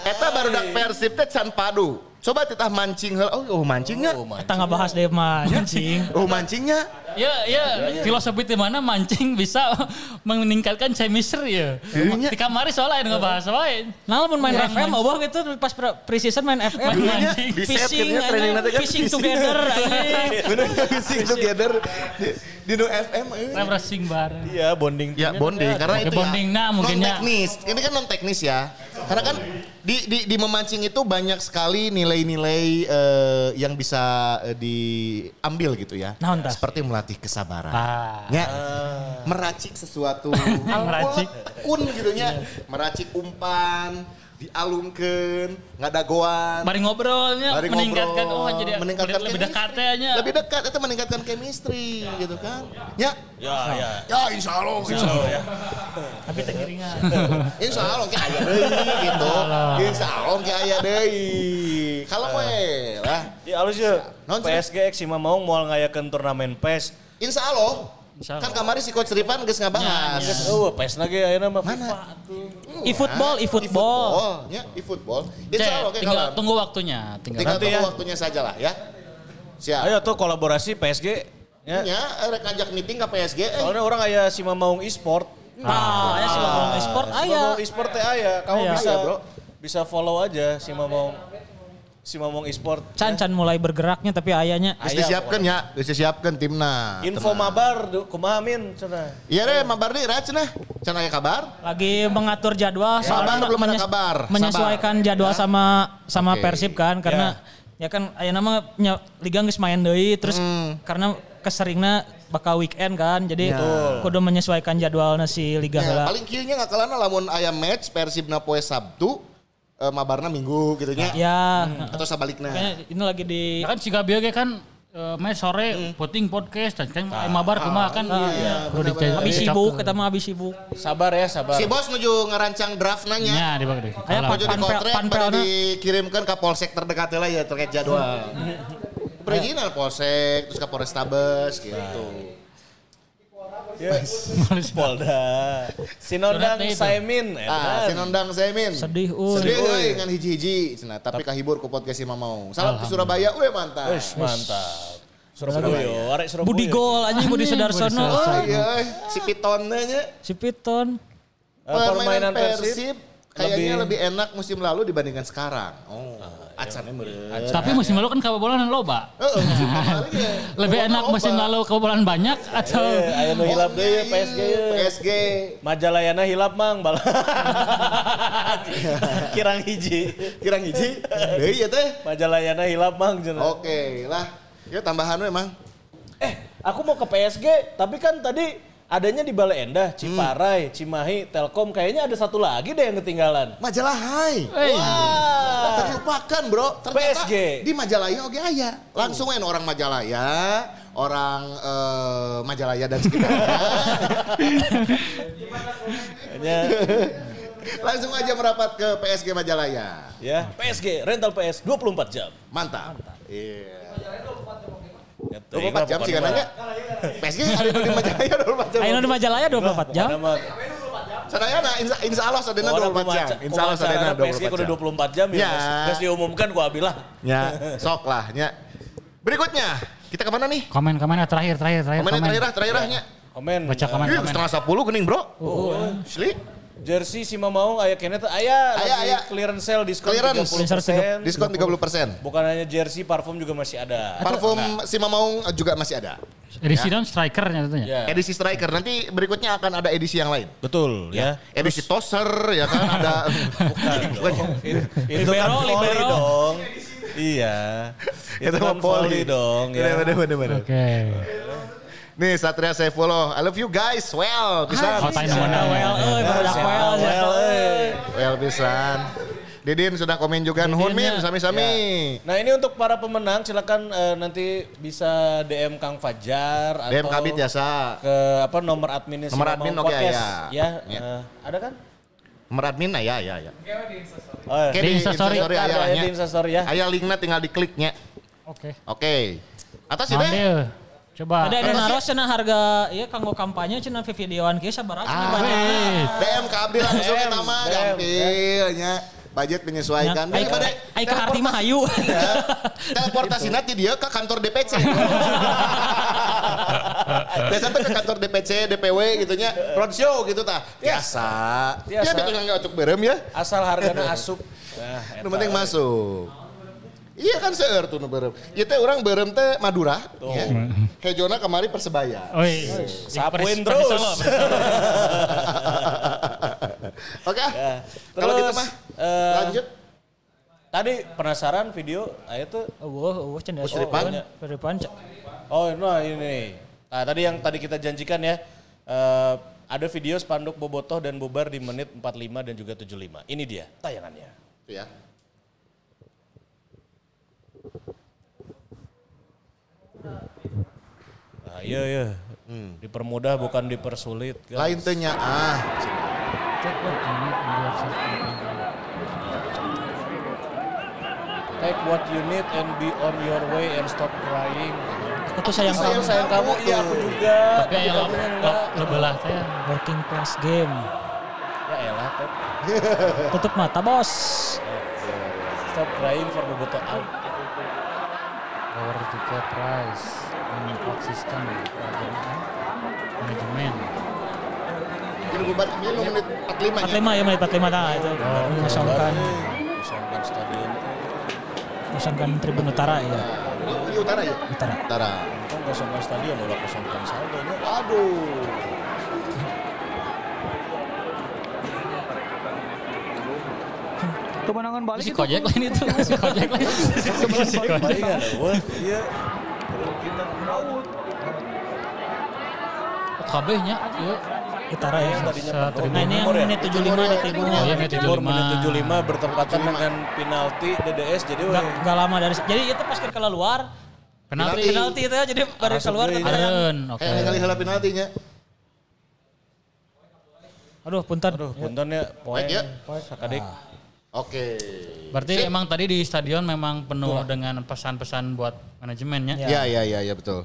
Speaker 3: Eta baru dak Persib teh can padu. Coba titah mancing heula. Oh, oh mancingnya.
Speaker 2: kita nggak bahas deh mancing.
Speaker 3: Oh mancingnya.
Speaker 5: Ya, ya, filosofi di mana mancing bisa meningkatkan chemistry ya.
Speaker 3: Iya.
Speaker 5: Di kamari soalnya nggak bahas wae.
Speaker 2: Nah, mun main FM obah gitu pas pre- pre-season main FM.
Speaker 5: Main mancing.
Speaker 2: Fishing,
Speaker 3: training nanti kan
Speaker 2: fishing together.
Speaker 3: Bener fishing together di, di no FM. eh.
Speaker 5: Refreshing bareng.
Speaker 4: Iya, bonding.
Speaker 3: Ya bonding karena itu
Speaker 5: bonding,
Speaker 3: ya
Speaker 5: nah, mungkin
Speaker 3: non
Speaker 5: ya.
Speaker 3: teknis. Ini kan non teknis ya. Karena kan di di di memancing itu banyak sekali nilai-nilai eh, yang bisa eh, diambil gitu ya.
Speaker 2: Tah?
Speaker 3: Seperti melatih kesabaran.
Speaker 5: Ah.
Speaker 3: Ya. Meracik sesuatu.
Speaker 5: Meracik.
Speaker 3: kun gitu nya. Meracik umpan, dialungkan, ngadagoan.
Speaker 5: Mari ngobrolnya
Speaker 3: Mari
Speaker 5: meningkatkan
Speaker 3: ngobrol,
Speaker 5: oh jadi
Speaker 3: meningkatkan
Speaker 5: lebih dekat nya.
Speaker 3: Lebih dekat itu meningkatkan chemistry gitu kan. Ya.
Speaker 4: Ya, ya.
Speaker 3: Ya insya Allah. Insya Allah.
Speaker 4: ya.
Speaker 5: Tapi tengiringan.
Speaker 3: Insya Allah kayak aya deui gitu. Insya Allah kayak aya deui. Kalau we lah.
Speaker 4: Ya halus ya.
Speaker 3: Naon sih?
Speaker 4: PSG X Sima mau moal ngayakeun turnamen PES.
Speaker 3: Insya Allah.
Speaker 5: Insya
Speaker 3: Kan
Speaker 5: Allah.
Speaker 3: kamari si Coach Ripan geus ngabahas.
Speaker 4: Oh, PES lagi ayeuna mah? FIFA tuh.
Speaker 2: E-football, e-football.
Speaker 3: Ya, e-football. Insya Allah kayak
Speaker 5: tinggal
Speaker 3: kalau.
Speaker 5: tunggu waktunya. Tinggal,
Speaker 3: Tinggal tunggu
Speaker 4: ya.
Speaker 3: waktunya saja lah ya. Siap.
Speaker 4: Ayo tuh kolaborasi PSG. Ya.
Speaker 3: Ya, rek ajak meeting ke PSG. Eh.
Speaker 4: Soalnya orang aya Sima Maung e-sport.
Speaker 2: Ah, ya sih ngomong e-sport aya.
Speaker 4: Maung e-sport teh aya. Kamu
Speaker 2: Aya.
Speaker 4: bisa,
Speaker 3: Aya, bro.
Speaker 4: Bisa follow aja Sima Maung Sima Maung e-sport.
Speaker 2: Can can mulai bergeraknya tapi ayahnya
Speaker 3: Geus
Speaker 4: Aya,
Speaker 3: disiapkan ya, geus disiapkan timna.
Speaker 4: Info mabar du- kumaha min cenah.
Speaker 3: Iya deh, mabar nih rac nah. Can aya kabar?
Speaker 2: lagi mengatur jadwal
Speaker 3: Sabar,
Speaker 2: soalnya
Speaker 3: belum ada kabar. Sabar.
Speaker 2: menyesuaikan jadwal sama sama
Speaker 3: Oke.
Speaker 2: Persib kan karena ya, kan aya nama liga geus main deui terus karena keseringnya bakal weekend kan jadi kudu menyesuaikan jadwalnya si liga
Speaker 3: Ya,
Speaker 2: heula.
Speaker 3: paling kieunya ngakalana lamun aya match Persib na poe Sabtu, eh, mabarna Minggu gitu nya.
Speaker 2: Ya,
Speaker 3: Atau sabalikna.
Speaker 2: kayaknya ini lagi di
Speaker 5: Ya kan si Gabio ge kan eh, main sore puting podcast dan kan ah, mabar kumaha kan iya, dicek-
Speaker 2: habis sibuk kita mah habis sibuk.
Speaker 4: Sabar ya, sabar.
Speaker 3: Si bos menuju ngerancang draft nanya.
Speaker 5: Ya, di deh.
Speaker 2: Aya
Speaker 3: Menuju di kontrak pada dikirimkan ke polsek terdekat lah ya terkait jadwal. Perizinan polsek, terus ke Polrestabes gitu.
Speaker 4: Polda. Sinondang. Saimin.
Speaker 3: Ah, sinondang Semin.
Speaker 2: Sedih, uy.
Speaker 3: Sedih euy ngan hiji-hiji. Cenah, tapi kahibur ku podcast si Mamau. Salam ke Surabaya, we mantap.
Speaker 4: Wes mantap. Surabaya, arek Surabaya.
Speaker 2: Budi Gol anjing Budi Sudarsono.
Speaker 3: Oh iya, euy. si Pitonnya nya.
Speaker 2: Si Piton.
Speaker 4: Eh, permainan Persib
Speaker 3: kayaknya
Speaker 4: lebih-
Speaker 3: lebih enak musim lalu dibandingkan sekarang. Oh, acannya meureun.
Speaker 5: Tapi musim lalu kan kebobolan loba.
Speaker 3: Heeh, musim ya.
Speaker 5: Lebih
Speaker 3: Loba,
Speaker 5: enak
Speaker 3: loba.
Speaker 5: musim lalu kebobolan banyak atau
Speaker 4: Eh, aya nu hilap deui
Speaker 3: iya,
Speaker 4: PSG.
Speaker 3: PSG.
Speaker 4: Majalayana hilap mang bal. Kirang hiji.
Speaker 3: Kirang hiji. Deui ya teh.
Speaker 4: Majalayana hilap mang.
Speaker 3: Oke lah. Ya tambahan we emang.
Speaker 4: Eh, aku mau ke PSG, tapi kan tadi adanya di Bale Endah, Ciparai, Cimahi, Telkom, kayaknya ada satu lagi deh yang ketinggalan.
Speaker 3: Majalah Hai.
Speaker 5: Eh,
Speaker 4: Wah.
Speaker 3: Terlupakan bro. Ternyata
Speaker 4: PSG.
Speaker 3: di Majalaya oke aya. Langsung main orang Majalaya, orang eh, Majalaya dan sekitarnya. Langsung aja merapat ke PSG Majalaya.
Speaker 4: ya, PSG, rental PS 24 jam.
Speaker 3: Mantap. Iya.
Speaker 4: Ya,
Speaker 3: 24 jam sih kan nanya. PSG ada di Majalaya 24 jam.
Speaker 2: Ayo di Majalaya 24 jam.
Speaker 3: Sadayana insya, insya Allah sadena 24 jam. Insya Allah sadena
Speaker 4: PSG
Speaker 3: 24
Speaker 4: kudu
Speaker 3: jam.
Speaker 4: 24 jam ya.
Speaker 3: Ya.
Speaker 4: Geus diumumkan ku abilah.
Speaker 3: Ya, sok lah. Ya. Berikutnya, kita ke mana nih?
Speaker 5: komen komen ah, terakhir terakhir terakhir
Speaker 3: Komen
Speaker 5: komen.
Speaker 3: terakhir ah, terakhir ahnya.
Speaker 4: Komen.
Speaker 5: Baca komen
Speaker 3: setengah sepuluh gening bro. Asli.
Speaker 4: Jersey si Mamaung aya kene teh aya
Speaker 3: Aya,
Speaker 4: lagi
Speaker 3: aya.
Speaker 4: clearance sale diskon
Speaker 3: Clearance.
Speaker 4: 30%.
Speaker 3: Diskon 30 persen.
Speaker 4: Bukan hanya jersey, parfum juga masih ada.
Speaker 3: Parfum si Mamaung juga masih ada.
Speaker 5: Edisi non strikernya tentunya.
Speaker 4: Ya.
Speaker 3: Edisi striker. Nanti berikutnya akan ada edisi yang lain.
Speaker 4: Betul ya.
Speaker 3: Edisi toaster ya kan ada. Bukan.
Speaker 4: Itu kan
Speaker 2: Libero,
Speaker 4: dong. Iya. Itu kan volley dong ya.
Speaker 3: Bener, bener, bener.
Speaker 5: Oke.
Speaker 3: Nih Satria saya follow. I love you guys. Well, pisan.
Speaker 5: Oh, tanya mana?
Speaker 2: Well, euy, barudak well.
Speaker 4: Well, eh.
Speaker 3: Well, pisan. Didin sudah komen juga nuhun min sami-sami.
Speaker 4: Nah ini untuk para pemenang silakan eh, nanti bisa DM Kang Fajar atau
Speaker 3: DM Kabit jasa.
Speaker 4: ke apa nomor admin
Speaker 3: Nomor admin oke,
Speaker 4: podcast
Speaker 3: ya.
Speaker 4: ya.
Speaker 3: Ya.
Speaker 4: eh, ada kan?
Speaker 3: Nomor admin nah ya ya ya.
Speaker 4: Oh, ya.
Speaker 3: Oke
Speaker 5: Di Instastory.
Speaker 4: Ada ya di Instastory ya.
Speaker 3: Aya linknya tinggal dikliknya.
Speaker 5: Oke.
Speaker 3: Oke. Atas ya deh.
Speaker 5: Coba.
Speaker 2: Ada ada
Speaker 3: Terus
Speaker 2: naros cenah harga iya kanggo kampanye cenah videoan kieu sabaraha cenah
Speaker 3: Ah,
Speaker 2: budget.
Speaker 3: DM ke Abdi langsung mah
Speaker 4: DM.
Speaker 3: gampilnya. Budget menyesuaikan.
Speaker 2: Ai
Speaker 3: Daripada
Speaker 2: ai ka arti mah hayu.
Speaker 3: teleportasi nanti dia ke kantor DPC. Biasa tuh ke kantor DPC, DPW gitu nya, roadshow gitu tah. Biasa.
Speaker 4: Biasa.
Speaker 3: Ya cocok berem ya.
Speaker 4: Asal harganya asup. Nah,
Speaker 3: Nu penting masuk. Iya kan seueur tuh nu berem. Ieu teh urang berem teh Madura. Ya. Hejona kemari Persebaya.
Speaker 5: Oi.
Speaker 4: Sapuin
Speaker 5: Persis-
Speaker 4: terus.
Speaker 5: Persis Solo.
Speaker 3: Oke. ah.
Speaker 4: Ya.
Speaker 3: Kalau
Speaker 4: Terus,
Speaker 3: gitu mah
Speaker 4: eh,
Speaker 3: lanjut.
Speaker 4: Tadi penasaran video, ayo tuh.
Speaker 2: Eueuh eueuh cenah.
Speaker 3: Seripan?
Speaker 2: Seripan. Cak.
Speaker 4: Oh, nah ini. Nah, tadi yang tadi kita janjikan ya. eh, ada video spanduk Bobotoh dan Bubar di menit 45 dan juga 75. Ini dia tayangannya.
Speaker 3: Tuh ya.
Speaker 4: Nah, iya iya. Dipermudah bukan dipersulit. guys.
Speaker 3: Lain teh nya ah.
Speaker 4: Take what you need and be on your way and stop crying.
Speaker 2: Aku tuh sayang
Speaker 4: Sayang
Speaker 2: kamu.
Speaker 4: sayang kamu, iya aku juga.
Speaker 5: Tapi ya lo, lo, belah teh.
Speaker 2: Working class game.
Speaker 4: Ya elah, Pep.
Speaker 2: Tutup mata bos.
Speaker 4: Stop crying for Bobotoh out.
Speaker 5: Lower ticket price. Import system. Manajemen.
Speaker 3: Ini bubar ini nu menit 45 nya.
Speaker 2: 45 ya menit 45 tah itu. Kosongkan
Speaker 4: Kosongkan stadion.
Speaker 2: kosongkan Tribun Utara ya.
Speaker 3: Ini utara ya?
Speaker 2: Utara.
Speaker 3: Utara.
Speaker 4: Untung kosongkan stadion, udah kosongkan saldonya.
Speaker 3: Aduh.
Speaker 7: Kemenangan balik
Speaker 5: Si
Speaker 7: itu.
Speaker 5: Kojek lain itu. Si Kojek lain. Si Kojek.
Speaker 4: Palingan, wah, iya. Kita.
Speaker 5: Kabehnya. Iya.
Speaker 2: Utara ya. Nah ini yang
Speaker 4: ya?
Speaker 2: menit 75 di Tribun.
Speaker 5: Oh iya menit
Speaker 4: Timur
Speaker 5: 75.
Speaker 4: menit 75 bertepatan dengan penalti DDS jadi
Speaker 2: Gak, lama dari jadi itu pas kita keluar
Speaker 5: Penalti.
Speaker 2: penalti itu ya jadi baru keluar
Speaker 5: Areun. Oke.
Speaker 3: Ningali heula penaltinya.
Speaker 2: aduh punten
Speaker 4: Aduh, punten ya.
Speaker 3: Ya.
Speaker 4: Sakadik.
Speaker 3: Oke.
Speaker 5: Berarti emang tadi di stadion memang penuh dengan pesan-pesan buat manajemennya.
Speaker 3: Ya ya ya ya betul.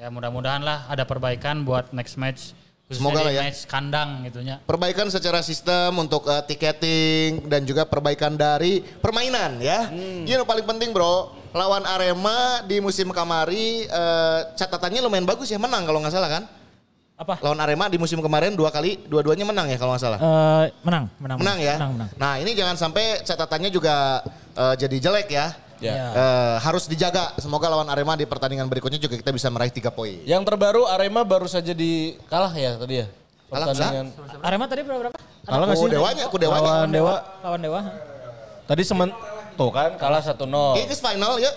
Speaker 5: Ya mudah-mudahan lah ada perbaikan buat next match. Khususnya
Speaker 3: Semoga lah ya.
Speaker 5: match kandang gitu nya.
Speaker 3: Perbaikan secara sistem untuk eh, tiketing dan juga perbaikan dari permainan ya. Ini yang paling penting bro. Lawan Arema di musim kamari eh, catatannya lumayan bagus ya menang kalau nggak salah kan.
Speaker 2: Apa
Speaker 3: Lawan Arema di musim kemarin dua kali dua-duanya menang ya kalau nggak salah.
Speaker 2: Eh, menang menang
Speaker 3: Menang ya.
Speaker 2: menang menang
Speaker 3: Nah ini jangan sampai catatannya juga eh, jadi jelek ya.
Speaker 4: Ya.
Speaker 3: Eh, harus dijaga. Semoga lawan Arema di pertandingan berikutnya juga kita bisa meraih tiga poin.
Speaker 4: Yang terbaru Arema baru saja di kalah ya tadi ya.
Speaker 3: Kalah,
Speaker 4: Pertandingan.
Speaker 2: Arema tadi berapa berapa
Speaker 4: Kalah nggak sih?
Speaker 3: dewanya, ku dewanya.
Speaker 4: Lawan Dewa.
Speaker 2: lawan Dewa
Speaker 4: Tadi semen tuh kan kalah 1-0.
Speaker 3: Ini ke final ya.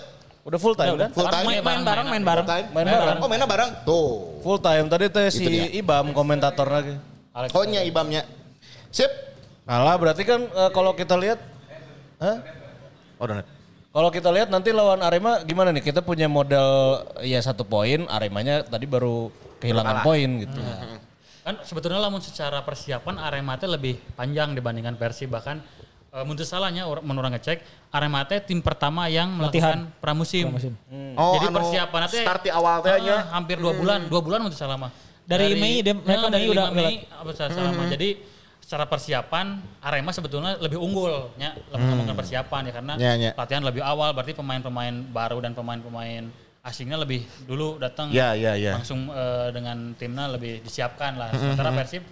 Speaker 4: Udah full time
Speaker 2: udah
Speaker 4: kan?
Speaker 3: Full time.
Speaker 2: main, main bareng main bareng
Speaker 4: Main bareng.
Speaker 3: Oh mainnya bareng. Tuh.
Speaker 4: Full time tadi teh si
Speaker 3: Itu dia.
Speaker 4: Ibam komentator lagi.
Speaker 3: Konya ibamnya. Sip.
Speaker 4: Kalah berarti kan eh, kalau kita lihat Hah?
Speaker 3: Oh.
Speaker 4: Kalau kita lihat nanti lawan Arema gimana nih? Kita punya modal ya satu poin, Aremanya tadi baru kehilangan poin gitu.
Speaker 5: Kan sebetulnya lamun secara persiapan Arema teh lebih panjang dibandingkan Persib bahkan eh, menurut salahnya or- menurut orang ngecek Arema teh tim pertama yang melakukan pramusim.
Speaker 3: Oh,
Speaker 5: Jadi
Speaker 3: anu,
Speaker 5: persiapan teh
Speaker 3: start di awal teh nya.
Speaker 5: ah, hampir dua bulan, dua bulan menurut salah mah.
Speaker 2: Dari Mei, dia- mereka
Speaker 5: eh, dari
Speaker 2: Mei udah-
Speaker 5: 5 Mei apa salah salah mah. Jadi secara persiapan Arema sebetulnya lebih unggul ya ngomongin persiapan ya karena
Speaker 3: Ya, ya.
Speaker 5: latihan lebih awal berarti pemain-pemain baru dan pemain-pemain asingnya lebih dulu datang
Speaker 3: Ya, ya, ya.
Speaker 5: langsung eh, dengan timnya lebih disiapkan lah. Sementara Persib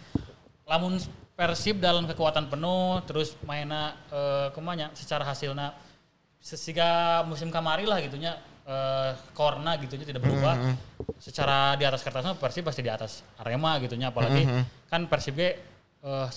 Speaker 5: lamun Persib dalam kekuatan penuh terus mainnya eh, ke mana secara hasilnya sesiga musim kamari lah gitunya eh, korna gitunya tidak berubah. Secara di atas kertas mah Persib pasti di atas Arema gitunya apalagi kan Persib ge eh,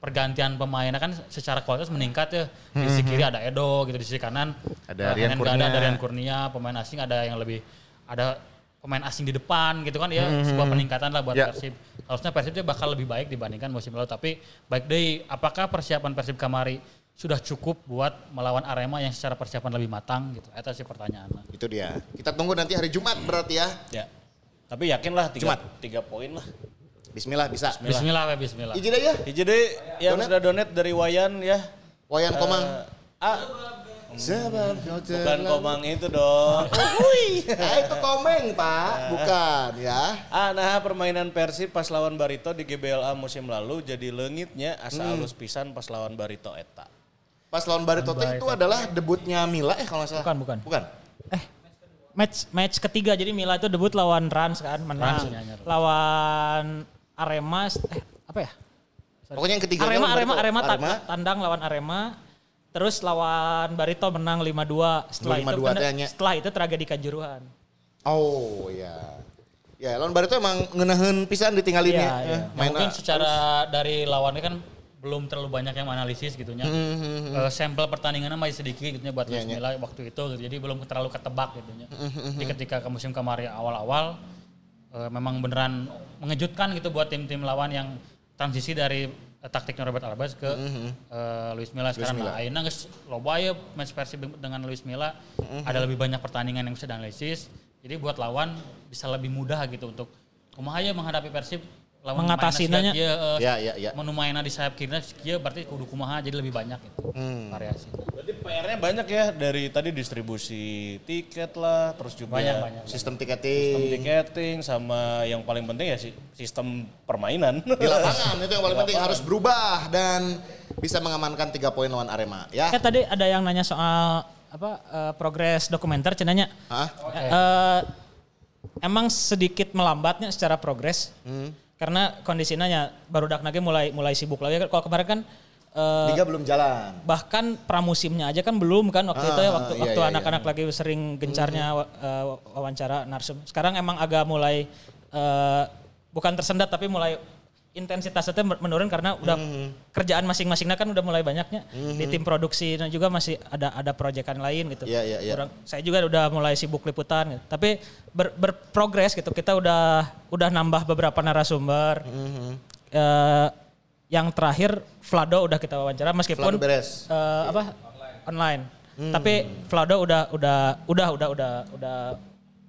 Speaker 5: pergantian pemainnya kan secara kualitas meningkat ya. Di sisi kiri ada Edo gitu di sisi kanan
Speaker 3: Ada Rian Kurnia.
Speaker 5: ada Rian Kurnia, pemain asing ada yang lebih ada pemain asing di depan gitu kan ya sebuah peningkatan lah buat
Speaker 3: Ya.
Speaker 5: Persib. Harusnya Persib dia bakal lebih baik dibandingkan musim lalu tapi baik deh apakah persiapan Persib kamari sudah cukup buat melawan Arema yang secara persiapan lebih matang gitu. Itu sih pertanyaan.
Speaker 3: Itu dia. Kita tunggu nanti hari Jumat berarti ya.
Speaker 4: Ya. Tapi yakin lah tiga,
Speaker 3: Jumat.
Speaker 4: tiga poin lah.
Speaker 3: Bismillah bisa.
Speaker 5: Bismillah, we, bismillah.
Speaker 3: Iji deh ya.
Speaker 4: Hiji deui yang sudah donate dari Wayan ya.
Speaker 3: Wayan Komang.
Speaker 4: Ah,
Speaker 3: Sebab kau
Speaker 4: bukan komang itu dong.
Speaker 3: Hui, ah, itu komeng pak, bukan ya.
Speaker 4: Ah, nah permainan Persib pas lawan Barito di GBLA musim lalu jadi leungitnya asa
Speaker 3: Hmm.
Speaker 4: alus pisan pas lawan Barito eta.
Speaker 3: Pas lawan Barito teh itu adalah debutnya Mila eh kalau nggak salah.
Speaker 2: Bukan, bukan.
Speaker 3: Bukan.
Speaker 2: Match match ketiga jadi Mila itu debut lawan Rans kan menang.
Speaker 5: Rans, ya, ya.
Speaker 2: Lawan Arema eh apa ya?
Speaker 3: Pokoknya yang ketiga
Speaker 2: Arema Arema
Speaker 3: Barito.
Speaker 2: Arema, ta-
Speaker 3: Arema.
Speaker 2: tandang lawan Arema. Terus lawan Barito menang 5-2. Setelah
Speaker 3: 5-2
Speaker 2: itu setelah itu tragedi Kanjuruhan.
Speaker 3: Oh ya. Ya lawan Barito emang ngenahin pisan ditinggalin
Speaker 2: Iya,
Speaker 3: ya.
Speaker 2: iya.
Speaker 3: Eh,
Speaker 5: Ya,
Speaker 3: main
Speaker 5: mungkin secara dari lawannya kan belum terlalu banyak yang analisis gitu nya. Eh, sampel pertandingannya masih sedikit gitu nya buat
Speaker 3: Iya,
Speaker 5: Luis Milla waktu itu gitu. Jadi belum terlalu ketebak gitu nya. Jadi ketika ke musim kemarin awal-awal eh, memang beneran mengejutkan gitu buat tim-tim lawan yang transisi dari taktiknya Robert Alvarez ke eh, Luis Milla sekarang. Nah, akhirnya geus loba ya match Persib dengan Luis Milla ada lebih banyak pertandingan yang bisa dianalisis. Jadi buat lawan bisa lebih mudah gitu untuk kumaha ya menghadapi Persib lawan
Speaker 2: Mengatasi nanya.
Speaker 5: eh,
Speaker 3: Ya, ya, ya.
Speaker 5: menu mainnya di sayap kiri kieu berarti kudu kumaha jadi lebih banyak gitu variasi.
Speaker 4: Berarti PR-nya banyak ya dari tadi distribusi tiket lah, terus juga
Speaker 5: Banyak banyak.
Speaker 3: sistem
Speaker 4: sistem
Speaker 3: tiketing
Speaker 4: tiketing sama yang paling penting ya sih sistem permainan.
Speaker 3: di lapangan itu yang paling penting harus berubah dan bisa mengamankan tiga poin lawan Arema ya.
Speaker 2: Eh tadi ada yang nanya soal apa eh, progres dokumenter cenanya.
Speaker 3: Hah?
Speaker 2: Eh, emang sedikit melambatnya secara progres.
Speaker 3: Hmm.
Speaker 2: Karena kondisinya ya baru nage mulai mulai sibuk lagi. Kalau kemarin kan eh,
Speaker 3: Liga belum jalan.
Speaker 2: bahkan pramusimnya aja kan belum kan waktu itu ya
Speaker 3: Ah,
Speaker 2: waktu
Speaker 3: iya,
Speaker 2: waktu
Speaker 3: iya,
Speaker 2: anak-anak lagi sering gencarnya eh, wawancara narsum. Sekarang emang agak mulai eh, bukan tersendat tapi mulai intensitasnya men- menurun karena udah
Speaker 3: Mhm.
Speaker 2: kerjaan masing-masingnya kan udah mulai banyaknya di tim produksi dan juga masih ada ada proyekan lain gitu.
Speaker 3: Iya, iya, iya.
Speaker 2: Kurang- saya juga udah mulai sibuk liputan gitu. Tapi ber- berprogres gitu. Kita udah udah nambah beberapa narasumber.
Speaker 3: Mhm.
Speaker 2: Eh, yang terakhir Vlado udah kita wawancara meskipun
Speaker 3: Vlado beres.
Speaker 2: eh, apa online. Tapi Vlado udah udah udah udah udah udah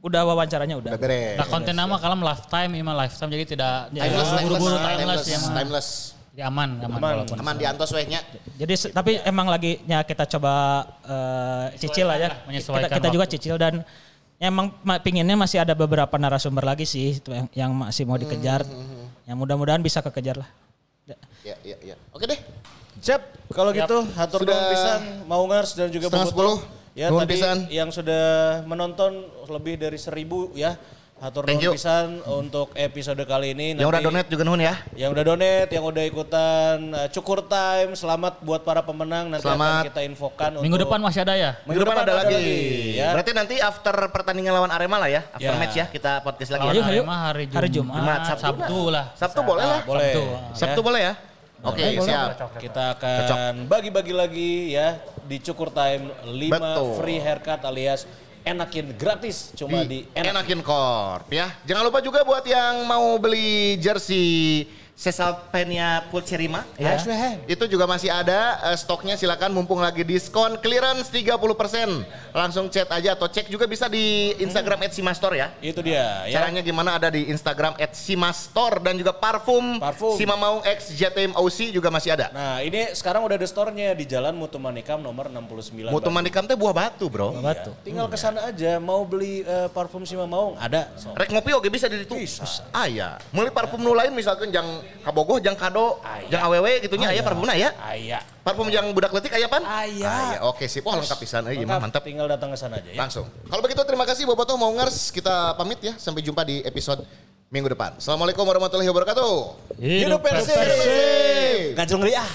Speaker 2: udah wawancaranya udah.
Speaker 3: Udah beres.
Speaker 5: Nah, konten nama kalem lifetime, iya ima lifetime jadi tidak
Speaker 3: timeless, ya,
Speaker 5: buru-buru
Speaker 3: timeless,
Speaker 5: timeless,
Speaker 3: iya
Speaker 5: timeless,
Speaker 3: timeless.
Speaker 5: Ya, aman, aman,
Speaker 4: aman,
Speaker 5: aman,
Speaker 3: aman di antos wehnya.
Speaker 2: Jadi tapi emang lagi ya kita coba uh, cicil aja.
Speaker 5: Ya.
Speaker 2: Kita, kita juga cicil dan emang pinginnya masih ada beberapa narasumber lagi sih yang, yang masih mau dikejar.
Speaker 3: Hmm.
Speaker 2: Yang mudah-mudahan bisa kekejar lah.
Speaker 3: Ya, ya, ya. ya. Oke deh.
Speaker 4: Siap. Kalau gitu, hatur dan mau ngars dan juga
Speaker 3: Setengah 10.
Speaker 4: Ya
Speaker 3: Nuhun
Speaker 4: tadi
Speaker 3: pisan.
Speaker 4: yang sudah menonton lebih dari seribu ya. Hatur
Speaker 3: Thank
Speaker 4: nuhun
Speaker 3: you.
Speaker 4: pisan untuk episode kali ini.
Speaker 3: Yang udah donate juga nuhun ya.
Speaker 4: Yang udah donate, yang udah ikutan uh, cukur time, selamat buat para pemenang. Nanti
Speaker 3: Selamat.
Speaker 4: akan kita infokan
Speaker 5: Minggu
Speaker 4: untuk-
Speaker 5: depan masih ada ya?
Speaker 3: Minggu depan ada lagi.
Speaker 4: ya.
Speaker 3: Berarti nanti after pertandingan lawan Arema lah ya. After
Speaker 4: Ya.
Speaker 3: match ya kita podcast lagi.
Speaker 5: Lawan
Speaker 3: ya.
Speaker 2: Ayo, ayo.
Speaker 5: Arema hari Jumat,
Speaker 2: Hari Jumat,
Speaker 3: Jumat, Sabtu
Speaker 5: Sabtu, lah.
Speaker 3: Sabtu boleh lah.
Speaker 4: Boleh.
Speaker 5: Sabtu.
Speaker 3: Sabtu boleh ya. Oke, siap.
Speaker 4: Kita akan bagi-bagi lagi ya di Cukur Time 5
Speaker 3: Betul.
Speaker 4: free haircut alias enakin gratis cuma di, enak.
Speaker 3: Enakin Corp ya. Jangan lupa juga buat yang mau beli jersey Cesalpenia Pulcherima ya. Itu juga masih ada eh, stoknya silakan mumpung lagi diskon clearance 30%. Langsung chat aja atau cek juga bisa di Instagram @simastor ya.
Speaker 4: Itu dia ya.
Speaker 3: Caranya gimana ada di Instagram @simastor dan juga parfum,
Speaker 4: Parfum.
Speaker 3: Simamaung X JTM OC juga masih ada.
Speaker 4: Nah ini sekarang udah ada store-nya di Jalan Mutu Manikam nomor 69.
Speaker 3: Mutu Manikam teh buah batu, Bro.
Speaker 2: Batu.
Speaker 4: Tinggal ke sana aja mau beli eh, parfum Sima Maung ada. So.
Speaker 3: Rek ngopi oke bisa di ditu. Ah ya. Meuli parfum nu lain misalkan jang kabogoh, jang kado, jang awewe gitunya aya parfumna ya.
Speaker 4: Aya.
Speaker 3: Parfum yang budak letik aya pan?
Speaker 4: Aya.
Speaker 3: Oke sip. Wah lengkap pisan euy mah mantap.
Speaker 4: Tinggal datang ke sana aja ya.
Speaker 3: Langsung. Kalau begitu terima kasih Bobotoh mau ngers kita pamit ya sampai jumpa di episode minggu depan. Assalamualaikum warahmatullahi wabarakatuh.
Speaker 4: Hidup Persib.
Speaker 3: Persib.
Speaker 4: Gajung ngeri ah.